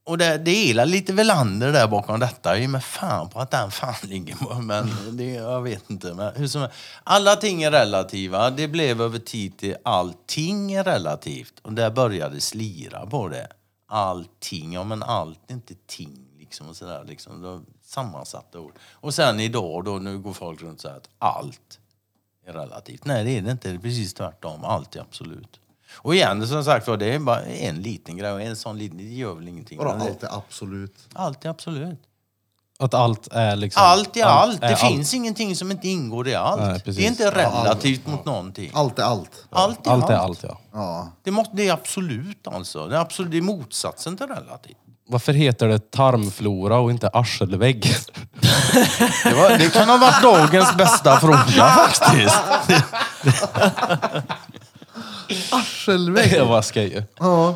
och det, det gillar lite Velander där bakom detta. Jag är med fan på att den fan ligger på. Men det, jag vet inte. Men hur som, alla ting är relativa. Det blev över tid till allting är relativt. Och där började slira på det. Allting, ja men allt är inte ting. Liksom, och sådär, liksom. Det sammansatta ord. Och sen idag då, nu går folk runt och säger att allt är relativt. Nej, det är det inte. Det är precis tvärtom. Allt är absolut. Och igen, som sagt var, det är bara en liten grej. En sån liten, det gör väl ingenting. Vadå, Men det- allt är absolut. allt är absolut. Att allt är liksom... Allt är allt. är Det finns ingenting som inte ingår i allt. Nej, precis. det är inte relativt mot någonting. Allt är allt. Allt är Allt allt. är allt, ja. Ja. Det, måste, det är absolut alltså. Det är, absolut, det är motsatsen till relativt. Varför heter det tarmflora och inte arselvägg? Det, var, det kan ha varit dagens bästa fråga faktiskt. Arselvägg. Jag bara skojar. Ja.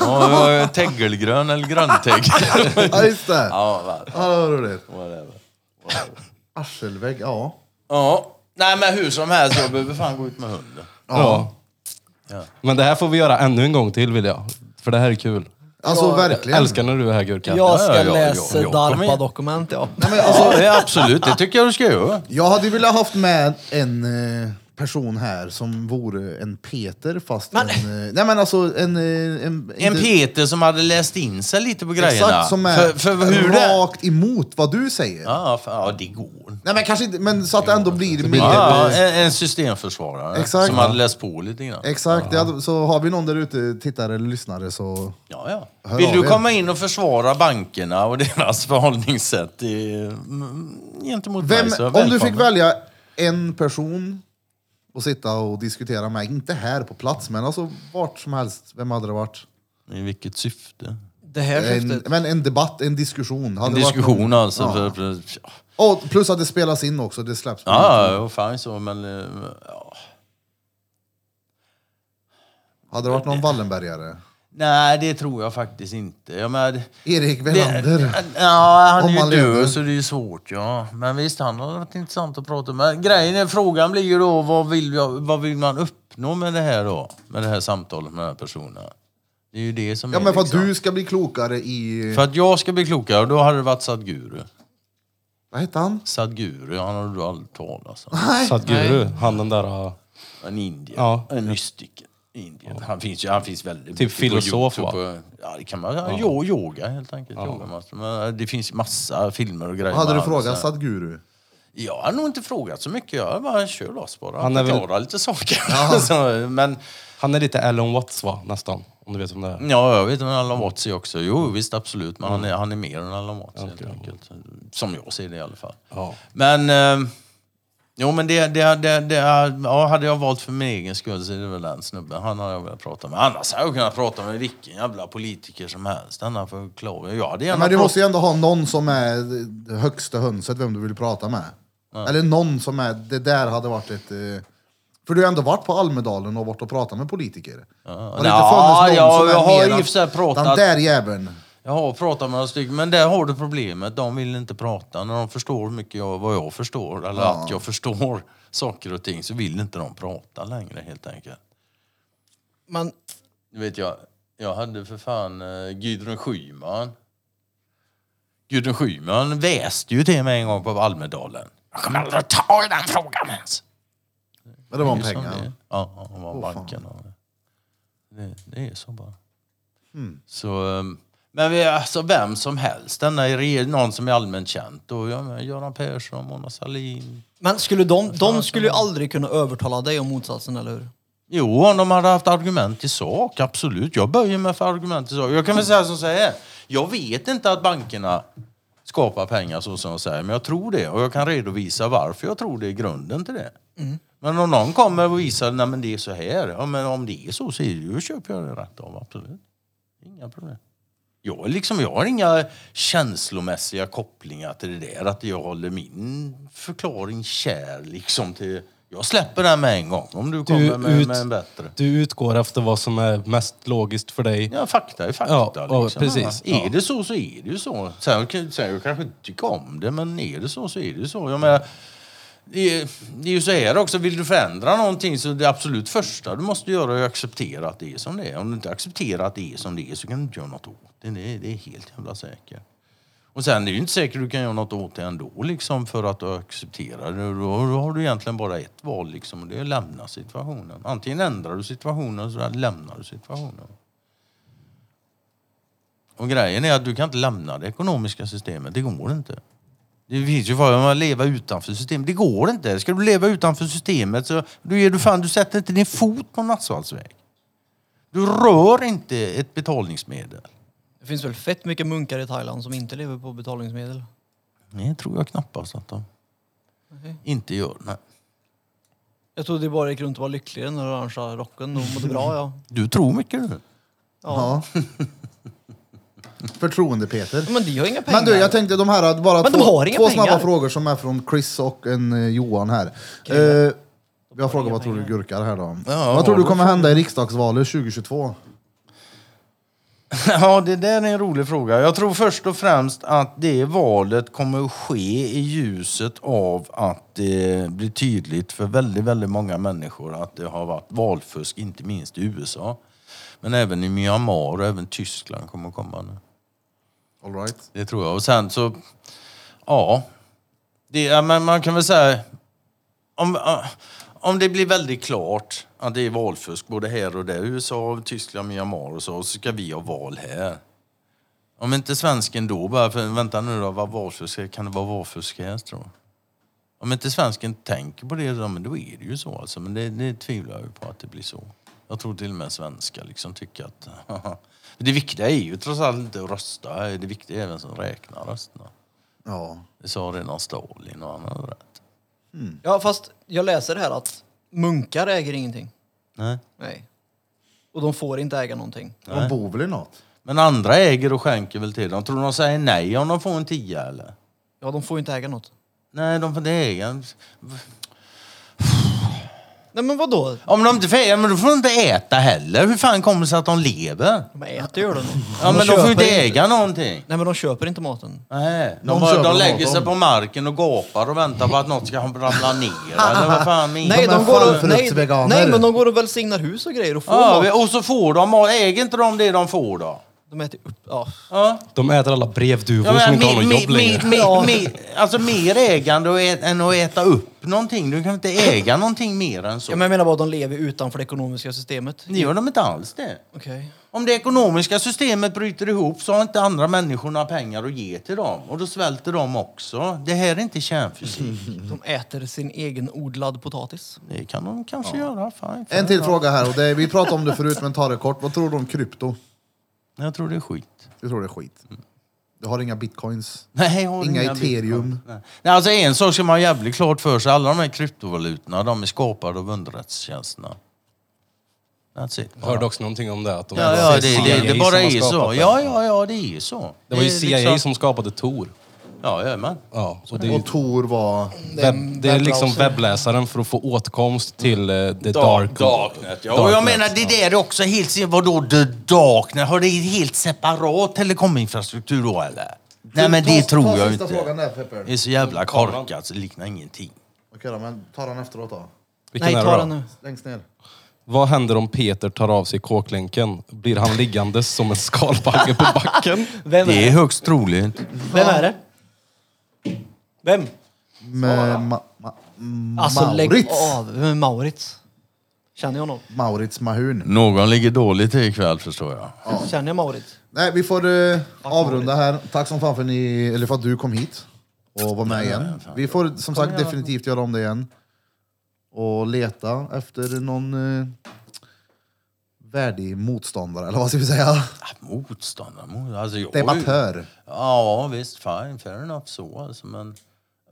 Ja, Tegelgrön eller gröntegel. ja, just det. Ja, va- Ja, det var roligt. whatever. Arselvägg, ja. Ja. Nej men hur som helst, jag behöver fan gå ut med hunden. Ja. Ja. Men det här får vi göra ännu en gång till vill jag. För det här är kul. Alltså Jag verkligen. älskar när du är här Gurka. Jag ska Ja, ja, ja, läsa ja, ja. Kom igen. DARPA-dokument, ja. Nej, men alltså, Ja, det är absolut, det tycker jag du ska göra. jag hade velat haft med en eh, person här som vore en Peter fast Men- en... Eh, nej men alltså en... eh, En, En inte- Peter som hade läst in sig lite på grejerna. Exakt, som är för, för hur det är. rakt emot vad du säger. Ja, för, ja, det går. Nej men kanske inte, men så att det ändå blir mer... Ja, en, en systemförsvarare Exakt. som hade läst på lite grann. Exakt, det hade, så har vi någon där ute, tittare eller lyssnare så... Ja, ja. Hör Vill av du er. komma in och försvara bankerna och deras förhållningssätt i, mm, gentemot Vem, mig så om du välkommen. fick välja en person att sitta och diskutera med, inte här på plats men alltså vart som helst, vem hade det varit? I vilket syfte? Det här En, syftet. men en debatt, en diskussion. Hade En det varit diskussion någon- alltså. Ja. För, för, ja, Och plus att det spelas in också, det släpps på ja, ja, fan så, men... eh, Ja. Hade det varit någon Wallenbergare? Nej, det tror jag faktiskt inte. Jag menar, Erik Welander? Det, ja, han Om är ju lever. död så det är ju svårt. Ja. Men visst, han har varit intressant att prata med. Grejen är, frågan blir ju då, vad vill, jag, vad vill man uppnå med det här då? Med det här samtalet med den här personen. Det är ju det som Ja är men för att liksom. du ska bli klokare i... För att jag ska bli klokare, då hade det varit Sadguru. Vad heter han? Sadguru, han har du aldrig talat om. Sadhguru, han den där... uh, En indier, Ja. en mystiker. Indien. Han finns ju han finns väldigt Typ filosof, va? på- Ja, det kan man ja. jo, Yoga helt enkelt. Yogamaster. Men eh, det finns massa filmer och grejer. Hade du frågat. Sadguru? Jag har nog inte frågat så mycket. Jag bara kör loss bara. Han är väl- lite saker. så, men Han är lite Alan Watts va, nästan? Om du vet om det är. ja, jag vet om Allan Watts är också. Jo, visst absolut. Men han, är, han är mer än Allan Watts helt enkelt. Som jag ser det i alla fall. Ja. Men... Eh, jo, men det, det, det, det, ja, hade jag valt för min egen skull så är det väl den snubben. Han har jag velat prata med. Annars hade jag kunnat prata med vilken jävla politiker som helst. Den har förklarat. Jag hade gärna Men du måste ju ändå ha någon som är det högsta hönset, vem du vill prata med. Eller någon som är, det där hade varit ett... eh, För du har ändå varit på Almedalen och varit och pratat med politiker. Har det Ja, inte funnits någon ja, som är jag har mera, i och för sig pratat- Den där jäveln. Jag har pratat med några stycken, men där har du problemet. De vill inte prata. När de förstår hur mycket jag, vad jag förstår, eller att jag förstår saker och ting, så vill inte de prata längre helt enkelt. Men Du vet jag, jag hade för fan eh, Gudrun Schyman. Gudrun Schyman väste ju till mig en gång på Almedalen. Jag kommer aldrig ta i den frågan ens. Men det var om Det är som det är. pengar. Ja, ja, hon var Åh, fan. banken. och- Det, det är så bara. Hmm. Så, um, men vi, alltså vem som helst, denna är någon som är allmänt känt. Och, ja, men Göran Persson, Mona Sahlin. Men skulle de, de skulle ju aldrig kunna övertala dig om motsatsen, eller hur? Jo, om de hade haft argument i sak, absolut. Jag böjer mig för argument i sak. Jag kan väl säga som så här. Jag vet inte att bankerna skapar pengar så som de säger, men jag tror det. Och jag kan redovisa varför jag tror det är grunden till det. Men om någon kommer och visar att det är så här, ja, men om det är så så är det ju, köper jag det rätt av, absolut. Inga problem. Jag, liksom, jag har inga känslomässiga kopplingar till det där, att jag håller min förklaring kär liksom till... Jag släpper den med en gång om du kommer med, ut- med en bättre. Du utgår efter vad som är mest logiskt för dig. Ja, fakta är fakta. Ja, liksom. precis. Ja. Är det så så är det ju så. Sen sen jag kanske inte tycker om det, men är det så så är det ju så. Jag menar, det, är, det är ju så här också, vill du förändra någonting så det absolut första du måste göra är att acceptera att det är som det är. Om du inte accepterar att det är som det är så kan du inte göra något åt det. Det är, det är helt jävla säkert. Och sen det är ju inte säkert du kan göra något åt det ändå liksom för att du accepterar det. Då, då har du egentligen bara ett val liksom och det är att lämna situationen. Antingen ändrar du situationen så lämnar du situationen. Och grejen är att du kan inte lämna det ekonomiska systemet. Det går inte. Det finns ju för att leva utanför systemet. Det går inte. Ska du leva utanför systemet så då ger du fan, du sätter inte din fot på en asfaltsväg. Du rör inte ett betalningsmedel. Det finns väl fett mycket munkar i Thailand som inte lever på betalningsmedel? Det tror jag knappast att de inte gör. Nej. Jag trodde det bara gick runt och var lycklig i den orangea rocken och mådde bra ja. Du tror mycket du. Ja. Peter. Men de har inga pengar. Men du, jag tänkte de här, bara Men de två, har inga två pengar. snabba frågor som är från Chris och en eh, Johan här. Eh, vi har frågat inga vad tror du pengar. gurkar här då? Ja, vad tror du kommer hända i riksdagsvalet 2022? Ja, det där är en rolig fråga. Jag tror först och främst att det valet kommer att ske i ljuset av att det blir tydligt för väldigt, väldigt många människor att det har varit valfusk, inte minst i USA. Men även i Myanmar och även Tyskland kommer komma nu. All right. Det tror jag. Och sen så, ja. Det, ja, men man kan väl säga, om, om det blir väldigt klart att det är valfusk både här och där, USA, Tyskland, Myanmar och så, så ska vi ha val här. Om inte svensken då bara, för vänta nu då, vad valfusk, kan det vara valfusk här tror jag? Om inte svensken tänker på det, då, men då är det ju så alltså. Men det, det tvivlar jag på att det blir så. Jag tror till och med svenskar liksom tycker att... det viktiga är ju trots allt inte att rösta. Det viktiga är vem som räknar rösterna. Ja. Det sa redan Stalin och han hade rätt. Ja fast jag läser här att munkar äger ingenting. Nej. Nej. Och de får inte äga någonting. De bor väl i något? Men andra äger och skänker väl till dem. Tror de säger nej om de får en tia eller? Ja, de får inte äga något. Nej, de får inte äga. Nej men vadå? Om de inte får äga, men då får de inte äta heller. Hur fan kommer det sig att de lever? De äter gör de. Ja, men de får ju köper inte äga någonting. Nej men de köper inte maten. Nej, de, De bara, köper de lägger sig de. på marken och gapar och väntar på att något ska ramla ner. eller vad fan menar Nej, De är går och, nej, nej men de går och välsignar hus och grejer och får Ja, mat. och så får de mat. Äger inte de det de får då? De äter upp, ja. Ja. De äter alla brevduvor Ja, som inte har något me, jobb me, längre. Ja. me, alltså mer ägande och än att äta upp någonting. Du kan inte äga någonting mer än så. ja men jag menar bara att de lever utanför det ekonomiska systemet. Det gör de inte alls det. Okej. Om det ekonomiska systemet bryter ihop så har inte andra människor några pengar att ge till dem. Och då svälter de också. Det här är inte kärnfysik. De äter sin egen odlad potatis. Det kan de kanske göra. Fine, En till fråga här. Och det, vi pratade om det förut men ta det kort. Vad tror du om krypto? Jag tror det är skit. Du tror det är skit? Du har inga bitcoins? Nej, jag har Inga inga ethereum. bitcoin. Nej. Nej, alltså en sak ska man ha jävligt klart för sig. Alla de här kryptovalutorna, de är skapade av underrättelsetjänsterna. That's it. Jag hörde också någonting om det. Att de Ja, ja, det, CIA det, det bara är så. det. Ja, ja, ja, det är så. Det var ju CIA liksom- som skapade Tor. Ja, jajamän. Ja, och det, är Och Tor var... webb, det är liksom webbläsaren för att få åtkomst till eh, the dark... Darknet, ja. Och jag menar, det där är också helt... Vadå, the darknet? Har det helt separat telekominfrastruktur då, eller? Nej, men det Ta- tror ta jag inte. där. Det är så jävla korkat så det liknar ingenting. Okej då, men ta den efteråt då. Vilken Nej, är ta det den nu. Längst ner. Vad händer om Peter tar av sig kåklänken? Blir han liggandes som en skalbagge på backen? Vem är Det är det? högst troligt. Vem är det? Vem? Med ma, ma, Alltså lägg Maurits. av. Vem är Maurits? Känner jag honom? Maurits Mahun. Någon ligger dåligt till ikväll förstår jag. Känner jag Maurits? Nej, vi får eh, avrunda här. Tack som fan för, ni, eller för att du kom hit och var med igen. Vi får som sagt definitivt göra om det igen. Och leta efter någon eh, värdig motståndare, eller vad ska vi säga? Ah, Motståndare? mot- Alltså, jag, Debattör. Ja, visst. Fine. Fair enough så alltså. Men,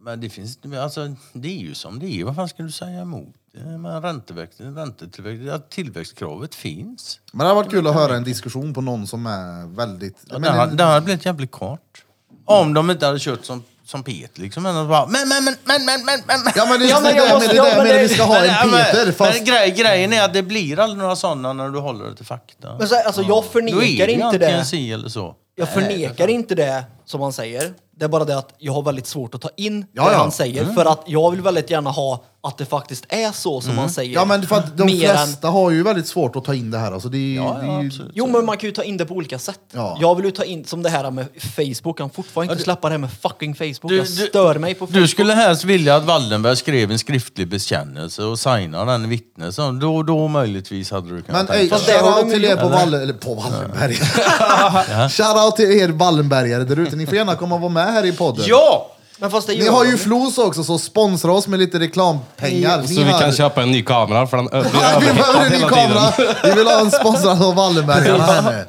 men det finns alltså, det är ju som det är. Vad fan ska du säga emot? det? Men ränteväxt, räntetillväxt, ja, tillväxtkravet finns. Men det har varit kul att höra en diskussion på någon som är väldigt... Ja, men hade- en- den hade blivit jävligt kort. Om de inte hade kört som, som Peter liksom. Men, bara, men, men, men, men, men, men, men. Ja men det är Ja, men det måste- det ja, men det- att vi ska ha Men, en men- Peter fast... Men grej, grejen är att det blir aldrig några sådana när du håller det till fakta. Men så, alltså, jag Då är förnekar det inte antingen det. si eller så. Jag förnekar inte det som han säger. Det är bara det att jag har väldigt svårt att ta in Ja, det ja. han säger. För att jag vill väldigt gärna ha att det faktiskt är så som han säger. Ja men för att de Mer än- flesta har ju väldigt svårt att ta in det här. Alltså det är, Ja, det är ju. Jo men man kan ju ta in det på olika sätt. Ja. Jag vill ju ta in, som det här med Facebook, han fortfarande inte släppa det här med fucking Facebook. Du- jag du- stör mig på Facebook. Du skulle helst vilja att Wallenberg skrev en skriftlig bekännelse och signade den vittne. Så Då, då möjligtvis hade du kunnat Men ey, tänka Fast det har shoutout de till ju er gjort, på, Walle, eller på Wallenberg. shoutout till er Wallenbergare där ute. Ni får gärna komma och vara med här i podden. Ja! Men fast det Ni gör har de ju Flos också, så sponsra oss med lite reklampengar. Ni Så vi har- kan köpa en ny kamera för den ö- vi behöver överhettad en ny hela kamera. tiden. Vi vill ha en sponsrad av Wallenbergarna här nu.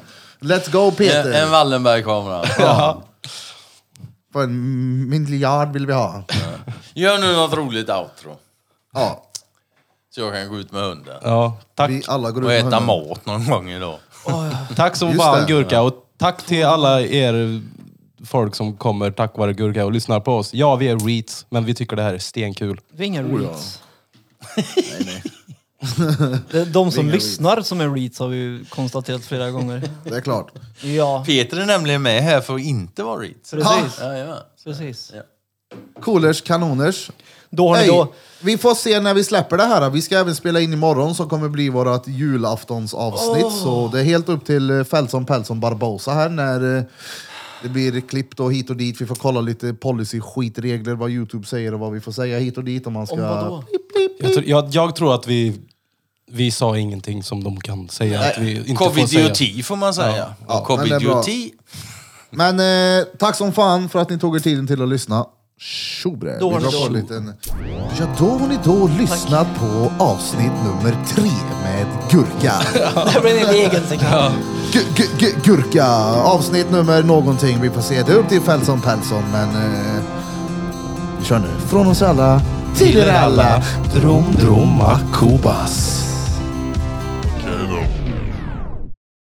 Let's go En, Peter. en Wallenberg-kamera. Ja. på en miljard vill vi ha. Gör nu något roligt outro. Ja, Så jag kan gå ut med hunden. Ja, tack. vi alla går ut Och med äta hunden. mat någon gång idag. Tack som Just fan det. Gurka och tack till alla er folk som kommer tack vare Gurka och lyssnar på oss. Ja, vi är reats, men vi tycker det här är stenkul. Vi är inga Oh, reads. Nej, nej. Det är De som inga lyssnar som är reads har vi ju konstaterat flera gånger. Det är klart. Ja, Peter är nämligen med här för att inte vara Reeds. precis. Precis. Ja. Coolers, kanoners. Då har ni Hej, då... vi får se när vi släpper det här. Vi ska även spela in imorgon som kommer bli vårt julaftonsavsnitt. Så det är helt upp till eh, Felson Pelson Barbosa här när eh, det blir klippt och hit och dit. Vi får kolla lite policy-skitregler, vad Youtube säger och vad vi får säga hit och dit. Om man ska... Om vadå? Jag, tror- jag, jag tror att vi, vi sa ingenting som de kan säga att vi inte får säga. Covidioti får man säga. Ja, Och men det är bra. covidioti. Men eh, tack som fan för att ni tog er tiden till att lyssna. Tjobre. Då har ni då- en liten... Ja, då har ni då lyssnat på avsnitt nummer tre med Gurka. Det blir en egen sekund. Gu- gu- gu- Gurka, avsnitt nummer någonting. Vi får se. Det är upp till Felson Pelson, men... Eh, vi kör nu. Från oss alla, till er alla. Drom, droma, kubas.